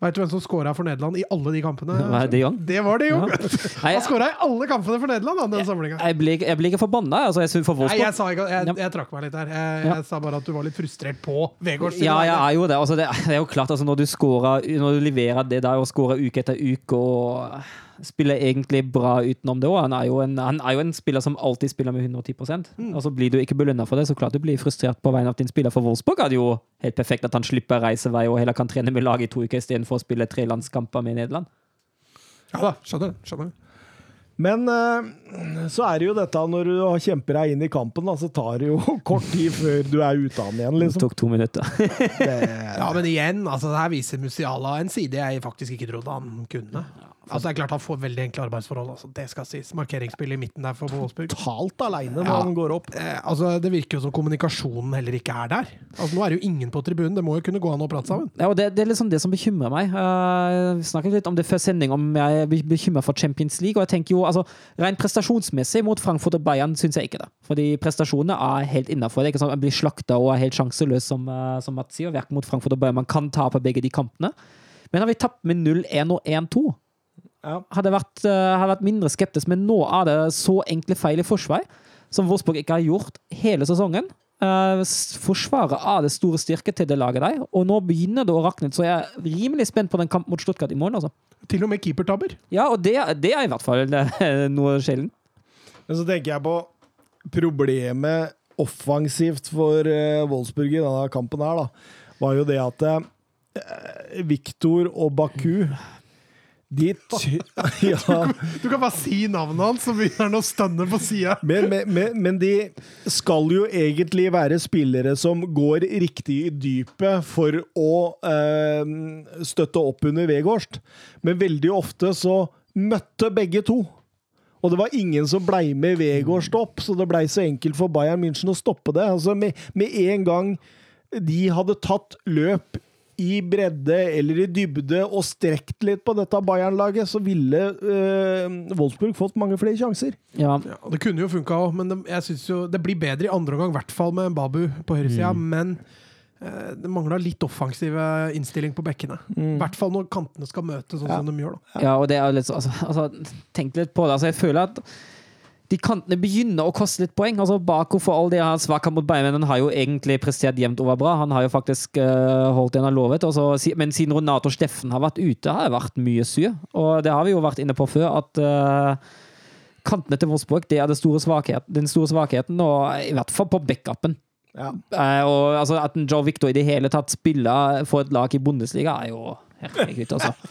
Veit du hvem som scora for Nederland i alle de kampene? Nei, de det, Jong? Det var de Jong! Ja. Han scora i alle kampene for Nederland, Da, den samlinga. Jeg blir, jeg blir ikke forbanna. Altså, jeg for Nei, jeg, ikke, jeg, jeg trakk meg litt der. Jeg, Ja. sa bare at du var litt frustrert på Vegårs Ja, jeg er jo det. Altså, det, det er jo klart, altså, når du scorer Når du leverer det der og scorer uke etter uke og spiller egentlig bra utenom det òg han, han er jo en spiller som alltid spiller med 110 Mm. Og så blir du ikke belønna for det, så klart du blir frustrert på vegne av din spiller. For Wolfsburg er det jo helt perfekt at han slipper reisevei og heller kan trene med laget i to uker istedenfor å spille tre landskamper med Nederland. Ja da, skjønner. skjønner. Men eh, så er det jo dette når du kjemper deg inn i kampen, da, så tar det jo kort tid før du er ute av den igjen, Det liksom. tok to minutter. Det, Ja, men igjen, altså, det her viser Musiala en side jeg faktisk ikke trodde han kunne. Altså, det er klart Han får veldig enkle arbeidsforhold, altså, det skal sies. Markeringsspill i midten der for Wolfsburg. totalt aleine når Ja. han går opp. Eh, altså, Det virker jo som kommunikasjonen heller ikke er der. Altså, Nå er det jo ingen på tribunen, det må jo kunne gå an å prate sammen. Ja, og det, det er liksom det som bekymrer meg. Uh, vi snakket litt om det før sending, om jeg er be- bekymret for Champions League. Og jeg tenker jo, altså, Rent prestasjonsmessig mot Frankfurt og Bayern syns jeg ikke det. Fordi prestasjonene er helt innafor. man blir slakta og er helt sjanseløs, som, uh, som Mats sier. Verken mot Frankfurt og Bayern. Man kan tape begge de kampene. Men har vi tapt med 0-1 og 1-2, Ja. Hadde vært, uh, hadde vært mindre skeptisk. Men nå er det så enkle feil i forsvar, som Wolfsburg ikke har gjort hele sesongen. Uh, forsvaret er det store styrket til det laget der, og nå begynner det å rakne. Så jeg er rimelig spent på den kampen mot Stuttgart i morgen. Altså. Til og med keepertabber. Ja, og det, det er i hvert fall eh, noe sjelden. Men så tenker jeg på problemet offensivt for uh, Wolfsburg i denne kampen her, da, var jo det at uh, Viktor og Baku de ja, Du kan bare si navnet hans, så begynner han å stønne på sida. men, men, men, men de skal jo egentlig være spillere som går riktig i dypet for å eh, støtte opp under Vegårst. Men veldig ofte så møtte begge to. Og det var ingen som blei med Vegårst opp, så det blei så enkelt for Bayern München å stoppe det. Altså med, med en gang de hadde tatt løp i bredde eller i dybde og strekt litt på dette Bayern-laget, så ville eh, Wolfsburg fått mange flere sjanser. Ja, Ja, det kunne jo funka òg, men det, jeg synes jo det blir bedre i andre omgang, i hvert fall med Babu på høyresida. Men eh, det mangla litt offensive innstilling på bekkene. I hvert fall når kantene skal møte sånn som de gjør. da. ja og det er litt så, altså, altså, Tenk litt på det. Altså, jeg føler at de kantene begynner å koste litt poeng. Altså, Bako for all det har svakhet mot Bayern, men han har jo egentlig prestert jevnt over bra. Han har jo faktisk uh, holdt det han har lovet. Også, men siden Ronato Steffen har vært ute, har det vært mye sur. Og det har vi jo vært inne på før, at uh, kantene til Wolfsburg det er det store svakhet, den store svakheten, og i hvert fall på backupen. Ja. Uh, og altså, At en Joe Victor i det hele tatt spiller for et lag i Bundesliga, er jo herregud, altså.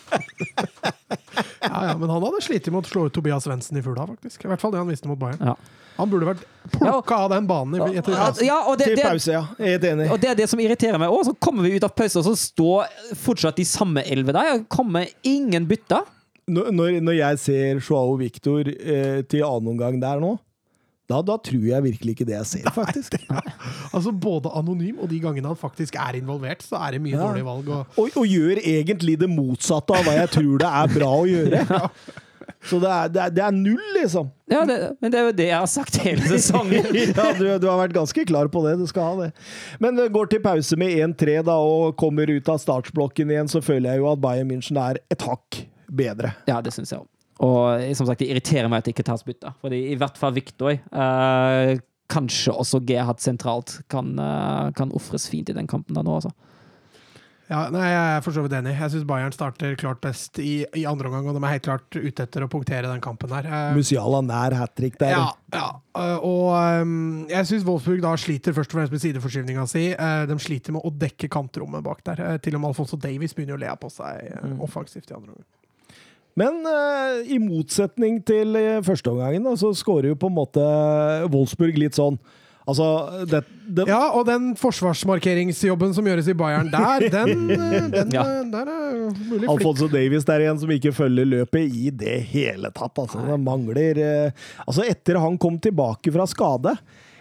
Ja, ja, men han hadde slitt med å slå ut Tobias Svendsen i fulla, faktisk. I hvert fall det han visste mot Bayern. Ja. Han burde vært plukka av den banen i- etter Ja, pausen. ja, og det, Til pause, ja. Jeg er helt enig. og det er det som irriterer meg. Og så kommer vi ut av pause, og så står fortsatt de samme elleve der. Kommer ingen bytter. Når, når- når jeg ser Joao Victor eh, til annen omgang der nå, da, da tror jeg virkelig ikke det jeg ser, faktisk. Altså Både anonym og de gangene han faktisk er involvert, så er det mye Ja. dårlige valg. Og, Og, og gjør egentlig det motsatte av hva jeg tror det er bra å gjøre. Så det er, det er, det er null, liksom. Ja, det, men det er jo det jeg har sagt hele sesongen. Ja, du, du har vært ganske klar på det. Du skal ha det. Men det går til pause med 1-3 da, og kommer ut av startsblokken igjen, så føler jeg jo at Bayern München er et hakk bedre. Ja, det syns jeg òg. Og som sagt, det irriterer meg at det ikke tas bytter. Fordi i hvert fall Victor, eh, kanskje også Gerhard sentralt, kan, eh, kan ofres fint i den kampen der nå, altså. ja, nei, Jeg er for så vidt enig. Jeg syns Bayern starter klart best i, i andre omgang, og de er helt klart ute etter å punktere den kampen her. Eh, Musiala nær hat trick der. Ja, ja. Uh, og um, jeg syns Wolfsburg da sliter først og fremst med sideforskyvninga si. Uh, de sliter med å dekke kantrommet bak der. Uh, til og med Alfonso Davies begynner å le på seg uh, offensivt i andre omgang. Men uh, i motsetning til uh, førsteomgangen, så skårer jo på en måte Wolfsburg litt sånn Altså, det, det, Ja, og den forsvarsmarkeringsjobben som gjøres i Bayern der, den, den Ja. der er mulig. Alfonso Davies der igjen, som ikke følger løpet i det hele tatt. Altså, det mangler eh, Altså, etter han kom tilbake fra skade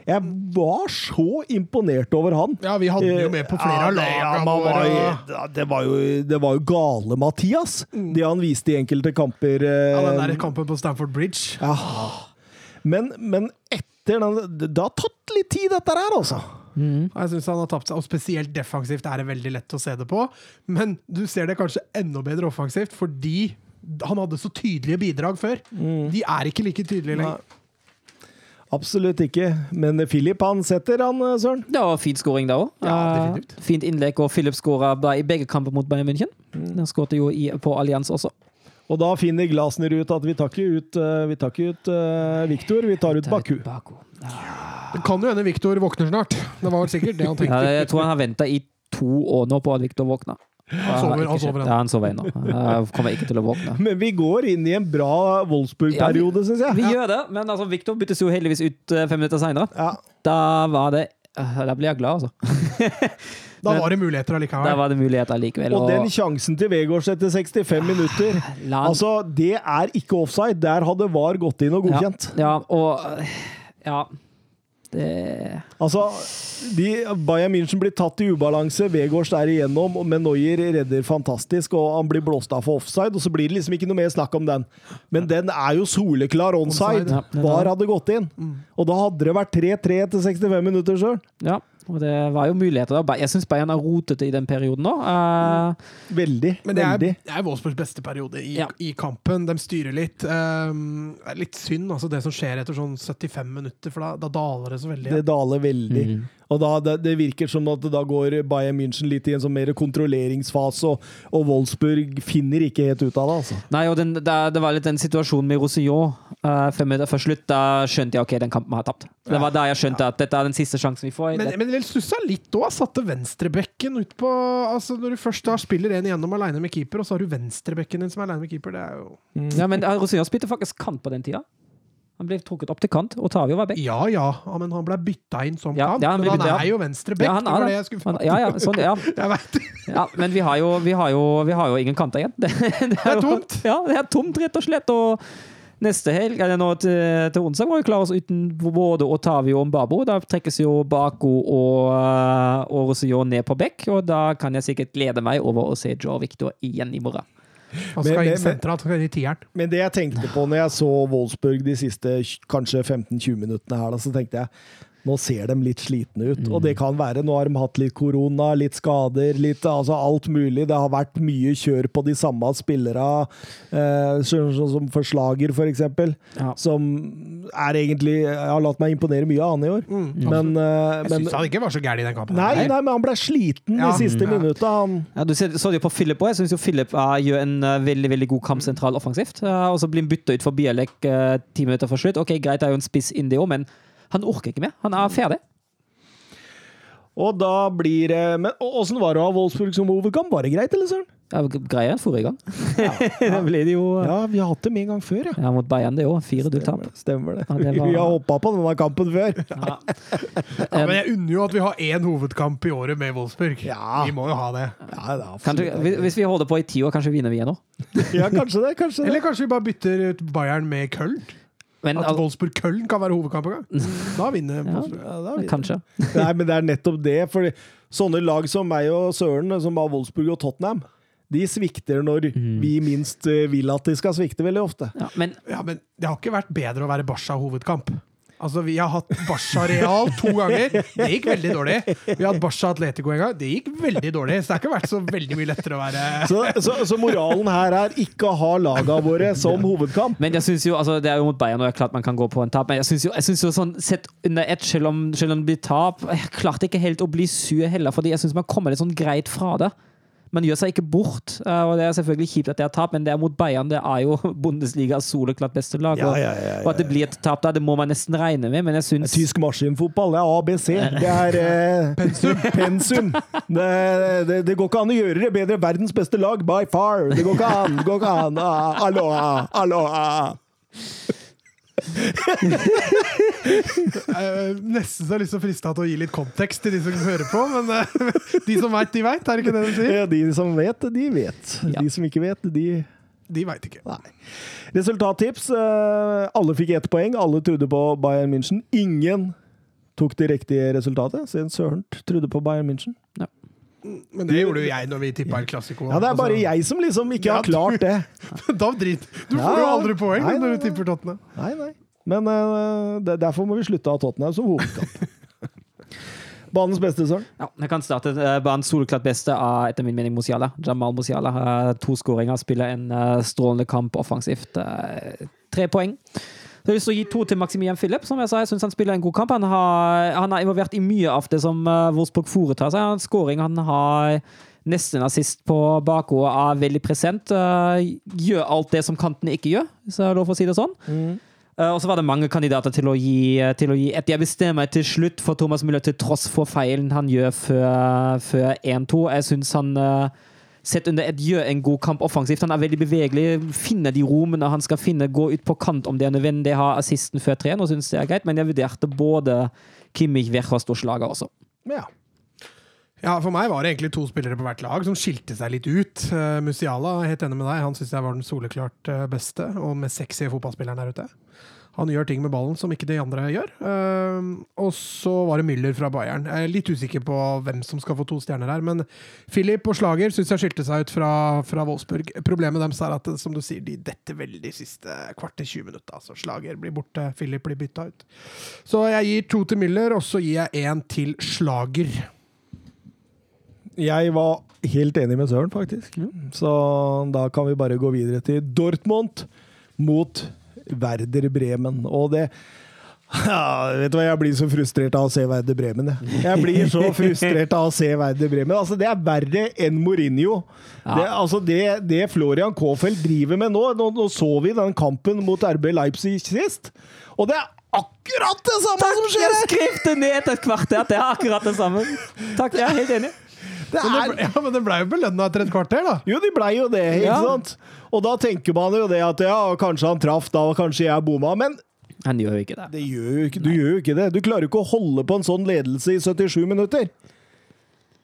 Jeg var så imponert over han. Ja, vi hadde jo med på flere av det- lagene var, våre. det, var jo, det var jo gale, Mathias, det han viste i enkelte kamper. eh, Ja, den der kampen på Stamford Bridge. ja. Men, men etter den Det har tatt litt tid, dette her, altså. Mm. Jeg synes han har tapt seg, og Spesielt defensivt er det veldig lett å se det på. Men du ser det kanskje enda bedre offensivt fordi han hadde så tydelige bidrag før. De er ikke like tydelige lenger. Absolutt ikke. Men Philip han setter, han, eh, Søren. Det var fint scoring da òg. Ja, fint innlegg, og Philip skåra i begge kamper mot Bayern München. Han skårte jo i, på Allianz også. Og da finner Glasner ut at vi tar ikke ut, eh, vi tar ikke ut uh, Viktor, vi tar ut Baku. Baku. Det kan jo hende Viktor våkner snart. Det var sikkert det han Ja, tenkte. jeg tror han har venta i to år nå på at Victor våkner. Han sover, han sover Ja, han sover ennå. Kommer ikke til å våkne. Men vi går inn i en bra Wolfsburg-periode, syns Vi jeg. gjør det, men altså, Victor byttes jo heldigvis ut eh, fem minutter seinere. Ja. Da var det eh, Da blir jeg glad, altså. Da var det muligheter allikevel. Da var det muligheter allikevel. Og den sjansen til Vegårs etter 65 minutter la Altså, det er ikke offside. Der hadde VAR gått inn og godkjent. Ja, ja, og Ja. Det Altså, de, Bayern München blir tatt i ubalanse, Vegårs er igjennom, men Neuer redder fantastisk, og han blir blåst av for offside, og så blir det liksom ikke noe mer snakk om den. Men den er jo soleklar onside. Onside. VAR hadde gått inn. Og da hadde det vært 3-3 etter 65 minutter sjøl. Ja. Og det var jo muligheter da. Jeg syns Bayern har rotet i den perioden nå. Uh, Veldig. Men det er, det er Wolfsburgs beste periode i, Ja. i kampen. De styrer litt. Um, det er litt synd, altså, det som skjer etter sånn 75 minutter, for da, da daler det så veldig. Det daler veldig. Mhm. Og da, det, det virker som at da går Bayern München litt i en sånn mer kontrolleringsfase, og, og Wolfsburg finner ikke helt ut av det. altså. Nei, og den, det, det var litt den situasjonen med Rosillon uh, fem minutter før slutt. Da skjønte jeg ok, den kampen har tapt. Det var da jeg skjønte at dette er den siste sjansen vi får. Men, men vel stussa litt òg. Satte venstrebekken ut på altså Når du først da spiller en igjennom aleine med keeper, og så har du venstrebekken din som er aleine med keeper, det er jo ja, men Rosillon Roussillon spilte faktisk kant på den tida. Han ble trukket opp til kant, og Tavio var back. Ja ja, men han ble bytta inn som Ja, kant. ja, han men han er jo venstrebekk, Ja, han det er var det. det jeg skulle Ja, ja, sånn, ja. Jeg vet det. ja men vi har, jo, vi, har jo, vi har jo ingen kanter igjen. Det, det, er jo- tomt. Ja, det er tomt, rett og slett. Og neste helg, eller nå til, til onsdag, må vi klare oss uten både Otavio og Mbabo. Da trekkes jo Bako og, uh, og Roussillon ned på bekk, og da kan jeg sikkert glede meg over å se Joe Victor igjen i morgen. Han skal Men- inn sentralt, i tieren. Men det jeg tenkte på når jeg så Wolfsburg de siste kanskje 15-20 minuttene her, da, så tenkte jeg nå ser de litt slitne ut. Og det kan være, nå har de hatt litt korona, litt skader, litt altså alt mulig. Det har vært mye kjør på de samme spillere, eh, som Forslager, for eksempel. Ja. Som er egentlig Jeg har latt meg imponere mye av han i år. Men, eh, Jeg syns han ikke var så gæren i den kampen. Nei, nei, men han ble sliten Ja. de siste Ja. minutta. Han Ja, du ser- så det jo på Philip òg. Jeg syns Philip uh, gjør en uh, veldig veldig god kamp sentral offensivt. Uh, og så blir han bytta ut for Bielek uh, ti minutter for slutt. Ok, Greit, det er jo en spiss inn det òg, men han orker ikke mer. Han er ferdig. Og da blir det Men åssen var det å ha Wolfsburg som hovedkamp? Var det greit, eller søren? Ja, enn forrige gang. Ja, ja. det jo uh, Ja, vi har hatt dem en gang før, ja. ja, mot Bayern, det òg. Fire du tap. Stemmer det. Ja, det var- Vi har hoppa på denne kampen før. Ja. Ja, men jeg unner jo at vi har én hovedkamp i året med Wolfsburg. Ja. Vi må jo ha det. Ja, det Kanskje, hvis hvis vi holder på i ti år, kanskje vinner vi igjen òg. ja, kanskje det. Kanskje det. Eller kanskje vi bare bytter ut Bayern med Köln? Men At altså, Wolfsburg-Köln kan være hovedkamp en gang? Da vinner Ja. Wolfsburg. Ja, da vinner. kanskje. Nei, men det er nettopp det. For sånne lag som meg og Søren, som var Wolfsburg og Tottenham, de svikter når vi minst eh, vil at de skal svikte, veldig ofte. Ja, men Ja, men det har ikke vært bedre å være Barca hovedkamp. Altså, Vi har hatt Barca Real to ganger. Det gikk veldig dårlig. Vi har hatt Barca Atletico en gang. Det gikk veldig dårlig. Så det har ikke vært så veldig mye lettere å være Så, så, så moralen her er ikke å ha laga våre som hovedkamp. Men jeg synes jo, altså det er jo mot Bayern, og det er klart man kan gå på en tap, men jeg syns jo, jeg synes jo sånn sett under ett, selv om, selv om det blir tap Jeg klarte ikke helt å bli sur heller, fordi jeg syns man kommer litt sånn greit fra det. Man gjør seg ikke bort, eh, og det er selvfølgelig kjipt at det er tap, men det er mot Bayern. Det er jo Bundesligas soleklart beste lag. Ja, og, ja, ja, ja, og at det blir et tap der, det må man nesten regne med, men jeg syns Tysk maskinfotball, det er ABC. Det er eh, pensum. pensum. Det, det, det går ikke an å gjøre det bedre. Verdens beste lag, by far. Det går ikke an. Det går ikke an. Ah, aloha, aloha. Eh, Nesten så jeg har lyst til å friste til å gi litt kontekst til de som hører på, men eh, de som veit, de veit. Er det ikke det de sier? Ja, De som vet, de vet. Ja. De som ikke vet, de De veit ikke. Nei. Resultattips. eh, Alle fikk ett poeng. Alle trodde på Bayern München. Ingen tok det riktige resultatet. Siden Søren trodde på Bayern München. Men det gjorde jo jeg når vi tippa El Clásico. Ja, Det er bare Altså, jeg som liksom ikke Ja, har klart det. Da drit. Du Ja, får jo ja. aldri poeng Nei, når du tipper Tottenham. Nei, nei. Men uh, derfor må vi slutte å ha Tottenham som hovedkamp. Banens beste, Søren? Ja, jeg kan starte. Eh, Banens soleklart beste er etter min mening Musiala. Jamal Musiala har to skåringer, spiller en eh, strålende kamp offensivt. Eh, tre poeng. Så jeg har lyst til å gi to til Maximilian Philip. som Jeg sa, jeg synes han spiller en god kamp. Han, har, han er involvert i mye av det som uh, Wolfsburg foretar seg. Han har en scoring, han har nesten assist på bakhodet, er veldig present. eh, gjør alt det som kantene ikke gjør, hvis jeg har lov å si det sånn. Eh, og så var det mange kandidater til å gi, til å gi et jeg bestemmer meg til slutt for Thomas Müller, til tross for feilen han gjør før, før 1-2. Jeg syns han eh, sett under et gjør en god kamp offensivt. Han er veldig bevegelig, finner de rommene han skal finne, gå ut på kant om det er nødvendig, ha assisten før 3 og syns det er greit, men jeg vurderte både Kimmich, Verhast og Slager også. Ja. Ja, For meg var det egentlig to spillere på hvert lag som skilte seg litt ut. Uh, Musiala, helt enig med deg, han syns jeg var den soleklart eh, beste og mest sexy fotballspilleren der ute. Han gjør ting med ballen som ikke de andre gjør. Eh, og så var det Müller fra Bayern. Jeg er litt usikker på hvem som skal få to stjerner her, men Philip og Slager syns jeg skilte seg ut fra, fra Wolfsburg. Problemet deres er at som du sier, de detter veldig siste kvarter 20 minutter. Altså, Slager blir borte, Philip blir bytta ut. Så jeg gir to til Müller, og så gir jeg én til Slager. Jeg var helt enig med Søren, faktisk. Så da kan vi bare gå videre til Dortmund mot Werder Bremen. Og det ja, vet du hva, Jeg blir så frustrert av å se Werder Bremen. Jeg, jeg blir så frustrert av å se Werder Bremen. Altså, Det er verre enn Mourinho. Det, altså, det, det Florian Kofeld driver med nå, nå Nå så vi den kampen mot RB Leipzig sist, og det er akkurat det samme som skjer! Takk, Jeg skrev det ned etter et kvarter, det er akkurat det samme. Takk, jeg er helt enig. Det Men det ble, ja, men det ble jo belønna etter et kvarter, da. Jo, de blei jo det, ikke Ja. sant? Og da tenker man jo det at ja, kanskje han traff da, og kanskje jeg bomma. Men Han gjør jo ikke det. det gjør jo ikke, du gjør jo ikke det. Du klarer jo ikke å holde på en sånn ledelse i 77 minutter.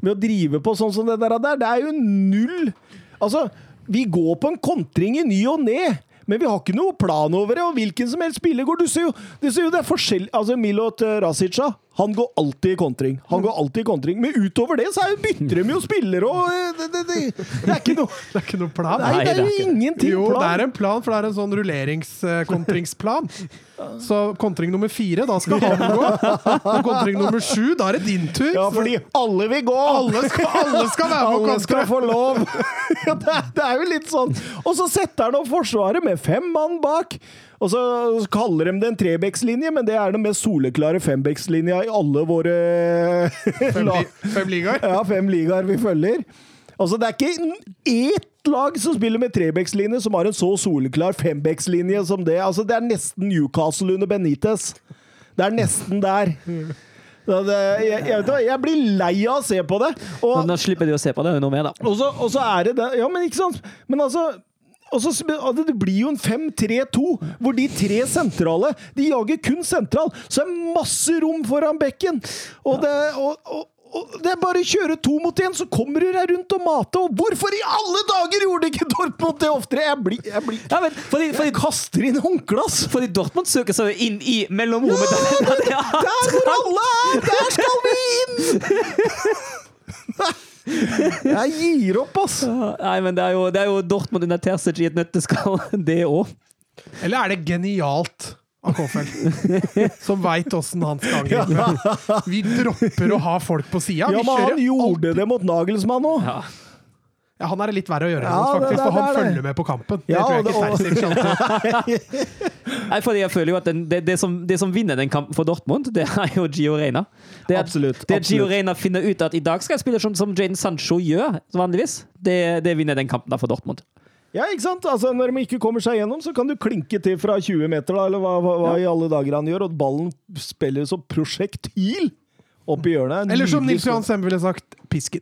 Med å drive på sånn som det der. der. Det er jo null Altså, vi går på en kontring i ny og ne. Men vi har ikke noe plan over det, og hvilken som helst spiller går Du ser jo, du ser jo det er forskjell Altså, Milot eh, Rasica, han går alltid i kontring. Han går alltid i kontring. Men utover det så er jo bytter de jo spillere, og eh, det, det, det, det er ikke noe Det er ikke noe plan. Nei, det er jo ingenting Jo, plan. det er en plan, for det er en sånn rulleringskontringsplan. Så kontring nummer fire, da skal han gå. Og kontring nummer sju, da er det din tur. Ja, fordi alle vil gå! alle skal, alle skal være med og Alle skal få lov! Ja, det, er, det er jo litt sånn. Og så setter han opp Forsvaret med fem mann bak. Og så kaller de det en trebekslinje, men det er den mest soleklare fembekslinja i alle våre Fem, li- fem ligaer. Ja, fem ligaer vi følger. Altså, det er ikke ett lag som spiller med trebekslinje som har en så soleklar fembekslinje som det. Altså, det er nesten Newcastle under Benitez. Det er nesten der. Det, jeg, jeg, vet hva, jeg blir lei av å se på det. Og, Nå slipper de å se på det noe mer, da. og, så, og så er det det Ja, men ikke sant? Men altså og det blir jo en 5-3-2, hvor de tre sentrale De jager kun sentral, så er masse rom foran bekken. Og det, og, og, og det er bare å kjøre to mot én, så kommer du deg rundt og mate. Og hvorfor i alle dager gjorde ikke Dortmund det oftere? Jeg blir, jeg blir Ja, men fordi, fordi, Jeg kaster inn håndglass fordi Dortmund søker seg inn i mellomrommet. der, der, det er- Der hvor alle er! Der skal vi inn! Jeg gir opp, ass! Nei, men det er jo, det er jo Dortmund under Terzic i et nøtteskall, det òg. Eller er det genialt av Kofeld, som veit åssen han skal angripe? Vi dropper å ha folk på sida. Ja, men han gjorde alt. gjorde det mot Nagelsmann òg. Ja. Ja, han er det litt verre å gjøre, Ja, mot, faktisk, det- for han det er det. følger med på kampen. Det tror jeg ikke det- Terzic. Nei, fordi jeg føler jo at den, det, det, som, det som vinner den kampen for Dortmund, det er jo Gio Reyna. Det at, Absolutt, Det absolutt. Gio Reina finner ut at i dag skal jeg spille som, som Jaden Sancho gjør vanligvis, det, det vinner den kampen da for Dortmund. Ja, ikke sant? Altså, Når de ikke kommer seg gjennom, så kan du klinke til fra 20 meter, da, eller hva, hva, hva i alle dager han gjør, og ballen spiller som prosjektil opp i hjørnet. Eller som Nils Johan Semme ville sagt, pisken.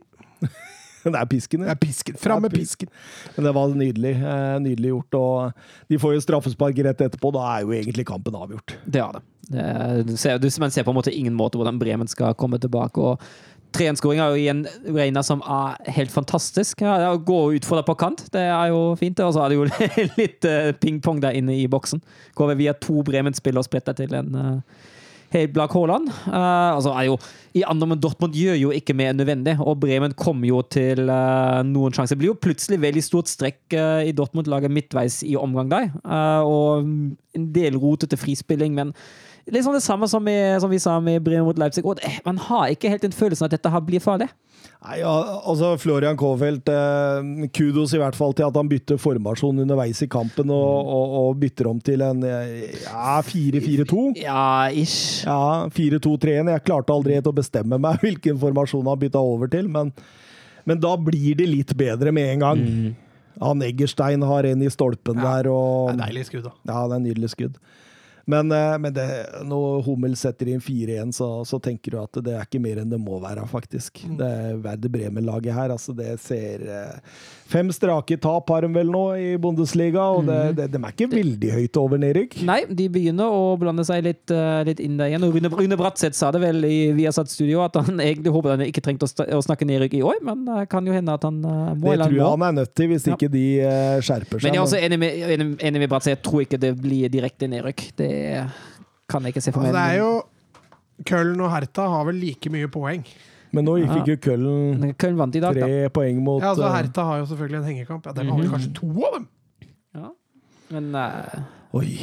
Det er pisken, Det er pisken. Fram med pisken. Men det var nydelig. Eh, nydelig gjort. Og de får jo straffespark rett etterpå. Da er jo egentlig kampen avgjort. Det er det. det er- du man ser på en måte ingen måte hvordan Bremen skal komme tilbake. og 3-1-skåring er jo igjen Reina som er helt fantastisk. Ja, å gå og utfordre på kant, det er jo fint. Og så er det jo litt pingpong ping-pong der inne i boksen. Går vi via to Bremen-spillere og spretter til en uh, Heiblak Haaland. Uh, altså er jo, I andre, men Dortmund gjør jo ikke mer nødvendig, og Bremen kommer jo til uh, noen sjanser. Det blir jo plutselig veldig stort strekk uh, i Dortmund-laget midtveis i omgang der. og en del rotete frispilling, men Litt sånn det samme som, i, som vi sa med Bremen mot Leipzig. Og det, man har ikke helt den følelsen at dette her blir farlig. Nei, ja, altså Florian Kohfeldt, eh, kudos i hvert fall til at han bytter formasjon underveis i kampen og, og, og bytter om til en ja, 4-4-2. Ja, ish. Ja, 4-2-3-1. Jeg klarte aldri helt å bestemme meg hvilken formasjon han bytta over til, men, men da blir det litt bedre med en gang. Han Eggerstein har en i stolpen Ja, der, og Det er deilig skudd, da. Ja, det er nydelig skudd. Men, eh, men det, når Hummel setter inn 4-1, så, så tenker du at det er ikke mer enn det må være, faktisk. Det er Werder Bremen-laget her, altså det ser eh, Fem strake tap har de vel nå i Bundesliga, og det, det, de er ikke veldig høyt over nedrykk. Nei, de begynner å blande seg litt, eh, litt inn der igjen. Og Rune, Rune Bratseth sa det vel i Viasat Studio at han egentlig håper han ikke trengte å, snakke nedrykk i år, men det kan jo hende at han må Det tror jeg han er nødt til, hvis Ja. ikke de skjerper seg. Men jeg er også enig med, enig med Bratseth. Jeg tror ikke det blir direkte nedrykk. Det kan jeg ikke se for Altså, det er jo Køllen og Hertha har vel like mye poeng. men nå Ja. fikk jo Køllen i dag, da. tre poeng mot Ja, altså Herta Hertha har jo selvfølgelig en hengekamp. Ja, det har vel kanskje to av dem? Ja. Men eh, Oi.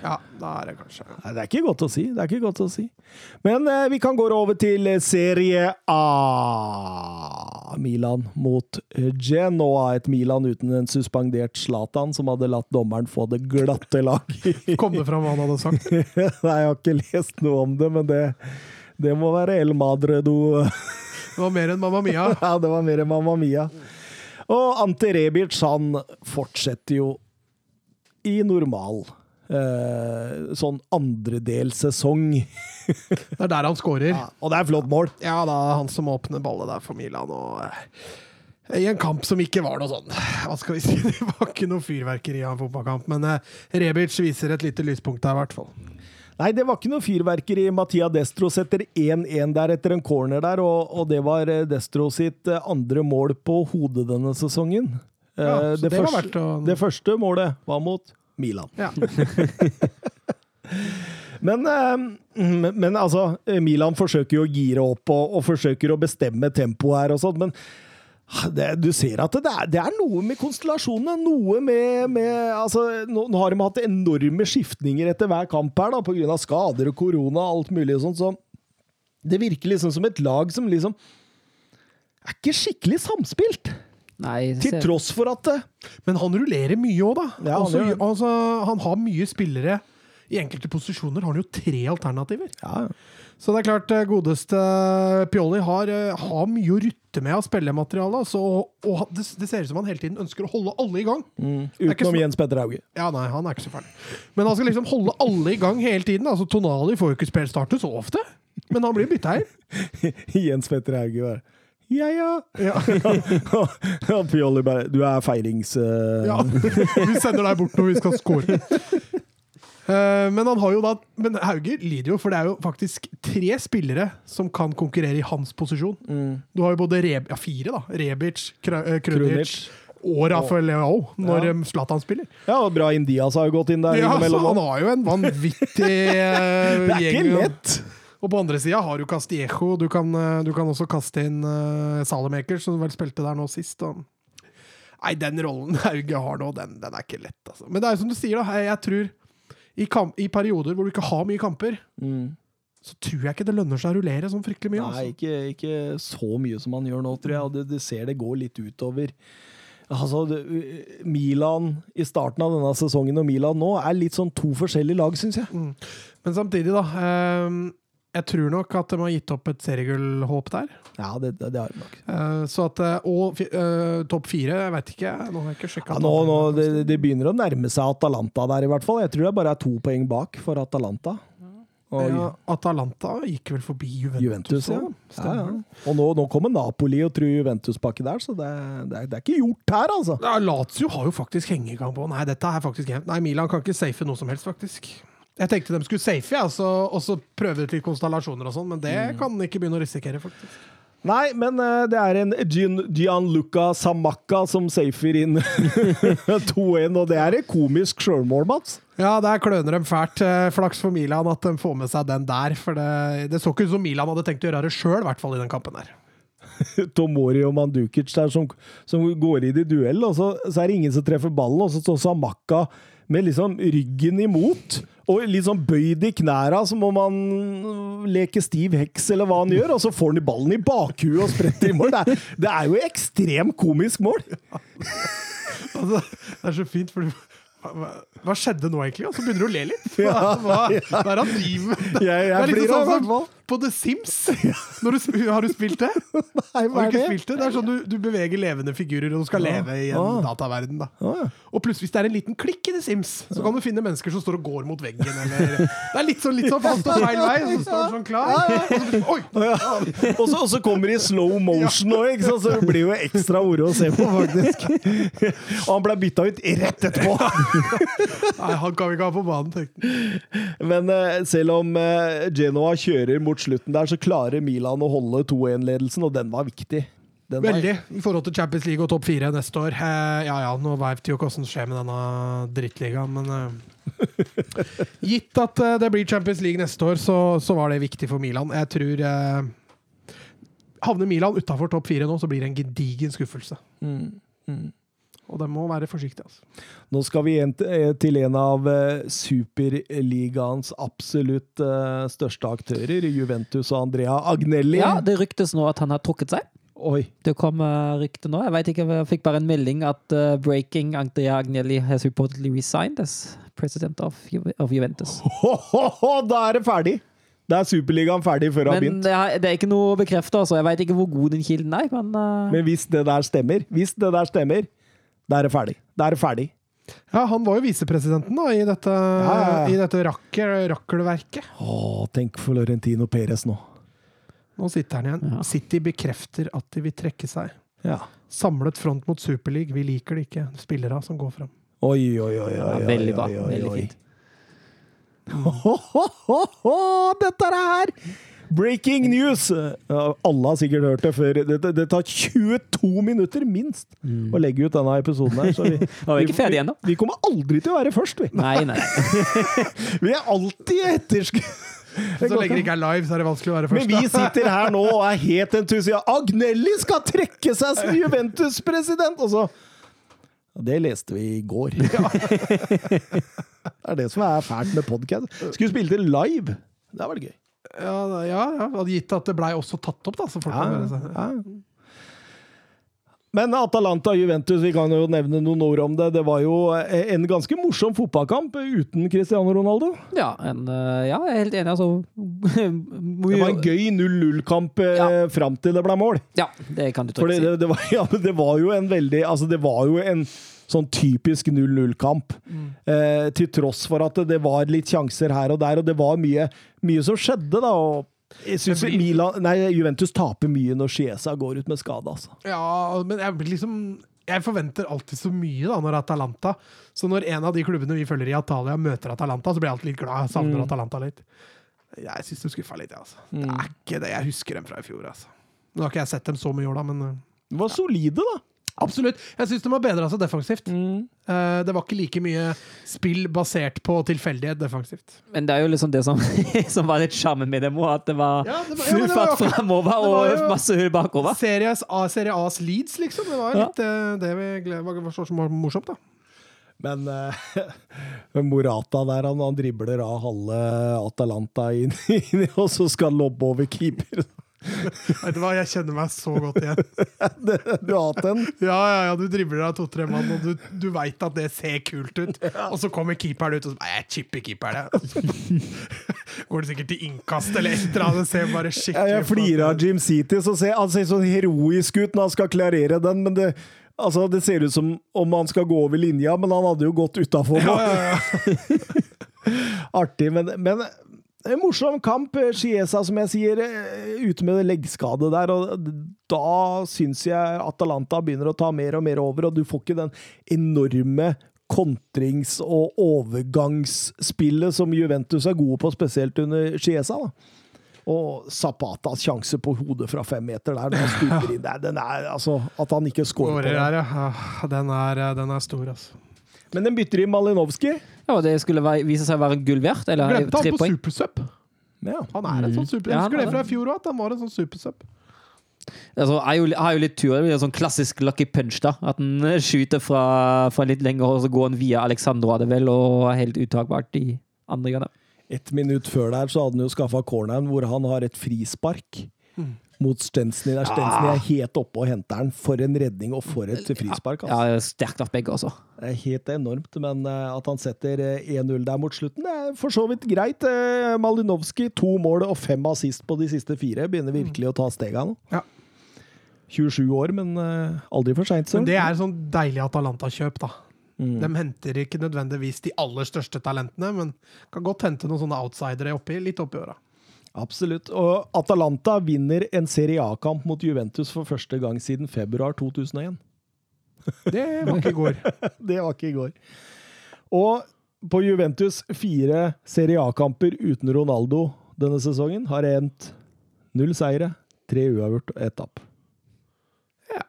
Ja, da er det kanskje Nei, det er ikke godt å si. Det er ikke godt å si. Men eh, vi kan gå over til eh, Serie A. Milan mot eh, Genoa. Et Milan uten en suspendert Zlatan, som hadde latt dommeren få det glatte lag. Kom det fram hva han hadde sagt? Nei, jeg har ikke lest noe om det, men det, det må være El Madredo. Det var mer enn Mamma Mia. Ja, det var mer enn Mamma Mia. Og Ante Rebic, han fortsetter jo i normal eh, sånn andredelssesong. Det er der han scorer. Ja, og det er flott mål. Ja, da han som åpner ballet der for Milan. Og eh, i en kamp som ikke var noe sånn Hva skal vi si? Det var ikke noe fyrverkeri av en fotballkamp. Men eh, Rebic viser et lite lyspunkt der, i hvert fall. Nei, det var ikke noe fyrverkeri. Mattia Destro setter 1-1 der etter en corner der, og, og det var eh, Destro sitt andre mål på hodet denne sesongen. Eh, Ja, det, det første, å- det første målet var mot Milan. Ja. Men, eh, men, men altså, Milan forsøker jo å gire opp og, og forsøker å bestemme tempoet her og sånn, men det, du ser at det er, det er noe med konstellasjonene. Noe med, med altså, nå, nå har de hatt enorme skiftninger etter hver kamp her, da, pga. skader og korona og alt mulig og sånt, så det virker liksom som et lag som liksom er ikke skikkelig samspilt. Nei Til tross for at det Men han rullerer mye òg, da. Ja, han Også, altså, han har mye spillere. I enkelte posisjoner har han jo tre alternativer. ja, Så det er klart, eh, godeste Pioli har, eh, har mye å rutte med av spillemateriale. Altså, og og det, det ser ut som han hele tiden ønsker å holde alle i gang. Mm, Utenom Jens Petter Hauge. Ja, nei, han er ikke så ferdig. Men han skal liksom holde alle i gang hele tiden. Altså, Tonali får jo ikke spillstarte så ofte, men han blir bytta inn. Jens Petter Hauge bare Ja, ja. Ja. Ja, Pjolli bare Du er feirings... Uh... Ja, vi sender deg bort når vi skal score. Uh, Men han har jo da Men Hauge lider jo, for det er jo faktisk tre spillere som kan konkurrere i hans posisjon. Du har jo både Reb ja, fire, da. Rebic, eh, Krunic og Rafael Leao når Ja. eh, Zlatan spiller. Ja, og bra Indias har jo gått inn der. Ja, så han har jo en vanvittig gjeng. Det er ikke og- lett! Og på andre sida har du Castillejo. Du kan, eh, du kan også kaste inn uh, Salemaker, som vel spilte der nå sist. Og... Nei, den rollen Hauge har nå, den, den er ikke lett, altså. Men det er jo som du sier, da. Jeg, tror i, kamp, I perioder hvor du ikke har mye kamper, Mm. så tror jeg ikke det lønner seg å rullere sånn fryktelig mye. Nei, Altså. ikke, ikke så mye som han gjør nå, tror jeg. Og det, det ser det går litt utover. Altså, Milan i starten av denne sesongen og Milan nå er litt sånn to forskjellige lag, syns jeg. Men samtidig, da. eh, jeg tror nok at de har gitt opp et seriegullhåp der. Ja, det, det, det har de nok. Uh, så at, eh, og eh, topp fire, jeg veit ikke. Nå har jeg ikke sjekka. Ja, nå, nå, det, det begynner å nærme seg Atalanta der, i hvert fall. Jeg tror det bare er to poeng bak for Atalanta. Og ja, Atalanta gikk vel forbi Juventus. Juventus, ja. ja, ja. Og nå, nå kommer Napoli og tror Juventus-pakke der, så det, det, er, det er ikke gjort her, altså. Ja, Lazio har jo faktisk hengekamp på. Nei, dette er faktisk jevnt. Nei, Milan kan ikke safe noe som helst, faktisk. Jeg tenkte de skulle safe, ja, så, og så prøve ut litt konstellasjoner og sånn, men det kan de ikke begynne å risikere, faktisk. Nei, men eh, det er en Gian, Gianluca Samacca som safer inn 2-1, og det er et komisk sjølmål, Mats. Ja, der kløner de fælt. Eh, Flaks for Milan at de får med seg den der, for det, det så ikke ut som Milan hadde tenkt å gjøre det sjøl, i hvert fall i den kampen der. Tomori og Mandukic der som, som går inn i duell, og så, så er det ingen som treffer ballen, og så står Samacca med liksom ryggen imot Og litt sånn bøyd i knæra, så må man leke stiv heks, eller hva han gjør, og så får han i ballen i bakhuet og spretter i mål. Det er, det er jo ekstremt komisk mål! Altså, det er så fint, for hva, hva skjedde nå, egentlig? Og så begynner du å le litt. Hva, hva, hva er det han driver med? Jeg, jeg det er blir liksom sånn på The Sims. Når du, har du spilt det? Nei, hva er det? spilt det? Det er sånn du, du beveger levende figurer, og du skal leve i en Ah. dataverden. da. Ja. Og plutselig, hvis det er en liten klikk i The Sims, så kan du finne mennesker som står og går mot veggen. Eller, det er litt sånn, litt sånn fast og feil vei, så står du sånn klar. Og så. Og, så, kommer det i slow motion òg, så det blir jo ekstra moro å se på, faktisk. Og han ble bytta ut rett etterpå! Nei, han kan vi ikke ha på banen, tenkte han. Men eh, selv om eh, Genoa kjører mot slutten der, så klarer Milan å holde 2-1-ledelsen, og den var viktig. Den var- Veldig, i forhold til Champions League og topp fire neste år. Eh, ja ja, nå veit jo ikke hva som skjer med denne drittligaen, men eh, Gitt at uh, det blir Champions League neste år, så, så var det viktig for Milan. Jeg tror uh, Havner Milan utafor topp fire nå, så blir det en gedigen skuffelse. Og de må være forsiktige. Altså. Nå skal vi til- eh, en av eh, superligaens absolutt eh, største aktører, Juventus og Andrea Agnelli. Ja, det ryktes nå at han har trukket seg. Oi. Det kom rykte nå. Jeg vet ikke, jeg fikk bare en melding at uh, breaking Andrea Agnelli has reportedly resigned as president of, Ju of Juventus. Ho, ho, ho, da er det ferdig! Da er Superligaen ferdig før det har begynt. det er, det er ikke noe bekreftet, altså. Jeg vet ikke hvor god den kilden er, men, uh, Men hvis det der stemmer, hvis det der stemmer, da er det ferdig. Da er det ferdig. Ja, han var jo visepresidenten da, i dette, ja, ja. i dette rakker, rakkelverket. Å, tenk for Lorentino Perez nå. Nå sitter han igjen. Ja. City bekrefter at de vil trekke seg. Ja. Samlet front mot Superleague. Vi liker det ikke. Spillere som går fram. Oi, oi, oi. oi, ja, oi, veldig bra. Veldig fint. Ho, ho, ho, ho, dette er her! Breaking news! Alle har sikkert hørt det før. Det, det, det tar 22 minutter, minst, å legge ut denne episoden her. Så vi, vi ennå. vi kommer aldri til å være først, vi. Nei, nei. Vi er alltid etterskudd. Så lenge det ikke er live, så er det vanskelig å være først. Men vi sitter her nå og er helt entusiastiske. Agnelli skal trekke seg som Juventus-president! Og så Det leste vi i går. det er det som er fælt med podkast. Skulle spille det live. Det var gøy. Ja, ja, ja. Gitt at det blei også tatt opp, da. Så folk Ja, kan ja. Men Atalanta Juventus, vi kan jo nevne noen ord om det. Det var jo en ganske morsom fotballkamp uten Cristiano Ronaldo. Ja, en, uh, ja jeg er helt enig. Altså, Det var en gøy 0-0-kamp eh, Ja. fram til det ble mål. Ja, det kan du tro. trygt si. det, det, var, ja, det var jo en veldig Altså, det var jo en sånn typisk 0-0-kamp. Eh, til tross for at det, var litt sjanser her og der, og det var mye, mye som skjedde, da. og jeg synes blir- Milan, nei, Juventus taper mye når Chiesa går ut med skade, altså. Ja, men jeg blir liksom jeg forventer alltid så mye da når Atalanta Så når en av de klubbene vi følger i Atalia, møter Atalanta, så blir jeg alltid litt glad. Jeg savner Mm. Atalanta litt. Jeg syns de skuffa litt, jeg, altså. Det er ikke det jeg husker dem fra i fjor, altså. Nå har ikke jeg sett dem så mye i år, da, men uh, De var solide, da. Absolutt. Jeg syns de har bedra seg defensivt. Eh, det var ikke like mye spill basert på tilfeldighet defensivt. Men det er jo liksom det som, som var litt sjarmen med dem òg, at det var Ja, det var- ja, full det var fart jo framover og masse hull bakover. Series A, Serie A's Leeds, liksom. Det var Ja. litt eh, det vi var som var morsomt, da. Men uh, Morata der, han, han dribler av halve Atalanta inn, inn og så skal han lobbe over keeper. Vet du hva, jeg kjenner meg så godt igjen. Du har hatt en? Ja, ja, ja, du dribler av to-tre mann, og du, du veit at det ser kult ut. Og så kommer keeperen ut og så jeg chipper keeperen. Går det sikkert til innkast eller et eller annet. Ser bare Ja, skikkelig jeg flirer av Jim City, så ser han ser sånn heroisk ut når han skal klarere den, men det Altså, Det ser ut som om han skal gå over linja, men han hadde jo gått utafor. Ja, ja, ja. Artig, men, men en morsom kamp. Chiesa, som jeg sier, eh, ute med leggskade der. og Da syns jeg Atalanta begynner å ta mer og mer over, og du får ikke den enorme kontrings- og overgangsspillet som Juventus er gode på, spesielt under Chiesa. da. Og Zapatas sjanse på hodet fra fem meter der, der, den er altså At han ikke scorer på det. den. Ah, Den er, den er stor, altså. Men den bytter i Malinowski. Ja, og det skulle være, vise seg å være gull verdt, eller Glemte tre han på poeng. supersub. Ja. Han er en sånn super... Ja, Jeg han husker er det fra i fjor òg, at han var en sånn supersup. Altså, har jo, har jo litt tur. Det blir en sånn klassisk lucky punch, da. At han eh, skyter fra, fra litt lenger, og så går han via Alexandro, er det vel, og er helt uttakbart i andre gangen. Et minutt før der så hadde han jo skaffa corneren hvor han har et frispark mot Stensny. Der Stensny er helt oppe og henter den. For en redning og for et frispark. Altså. Ja, sterkt av begge, altså. Det er helt enormt, men eh, at han setter eh, 1-0 der mot slutten, er for så vidt greit. Malinowski to mål og fem assist på de siste fire. Begynner virkelig å ta stega nå. Ja. 27 år, men eh, aldri for seint. Men det er sånn deilig Atalanta-kjøp, da. Mm. De henter ikke nødvendigvis de aller største talentene, men kan godt hente noen sånne outsidere oppi, litt oppi åra. Absolutt. Og Atalanta vinner en Serie A-kamp mot Juventus for første gang siden februar 2001. Det var ikke i går. Det var ikke i går. Og på Juventus fire Serie A-kamper uten Ronaldo denne sesongen har endt null seire, tre uavgjort og ett tap. Ja.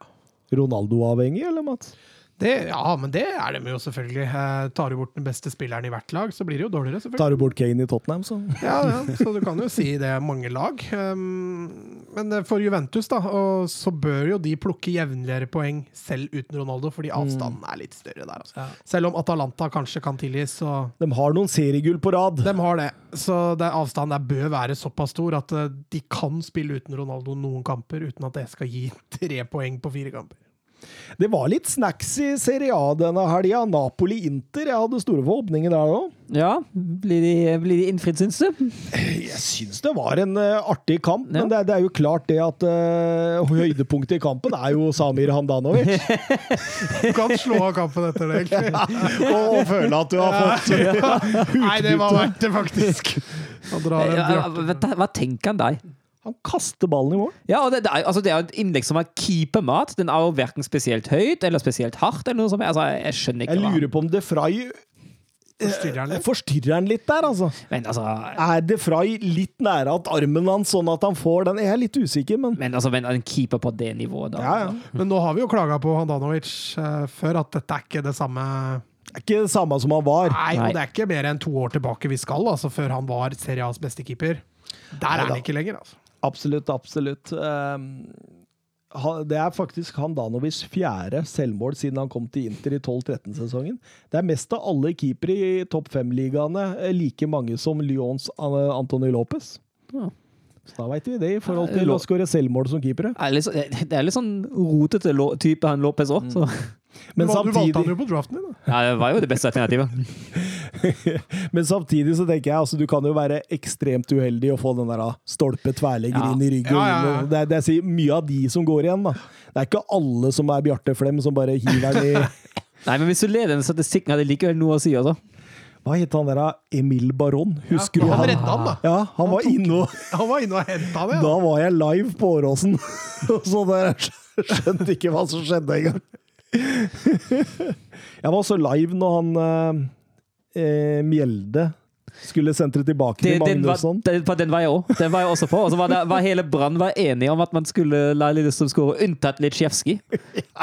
Ronaldo-avhengig, eller Mats? Det, ja, men det er de jo selvfølgelig. Eh, tar du bort den beste spilleren i hvert lag, så blir det jo dårligere, selvfølgelig. Tar du bort Kane i Tottenham, så Ja, ja, så du kan jo si det er mange lag. Um, men eh, for Juventus, da, og så bør jo de plukke jevnligere poeng selv uten Ronaldo, fordi avstanden er litt større der. Altså. Selv om Atalanta kanskje kan tilgis, så De har noen seriegull på rad. De har det. Så det, avstanden der bør være såpass stor at eh, de kan spille uten Ronaldo noen kamper, uten at det skal gi tre poeng på fire kamper. Det var litt snacks i Serie A denne helga. Napoli-Inter. Jeg hadde store forhåpninger der òg. Ja, blir de, blir de innfridd, syns du? Jeg syns det var en uh, artig kamp, Ja. men det, det er jo klart det at uh, høydepunktet i kampen er jo Samir Handanovic. Du kan slå av kampen etter det, egentlig. og, og føle at du har fått Nei, det var verdt det, faktisk. Han drar Ja. Hva, hva tenker han deg? Han kaster ballen i mål. Ja, og det, det, er, altså, det er jo et innlegg som er keepermat. Den er jo verken spesielt høyt eller spesielt hardt. eller noe sånt. Altså, jeg skjønner ikke Jeg lurer på om De Frey Forstyrrer han litt? forstyrrer han litt der, altså. Men altså, Er De Frey litt nære at armen hans, sånn at han får den? Jeg er litt usikker, men men, altså, men en keeper på det nivået, da ja, ja. Men nå har vi jo klaga på Handanovic uh, før, at dette er ikke det samme Det er ikke det samme som han var. Nei, og det er ikke mer enn to år tilbake vi skal, altså før han var Serie A's beste keeper. Der er han ikke lenger, altså. Absolutt, absolutt. Ehm, det er faktisk han Danovis fjerde selvmål siden han kom til Inter i 12-13-sesongen. Det er mest av alle keepere i topp fem-ligaene eh, like mange som Lyons eh, Antony Lopez. Ja. Så da veit vi det, i forhold til å skåre selvmål som keepere. Det er litt, så- det er litt sånn rotete type han Lopez òg. Så Men du, samtidig... du valgte han jo på draften din, da. ja, det var jo det beste alternativet. men samtidig så tenker jeg altså du kan jo være ekstremt uheldig å få den der stolpe tverlegger Ja. inn i ryggen. Ja, ja, ja. Det, er, det er mye av de som går igjen. da. Det er ikke alle som er Bjarte Flem som bare hiver den i Nei, men hvis du leder den statistikken, hadde det likevel noe å si, altså. Hva het han der? Emil Baron? Husker Ja, du han han? redda han, da. Ja, han var inne og Han var inne og henta det. Da var jeg live på Åråsen. Så der skjønte ikke hva som skjedde engang. Jeg var også live når han eh, eh, Mjelde skulle sentre tilbake Det, til Magnusson. den, var, den var jeg òg. Den var jeg også på. Og så var, det, var hele Brann var enige om at man skulle la Lillestrøm skåre, unntatt Litsjevskij.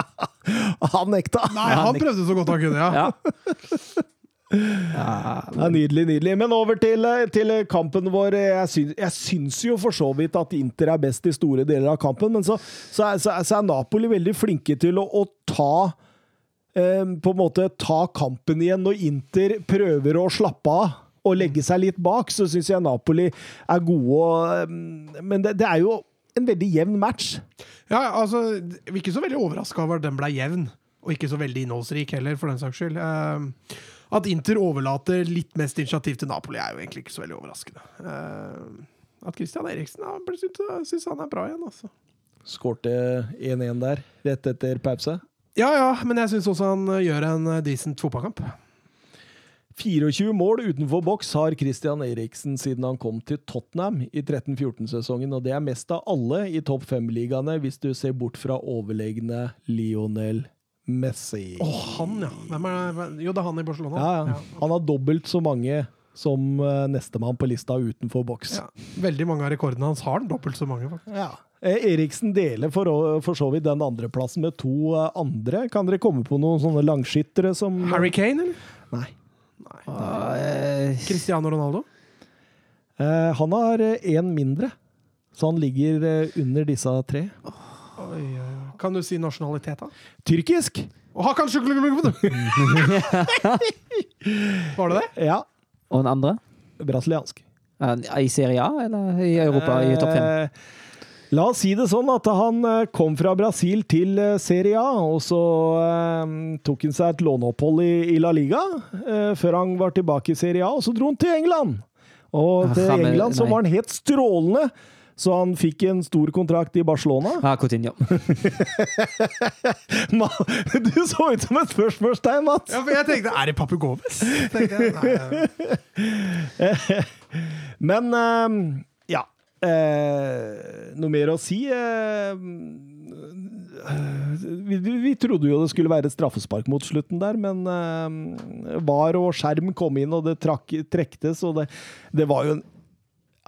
Han nekta! Nei, han prøvde så godt han kunne, ja. Ja. Ja, er nydelig, nydelig. Men over til, eh, til kampen vår. Jeg syns, jeg syns jo for så vidt at Inter er best i store deler av kampen, men så, så, er, så, er, Napoli veldig flinke til å, å ta eh, På en måte ta kampen igjen når Inter prøver å slappe av. Og legge seg litt bak, så syns jeg Napoli er gode. eh, Men det, det er jo en veldig jevn match. Ja, altså, Vi er ikke så veldig overraska over at den ble jevn, og ikke så veldig innholdsrik heller, for den saks skyld. At Inter overlater litt mest initiativ til Napoli, er jo egentlig ikke så veldig overraskende. Uh, at Christian Eriksen ja, syns syns han er bra igjen, altså. Skårte 1-1 der, rett etter pause. Ja ja, men jeg syns også han eh, gjør en eh, decent fotballkamp. 24 mål utenfor boks har Christian Eriksen siden han kom til Tottenham i 13-14-sesongen, og det er mest av alle i topp fem-ligaene, hvis du ser bort fra overlegne Lionel Messi. Å, han, ja. Hvem er, jo, det er han i Barcelona. Ja, ja. Han har dobbelt så mange som eh, nestemann på lista utenfor boks. Ja. Veldig mange av rekordene hans har han dobbelt så mange, faktisk. Ja. Eh, Eriksen deler for, for så vidt den andreplassen med to eh, andre. Kan dere komme på noen sånne langskyttere som Harry Kane, eller? Nei. Eh, Cristiano Ronaldo? Uh, han har én mindre, så han ligger under disse tre. Oi, oi. Kan du si nasjonalitet, da? Tyrkisk! Å, Hakan! Var det det? Ja. Og den andre? Brasiliansk. Eh, I Serie A eller i Europa i topp fem? Eh, La oss si det sånn at han eh, kom fra Brasil til eh, Serie A, og så eh, tok han seg et låneopphold i, i La Liga eh, før han var tilbake i Serie A, og så dro han til England. Og Ah, til England så var han helt strålende, så han fikk en stor kontrakt i Barcelona. Ja, Coutinho. Du så ut som et spørsmålstegn, Mats! Ja, for jeg tenkte, er det Papu Gomez? Men eh, ja. Eh, noe mer å si? Eh, vi, vi trodde jo det skulle være et straffespark mot slutten der, men eh, VAR og skjerm kom inn, og det trakk, trektes, og det, det var jo en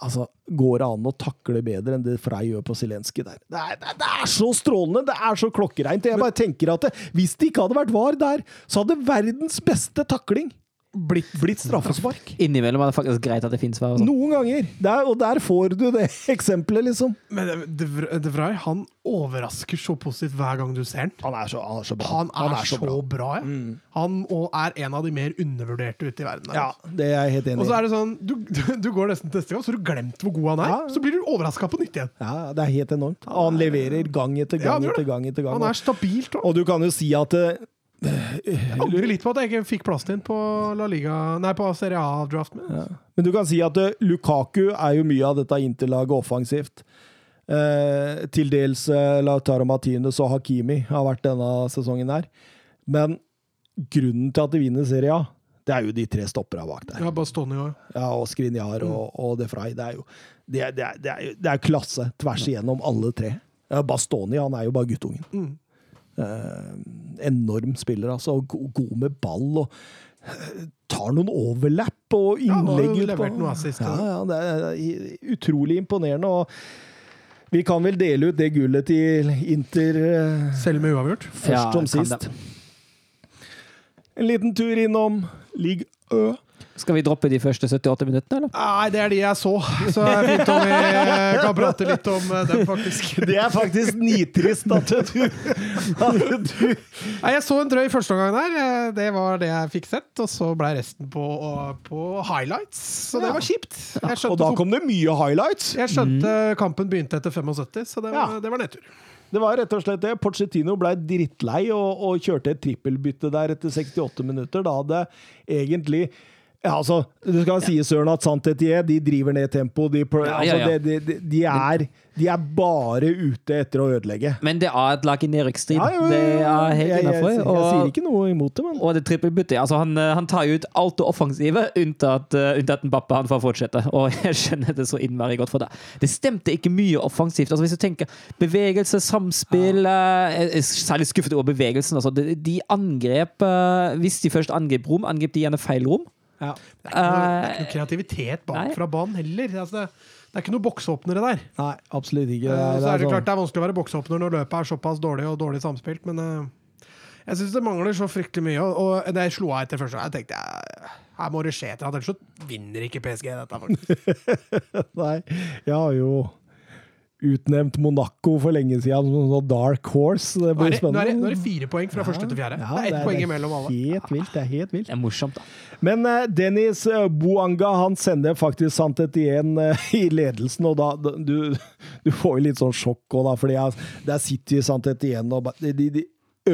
Altså, Går det an å takle bedre enn det Frey gjør på Zelenskyj der? Det er, det, det er så strålende! Det er så klokkereint! Jeg bare tenker at det, Hvis det ikke hadde vært VAR der, så hadde verdens beste takling blitt, blitt straffespark. Innimellom er det faktisk greit at det fins vær. sånn. Noen ganger. Der, og der får du det eksempelet, liksom. Men De De Vrij han overrasker så positivt hver gang du ser han. Han er så, han er så bra. Han er, så, bra. ja. Han og er en av de mer undervurderte ute i verden. der, Ja, altså. det er jeg helt enig i. Og så er det sånn, du, du, du går nesten til neste gang, så har du glemt hvor god han er. Ja. Så blir du overraska på nytt igjen. Ja, det er helt enormt. Han leverer gang etter gang ja, etter gang. etter gang. Han er stabilt. Og Og du kan jo si at eh, jeg angrer litt på at jeg ikke fikk plassen din på La Liga Nei, på Serie A-draft. Ja. Men du kan si at eh, Lukaku er jo mye av dette interlaget offensivt. Eh, til dels eh, Lautaro Martinez og Hakimi har vært denne sesongen her. Men grunnen til at de vinner Serie A, det er jo de tre stopperne bak der. Ja, Bastoni òg. Ja, og Skriniar og, og De Frey. Det er jo det er, det er, det er, klasse tvers igjennom alle tre. Ja, Bastoni han er jo bare guttungen. Mm. Eh, enorm spiller, altså. og God med ball og eh, tar noen overlapp og innlegg. noe assist, Ja, ja. ja, det er utrolig imponerende. og Vi kan vel dele ut det gullet til Inter eh, Selv med uavgjort. først Ja, som sist. En liten tur innom Ligue Ø. Skal vi droppe de første 78 minuttene, eller? Nei, det er de jeg så. Så det er fint om vi kan prate litt om eh, dem, faktisk. Det er faktisk nitrist at du, at du Nei, Jeg så en drøy førsteomgang der. Eh, Det var det jeg fikk sett. Og så ble resten på, på highlights. Så det var kjipt. Jeg Og da kom det mye highlights. jeg skjønte kampen begynte etter 75, så det var, det var nedtur. Det var rett og slett det. Porcetino ble drittlei og, og kjørte et trippelbytte der etter 68 minutter. Da hadde egentlig ja, altså, Du skal si Søren, at Santetien de driver ned tempo. De, Ja, ja, ja. Altså, de, de, de, er, de er bare ute etter å ødelegge. Men det er et lag i nedrykksstrid. Det er helt jeg, jeg, jeg, jeg sier ikke noe imot det, men Og det trippelbyttet. Altså han, eh, han tar ut alt det offensive, unntatt, uh, unntatt Mbappe. Han får fortsette. Og jeg skjønner det så innmari godt for deg. Det stemte ikke mye offensivt. Altså Hvis du tenker bevegelse, samspill Jeg er særlig skuffet over bevegelsen. Altså. De, de angrep uh, Hvis de først angrep rom, angrep de gjerne feil rom. Ja. Det er noe, det er ikke noe kreativitet bak Nei. fra banen heller. Altså, det, det er ikke noe boksåpnere der. Nei, absolutt ikke. Det er- så det er er det sånn- klart det er vanskelig å være boksåpner når løpet er såpass dårlig og dårlig samspilt, men uh, jeg syns det mangler så fryktelig mye. Og, og da jeg slo av etter første gang, jeg tenkte jeg, her må det skje et eller annet, ellers så vinner ikke PSG dette. faktisk. Nei, jeg har jo utnevnt Monaco for lenge siden som sånn dark horse. Det blir er, det, nå, er det, spennende. nå er det fire poeng fra første til fjerde. Ja, det er ett poeng imellom alle. Helt vilt. Det er helt vilt. Det er morsomt, da. Men uh, Dennis eh, Boanga han sender faktisk Santetien uh, i ledelsen, og da du, du får jo litt sånn sjokk òg, da, fordi der sitter Santetien og bare de, de, de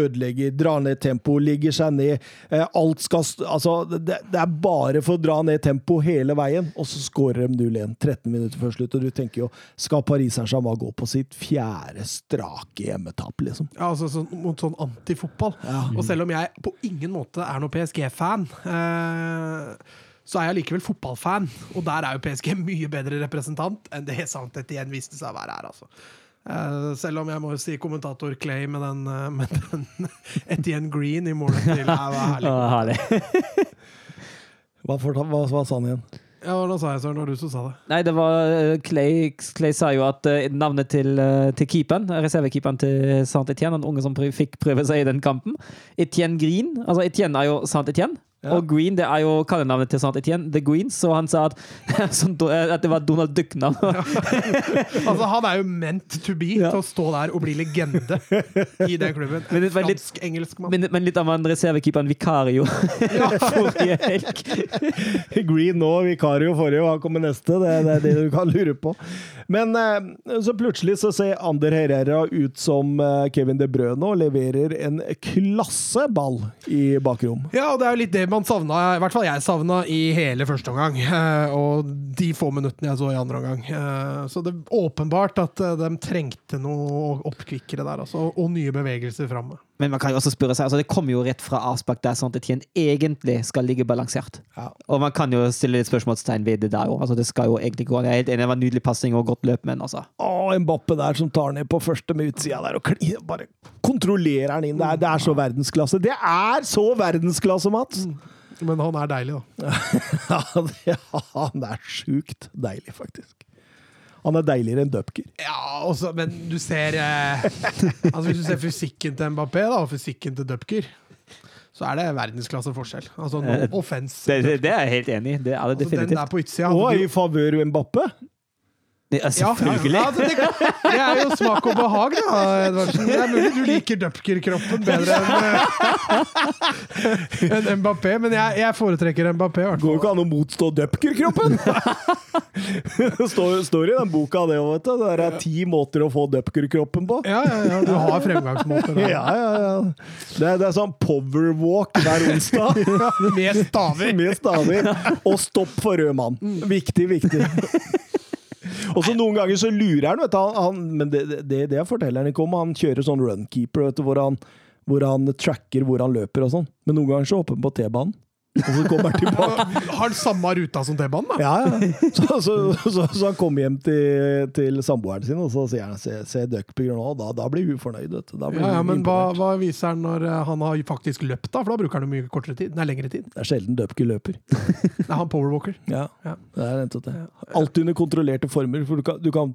ødelegger, drar ned tempo, ligger seg ned. eh, alt skal Altså, det, det er bare for å dra ned tempo hele veien, og så skårer de 0-1 13 minutter før slutt, og du tenker jo Skal Paris Saint-Germain gå på sitt fjerde strake hjemmetap, liksom? Ja, altså så, mot sånn antifotball. Og selv om jeg på ingen måte er noen PSG-fan, eh, så er jeg likevel fotballfan. Og der er jo PSG mye bedre representant enn det Saint-Étienne viste seg å være her, altså. Eh, selv om jeg må jo si kommentator Clay med den, eh, med den Etienne Green i målet til Det var herlig. Hva, fortal- hva, hva sa han igjen? Ja, Hva sa jeg Søren, det var du som sa det. Nei, det var eh, Clay, Clay sa jo at navnet til, til keeperen, reservekeeperen til Saint-Etienne, den unge som prøv, fikk prøve seg i den kampen, Etienne Green Altså, Etienne er jo Saint-Etienne. Og Green det er jo kallenavnet til Saint Etienne. The Greens. Så han sa at, sånn, at det var Donald Duck-navn. Altså, han er jo meant to be Ja. til å stå der og bli legende i den klubben. Men det Fransk-engelsk mann. Men, men litt av en reservekeeperen Vicario forrige helg. Green nå, Vikario forrige, og han kommer neste. Det, det er det du kan lure på. Men eh, så plutselig så ser Ander Herrera ut som eh, Kevin De Bruyne og leverer en klasse ball i bakrom. Ja, og det er jo litt det man savna, i hvert fall jeg savna, i hele første omgang. eh, Og de få minuttene jeg så i andre omgang. Så det er åpenbart at de trengte noe oppkvikkere der, altså. Og nye bevegelser framme. Men man kan jo også spørre seg, altså det kommer jo rett fra avspark der at Etienne egentlig skal ligge balansert. Ja. Og man kan jo stille litt spørsmålstegn ved det der òg. Altså, det skal jo egentlig gå. Jeg er helt enig, det var en nydelig passing og godt løp, men altså Å, Mbappe der som tar ned på første med utsida der og bare kontrollerer den inn. Det er, det er så verdensklasse. Det er så verdensklasse, Mats! Men han er deilig, da. Ja, det, han er sjukt deilig, faktisk. Han er deiligere enn Dupker. Ja, også, men du ser eh, altså Hvis du ser fysikken til Mbappé da, og fysikken til Dupker, så er det verdensklasse forskjell. Altså no offense. Det, det, det er jeg helt enig i. Det er det altså, den definitivt. der på utsida Og i favør Mbappe. Det Ja, selvfølgelig. Ja, det, det er jo smak og behag, da, Edvardsen. Det er mulig du liker Dupker-kroppen bedre enn en Mbappé, men jeg, jeg foretrekker Mbappé. Det Går jo ikke an å motstå Dupker-kroppen! det står, står i den boka, det òg, vet du. Det er ti måter å få Dupker-kroppen på. Ja, ja, ja, du har fremgangsmåter. Ja, ja, ja. Det, er- det er sånn powerwalk hver onsdag. Med staver. Med staver. Og stopp for rød mann. Viktig, viktig. Og så Noen ganger så lurer han, vet du. Han, han, men det, det, det forteller han ikke om. Han kjører sånn runkeeper, vet du, hvor han, hvor han tracker hvor han løper og sånn. Men noen ganger så hopper han på T-banen. Og så kommer han tilbake. Har han samme ruta som T-banen, da? Ja, ja. Så, så, så, så han kommer hjem til, til samboeren sin, og så sier han se, se Duckpigger nå, da, da blir hun fornøyd. Blir Ja, ja, men hva, hva viser han når eh, han har faktisk løpt, da? For da bruker han mye kortere tid. Nei, lengre tid. Det er sjelden Dupker løper. Nei, han powerwalker. Ja, Ja. det er det. Alt under kontrollerte former, for du kan, du kan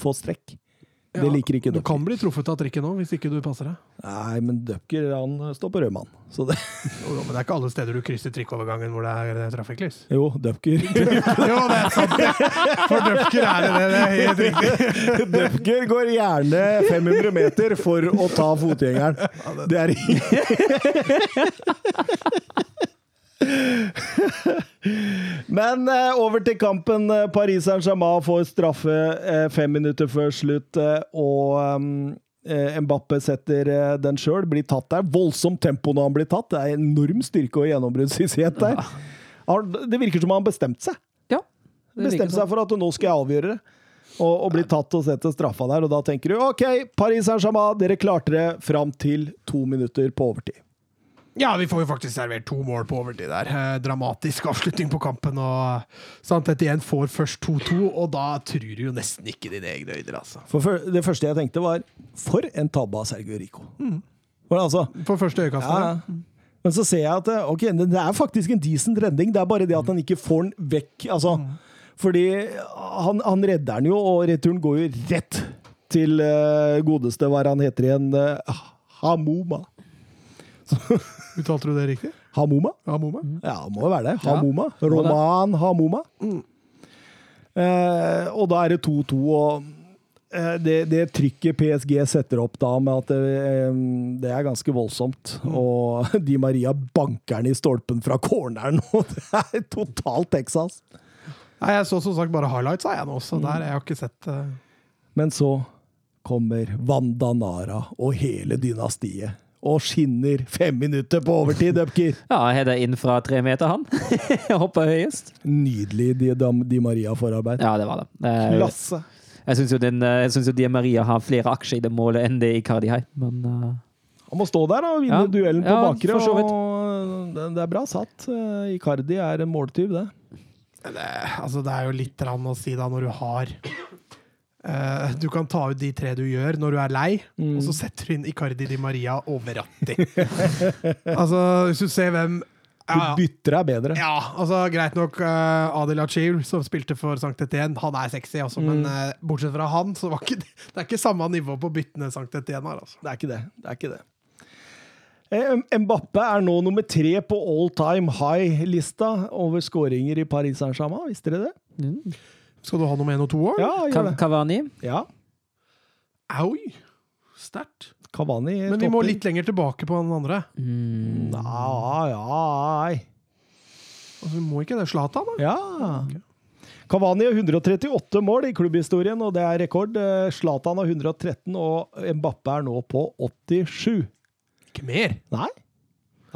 få strekk. Det liker ikke Du kan bli truffet av trikken nå, hvis ikke du passer deg. Nei, men Dupker han står på rød mann. Så det, Jo, Men det er ikke alle steder du krysser trikkovergangen hvor det er eh, trafikklys. jo, Dupker Jo, det er sant! For Dupker er det det. Det er helt riktig. Dupker går gjerne 500 meter for å ta fotgjengeren. Det er Men eh, over til kampen. Eh, Paris Saint-Germain får straffe eh, fem minutter før slutt, og eh, Mbappe setter den sjøl. Blir tatt der. Voldsomt tempo når han blir tatt. Det er enorm styrke og gjennombruddshissighet der. Det virker som han har bestemt seg. Ja. Bestemt seg for at nå skal jeg avgjøre det. Og, og bli tatt og sette straffa der. Og da tenker du OK, Paris Saint-Germain, dere klarte det fram til to minutter på overtid. Ja, vi får jo faktisk servert to mål på overtid der. Eh, dramatisk avslutning på kampen. og Sant, igjen får først 2-2, og da tror du jo nesten ikke dine egne øyne. altså. For Det første jeg tenkte, var for en tabbe av Sergio Rico. Mm. For altså, for første øyekast. ja, ja. Men så ser jeg at okay, ok, det er faktisk en decent redning. Det er bare det at han ikke får den vekk. altså, Fordi han, han redder den jo, og returen går jo rett til uh, godeste, hva han heter igjen, uh, Hamoma. Uttalte du det riktig? Hamoma? Hamoma? Ja, det må jo være det. Hamoma. Roman Hamoma. Mm. Eh, og da er det 2-2, og eh, det, det trykket PSG setter opp da, med at det, eh, det er ganske voldsomt. Mm. Og Di Maria banker den i stolpen fra corneren, og det er totalt Texas. Nei, Jeg så som sagt bare highlights, sa jeg nå, så Mm. der jeg har ikke sett uh... Men så kommer Vandanara og hele dynastiet. Og skinner fem minutter på overtid, Upker. Ja, header inn fra tre meter, han. Hoppa høyest. Nydelig Di, Di Maria-forarbeid. Ja, det var det. Eh, Klasse. Jeg syns jo, den, eh, jeg synes jo Di Maria har flere aksjer i det målet enn det Icardi har, men uh... Han må stå der og vinne Ja. duellen på Ja, bakre. Og det, det er bra satt. Eh, Icardi er en måltyv, det. det, altså, det er jo litt rann å si da, når du har eh, Du kan ta ut de tre du gjør når du er lei, og så setter du inn Icardi Di Maria og Verratti. altså, hvis du ser hvem Du ja, ja. bytter er bedre. Ja, altså greit nok uh, Adil Achil, som spilte for Sankt Etienne, han er sexy også, men uh, bortsett fra han, så var ikke det, det er ikke samme nivå på byttene Sankt Etienne har. altså. Det er ikke det. Det er ikke det. Eh, Mbappe er nå nummer tre på all time high-lista over skåringer i Paris Saint-Germain. Visste dere det? Skal du ha noe med en og to år? Ja, gjør det. Kavani? Ja. Oi! Sterkt. Cavani Men vi må litt lenger tilbake på den andre. Mm. Ja, ja, nei. Altså, vi må ikke det. Zlatan, da? Ja. Cavani har 138 mål i klubbhistorien, og det er rekord. Eh, Zlatan har 113, og Mbappe er nå på 87. Ikke mer. Nei.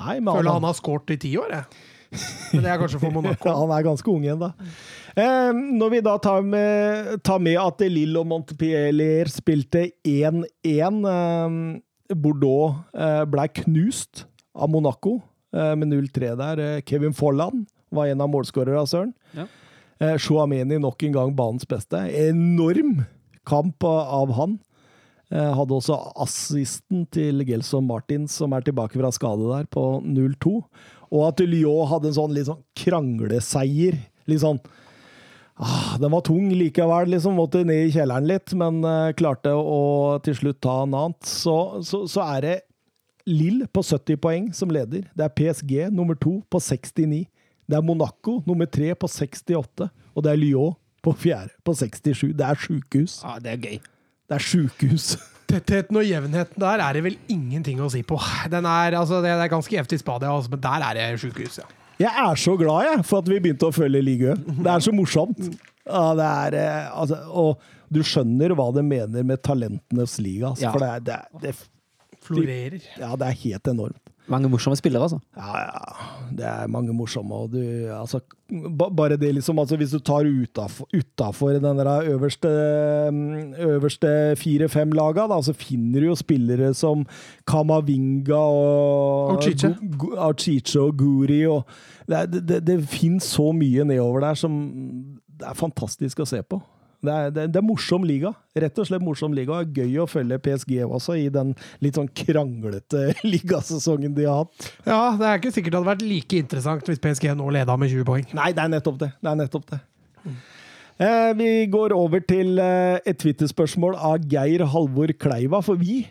Nei, Føler han, han har skåret i ti år, jeg. Men det er kanskje for Monaco. han er ganske ung igjen, da. Eh, når vi da tar med, tar med at Lille og Montpellier spilte 1-1 eh, Bordeaux eh, ble knust av Monaco eh, med 0-3 der. Eh, Kevin Folland var en av målskårerne, Søren. Ja. Eh, Chouameni nok en gang banens beste. Enorm kamp av han. Eh, hadde også assisten til Gelson Martins, som er tilbake fra skade der, på 0-2. Og at Lyon hadde en sånn litt sånn krangleseier. Litt sånn ah, Den var tung likevel, liksom. Måtte ned i kjelleren litt, men uh, klarte å til slutt ta annen. Så, så, så er det Lill på 70 poeng som leder. Det er PSG nummer to på 69. Det er Monaco nummer tre på 68. Og det er Lyon på fjerde på 67. Det er sjukehus. Ja, det er gøy. Det er sjukehus. Tettheten og jevnheten der er det vel ingenting å si på. Den er, altså, det er ganske jevnt i Spania, altså, men der er det sjukehus, ja. Jeg er så glad jeg, for at vi begynte å følge Ligø. Det er så morsomt. Ja, det er, eh, altså, og du skjønner hva det mener med talentenes liga. Altså, Ja. For det er, det, er, det, Florerer. ja, det er helt enormt. Mange morsomme spillere, altså. Ja, ja. Det er mange morsomme. Og du, altså, ba, bare det, liksom. Altså, hvis du tar utafor den der øverste, mm, øverste fire-fem laga, da, så finner du jo spillere som Kamavinga og Archiche Gu- og Guri. Og det, det, det, det finnes så mye nedover der som det er fantastisk å se på. Det er, det, det er morsom liga. Rett og slett morsom liga. Det er gøy å følge PSG også i den litt sånn kranglete ligasesongen de har hatt. Ja, det er ikke sikkert det hadde vært like interessant hvis PSG nå leda med 20 poeng. Nei, det er nettopp det. Det er nettopp det. Eh, vi går over til eh, et Twitter-spørsmål av Geir Halvor Kleiva, for vi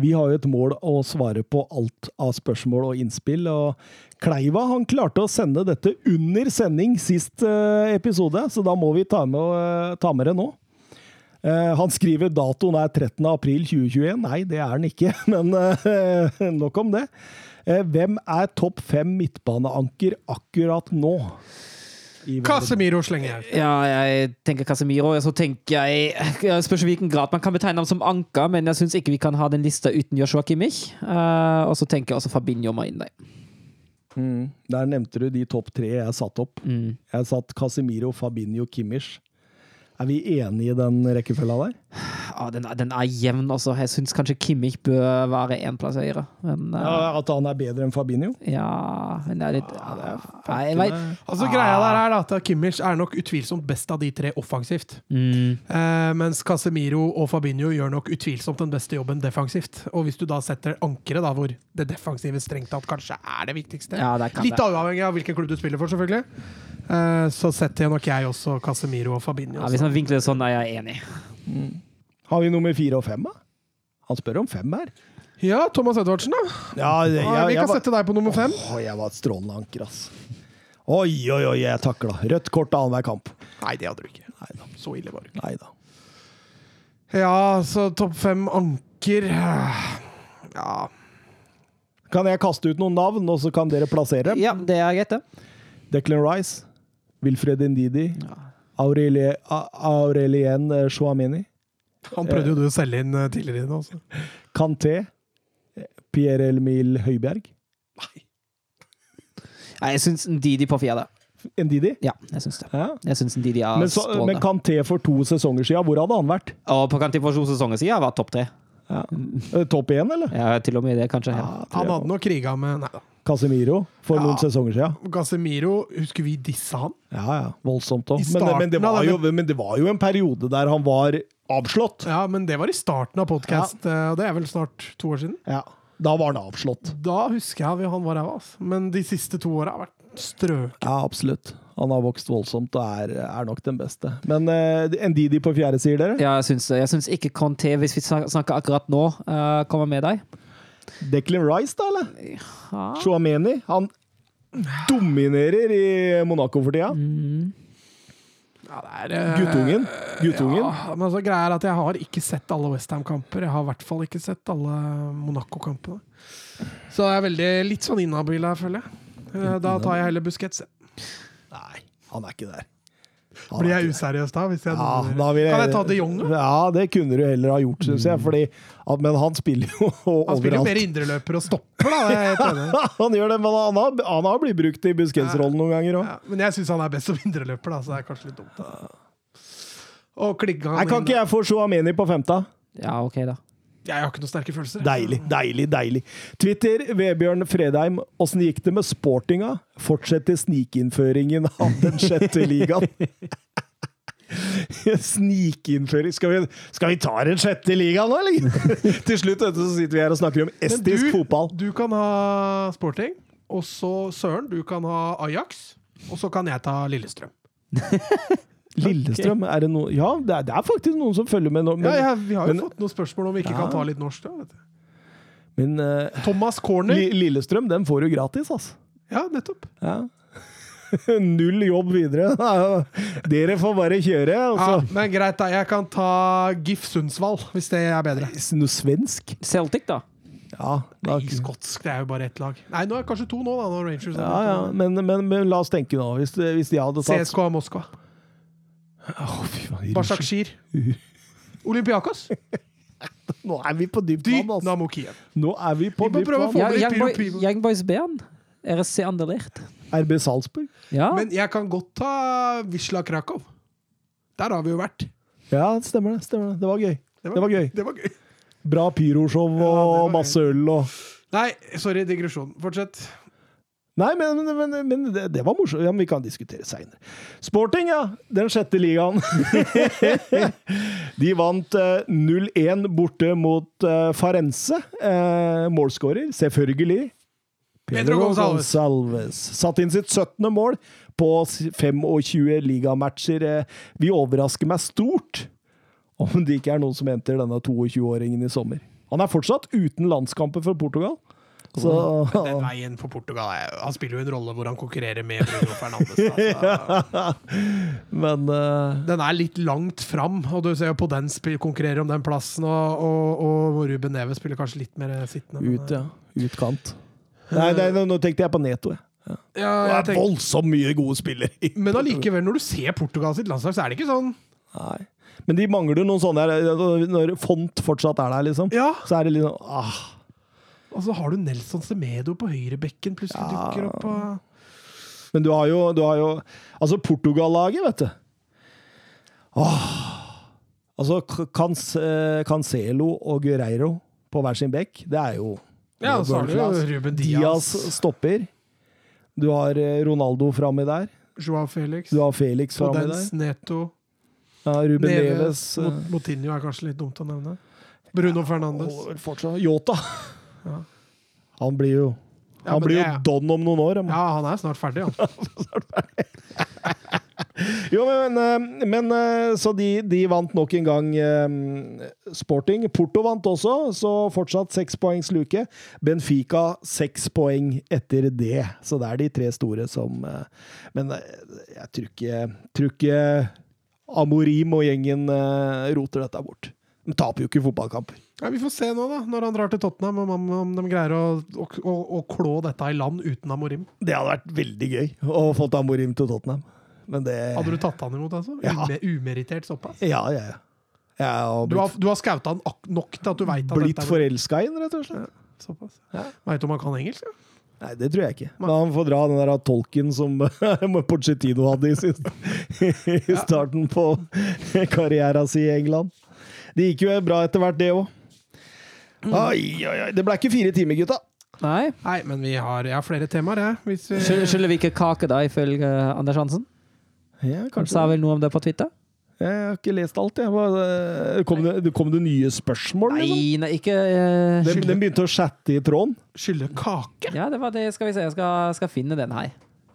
vi har jo et mål å svare på alt av spørsmål og innspill. og Kleiva han klarte å sende dette under sending sist eh, episode, så da må vi ta med, eh, ta med det nå. Eh, han skriver datoen er 13. april 2021. Nei, det er den ikke, men nok om det. Hvem er topp fem midtbaneanker akkurat nå? Casemiro slenger jeg. Ja, jeg tenker Casemiro. og Så tenker jeg jeg Spørs hvilken grad man kan betegne ham som anker, men jeg syns ikke vi kan ha den lista uten Joshua Kimmich. Uh, og så tenker jeg også Fabinho må inn der. Mm. Der nevnte du de topp tre jeg satte opp. Mm. Jeg satt Casemiro, Fabinho, Kimmich. Er vi enige i den rekkefølga der? Ja, den, er- den er jevn, altså. Jeg syns kanskje Kimmich bør være én plass høyere. Men uh, Ja, at han er bedre enn Fabinho? ja, men det er litt Nei, jeg vet Altså Greia der er da at Kimmich er nok utvilsomt best av de tre offensivt. mm, Eh, mens Casemiro og Fabinho gjør nok utvilsomt den beste jobben defensivt. Og hvis du da setter ankeret, da, hvor det defensive strengt tatt kanskje er det viktigste Ja, det Litt det. avhengig av hvilken klubb du spiller for, selvfølgelig. Eh, så setter jeg nok jeg også Casemiro og Fabinho. Ja, hvis man vinkler det sånn, er jeg enig. Har vi nummer fire og fem, da? Han spør om fem her. Ja, Thomas Edvardsen, da. Ja, jeg, Ja, vi kan var, sette deg på nummer fem. Åh, jeg var et strålende anker, ass. Oi, oi, oi, jeg takla. Rødt kort annenhver kamp. Nei, det hadde du ikke. Neida. Så ille var det ikke. Neida. Ja, så topp fem anker Ja. Kan jeg kaste ut noen navn, og så kan dere plassere dem? Ja, det er greit, det. Declan Rice, Wilfred Ndidi, Aurelie, Aurelien eh, Chouameni, Han prøvde jo du å selge inn eh, tidligere. nå, Altså. Kanté, eh, Pierre Elmil Høibjerg, Nei, Nei, jeg syns Didi på fjerde. Ndidi. Ja, jeg syns det. Ja. Jeg en Didi er Men, så, men. Kanté for to sesonger siden, hvor hadde han vært? Og på Kanté for to sesonger siden var topp tre. Ja. Eh, Topp én, eller? Ja, til og med det, kanskje. Ja, Ja. Han hadde nok kriga med Nei da. Casemiro for Ja. noen sesonger siden. Casemiro, husker vi dissa han? Ja, ja. Voldsomt òg. Men, det- men, men det var jo en periode der han var avslått. Ja, men det var i starten av podkast, og det er vel snart to år siden. Ja. Da var han avslått. Da husker jeg han var ræva, altså. Men de siste to åra har vært strøk. Ja, absolutt. Han har vokst voldsomt og er, er nok den beste. Men uh, Ndidi på fjerde, sier dere? Ja, jeg syns, jeg syns ikke Conté, hvis vi snakker akkurat nå, uh, kommer med deg. Declan Rice, da, eller? Ja. Chouameni. Han dominerer i Monaco for tida. Ja, det er, eh, Guttungen. Guttungen. Ja, men altså, greia er at jeg har ikke sett alle Westham-kamper. Jeg har i hvert fall ikke sett alle Monaco-kampene. Så jeg er veldig litt sånn inhabil her, føler jeg. Eh, Da tar jeg heller Busquets. Nei, han er ikke der. Blir jeg useriøs da? Hvis jeg Ja, da vil jeg, Kan jeg ta de Jong, da? Ja, det kunne du heller ha gjort, syns jeg. Fordi, at, men han spiller jo overalt. Han spiller jo mer indreløper og stopper, da. Han gjør det, men han har, han har blitt brukt i Busquets-rollen noen ganger òg. Ja, men jeg syns han er best som indreløper, da, så det er kanskje litt dumt. Da. Og klikka han Nei, Kan inn- ikke jeg få Chouameni på femta? ja, OK, da. Jeg har ikke noen sterke følelser. Deilig, deilig, deilig. Twitter, Vebjørn Fredheim. Åssen gikk det med sportinga? Fortsetter snikinnføringen av den sjette ligaen. Snikinnføring skal vi, skal vi ta den sjette ligaen nå, eller? Til slutt vet du, så sitter vi her og snakker om estisk du, fotball. Du kan ha Sporting, og så Søren, du kan ha Ajax, og så kan jeg ta Lillestrøm. Lillestrøm, er det noe Ja, det er, det er faktisk noen som følger med nå. Men, ja, ja, vi har jo men- fått noen spørsmål om vi ikke Ja. kan ta litt norsk. Da, vet du. men uh, Thomas Corner. Li- Lillestrøm, den får du gratis, altså. Ja, nettopp. Ja. Null jobb videre. Dere får bare kjøre. Ja, Altså. men greit, da. Jeg kan ta GIF Sundsvall, hvis det er bedre. Noe svensk? Celtic, da. Ja, da, Nei, skotsk, det er jo bare ett lag. Nei, nå er det kanskje to nå, da. Når Rangers ja, ja. Men, men, men la oss tenke nå. Hvis, hvis de hadde tatt CSKA Moskva. Fy Bashakshir. Olympiakos. Nå er vi på dypt vann, altså. Dynamo Kiev. Nå er vi på dypt vann. Ja, Young, Boys Bern. RSC Anderlecht. RB Salzburg? Ja. Men jeg kan godt ta Wisla Krakow. Der har vi jo vært. Ja, stemmer det. stemmer Det Det var gøy. Det var gøy. Det var gøy. Bra pyroshow og Ja, masse øl og Nei, sorry, digresjon. Fortsett. Nei, men, men, men, det, det var morsomt. Ja, men vi kan diskutere seinere. Sporting, ja. Den sjette ligaen. De vant eh, 0-1 borte mot uh, Farense. Uh, målskårer, selvfølgelig. Pedro Gonsalves. Satt inn sitt 17. mål på 25 ligamatcher. Eh, Vi overrasker meg stort om det ikke er noen som henter denne 22-åringen i sommer. Han er fortsatt uten landskamper for Portugal. Så, Den veien for Portugal er, Han spiller jo en rolle hvor han konkurrerer med Bruno Fernandes. Altså. Men uh, Den er litt langt fram, og du ser jo på den konkurrerer om den plassen. Og, og, og Ruben Neve spiller kanskje litt mer sittende. men, ut, ja. Utkant. Nei, nei, nå, nå tenkte jeg på Neto. Jeg. Ja, Det er tenker, voldsomt mye gode spillere. men allikevel, når du ser Portugal sitt landslag, så er det ikke sånn Nei. Men de mangler noen sånne Når font fortsatt er der, liksom, Ja, så er det litt sånn ah, og så har du Nelson Semedo på høyrebekken plutselig Ja. dukker opp. Og... Men du har jo, du har jo Altså, Portugal-laget, vet du. Åh. Altså, eh, Cancelo og Guerreiro på hver sin bekk, det er jo Ja, og så har du jo. Ruben Diaz Diaz, stopper. Du har eh, Ronaldo framme der. Joao Felix, Du har Felix framme der. Neto Ja, Ruben Neves, Neves. eh, Mot- Moutinho er kanskje litt dumt å nevne. Bruno Fernandes. holder fortsatt. Yota. Ja. Han blir jo Ja, Han blir jo det don om noen år. Ja, han er snart ferdig, han. Jo, men, eh, men eh, Så de, de vant nok en gang eh, Sporting. Porto vant også, så fortsatt seks poengs luke. Benfica seks poeng etter det. Så det er de tre store som Men jeg tror ikke, tror ikke Amorim og gjengen roter dette bort. De taper jo ikke fotballkamper. Ja, vi får se nå, da, når han drar til Tottenham, om, om, de greier å, å, å, å klå dette i land uten Amorim. Det hadde vært veldig gøy å få Amorim til Tottenham. Men det Hadde du tatt han imot, altså? Ja. Ume, umerittert såpass? Ja, ja, ja. Jeg blitt... Du har, du har scouta han nok til at du veit at blitt dette er forelska i han, rett og slett. såpass? Ja. Veit du om han kan engelsk? Ja? Nei, det tror jeg ikke. Men han får dra den der tolken som Pochettino hadde i, sin, i starten på karrieren sin i England. Det gikk jo bra etter hvert, det òg. Oi, oi, oi. Det ble ikke fire timer, gutta. Nei. Nei, men vi har, jeg har flere temaer, jeg. Hvis vi, Skyld- Skylder vi ikke kake, da, ifølge Anders Hansen? Ja, Han kanskje sa vel noe om det på Twitter? Jeg har ikke lest alt, jeg. Hva- Kom det, kom det nye spørsmål, liksom? Nei, nei, ikke uh, Den, den begynte å chatte i tråden. Skylde kake? Ja, det var det. Skal vi se, jeg skal, skal finne den her.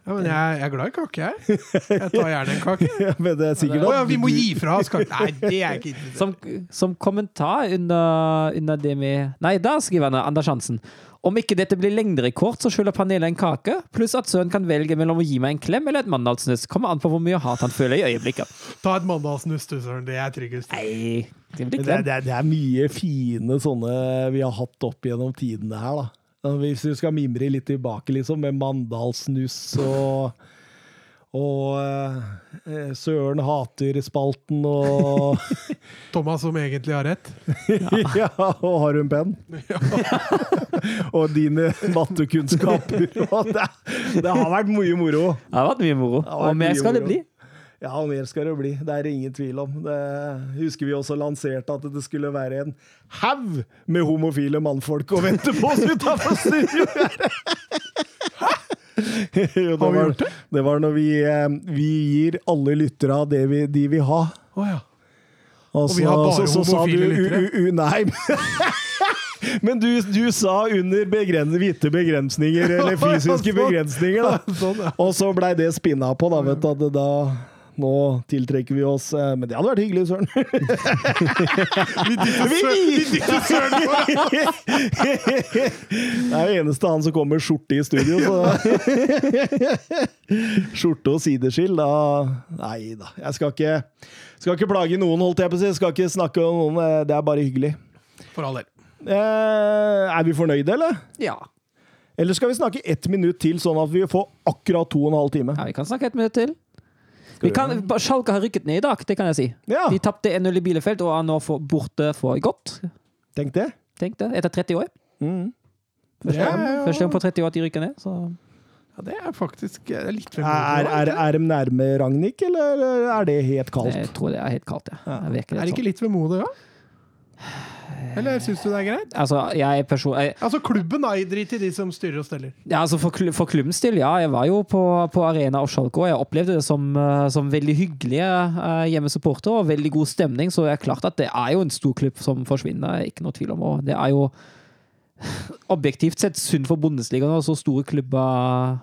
Ja, men jeg, jeg er glad i kake, jeg. Jeg tar gjerne en kake. Ja, Men det er sikkert ja, at vi må gi fra oss kake. Nei, det er ikke. Som, som kommentar under, under det med Nei, da skriver han Anders Hansen. Om ikke dette blir lengderekord, så skylder panelet en kake, pluss at sønnen kan velge mellom å gi meg en klem eller et mandalsnuss. Kommer an på hvor mye hat han føler i øyeblikket. Ta et mandalsnuss, du, Søren. Det er tryggest. Nei, det blir Det er, klem. det, er, det er mye fine sånne vi har hatt opp gjennom tidene her, da. Hvis du skal mimre litt tilbake, liksom, med Mandalsnuss og og eh, Søren hater-spalten og Thomas som egentlig har rett. Ja, og har hun penn? og dine mattekunnskaper. Og det, det har vært mye moro. Det har vært mye moro. vært Og mer skal skal det bli. Ja, og mer skal det bli. Det er det ingen tvil om. Det husker vi også lanserte at det skulle være en haug med homofile mannfolk å vente på oss utafor studio! Jo, det Har vi gjort det? det var når vi, eh, vi gir alle lyttere det vi, de vil ha. Oh, ja. Og, vi har bare sa homofile du, lyttere? U, u, nei, men du, du sa under begren, hvite begrensninger, eller fysiske Sånn. begrensninger, da. Sånn. Og så blei det spinna på, da, vet du. Da nå tiltrekker vi oss eh, Men det hadde vært hyggelig, Søren. Vi dytter Søren Det er jo eneste han som kommer med skjorte i studio, så Skjorte og sideskill, da Nei da. Jeg skal ikke, skal ikke plage noen, holdt jeg på å si. Skal ikke snakke om noen. eh, Det er bare hyggelig. For all del. Eh, er vi fornøyde, eller? Ja. Eller skal vi snakke ett minutt til, sånn at vi får akkurat to og en halv time? ja, vi kan snakke et minutt til. Vi kan, Schalke har rykket ned i dag, det kan jeg si. Ja, De tapte 1-0 i Bielefeld og er nå for, borte for godt. tenk det. Tenk det, etter 30 år. Mm. Første gang, ja, ja. første gang på 30 år at de rykker ned. Så. Ja, det er faktisk det er litt Er, vemodig. er, er de nærme Ragnhild, eller er det helt kaldt? Jeg tror det er helt kaldt, ja. Ja. Er det ikke litt vemodig, da? Eller syns du det er greit? Altså, jeg person... Jeg, Altså, klubben da, drit i de som styrer og steller. ja, altså for, kl- for klubbens del, ja. Jeg var jo på, på Arena og Schalke, og jeg opplevde det som, eh, som veldig hyggelige uh, hjemmesupporter og veldig god stemning. Så det er klart at det er jo en stor klubb som forsvinner, ikke noe tvil om. Og det er jo objektivt sett synd for Bundesligaen og så store klubber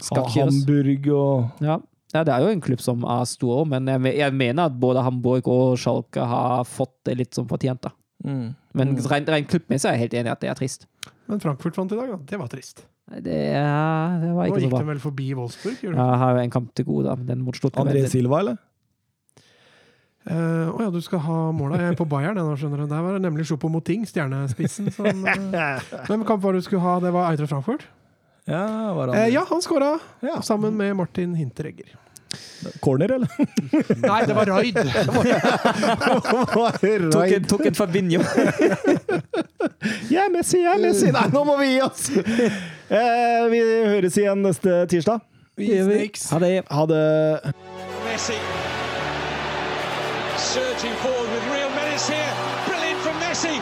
skal kjøres. Hamburg og Ja. Ja, det er jo en klubb som er stor, men jeg, jeg mener at både Hamburg og Schalke har fått det litt som fortjent. da. mm. Men rent, rent klubbmessig er jeg helt enig i at det er trist. Men Frankfurt vant i dag, da. Det var trist. Det, det var Nå ikke så gikk bra. de vel forbi Wolfsburg? gjorde de? Jeg har jo en kamp til gode, da, den mot Stuttgart. André Silva, eller? Å uh, oh ja, du skal ha måla. Jeg er på Bayern jeg nå, skjønner du. Der var det nemlig Sjopo Moting, stjernespissen, som uh, Hvem kamp var det du skulle ha? Det var Eintracht Frankfurt? Ja, var Eh, ja, han skåra Ja. sammen med Martin Hinteregger. Corner, eller? Nei, det var Raid! Tok en, tok en Fabinho. Jeg er Messi, jeg er Messi! Nei, nå må vi gi oss! Eh, vi høres igjen neste tirsdag. Vi snakes. Ha det. Ha det. Messi surging forward with real menace here. Brilliant from Messi.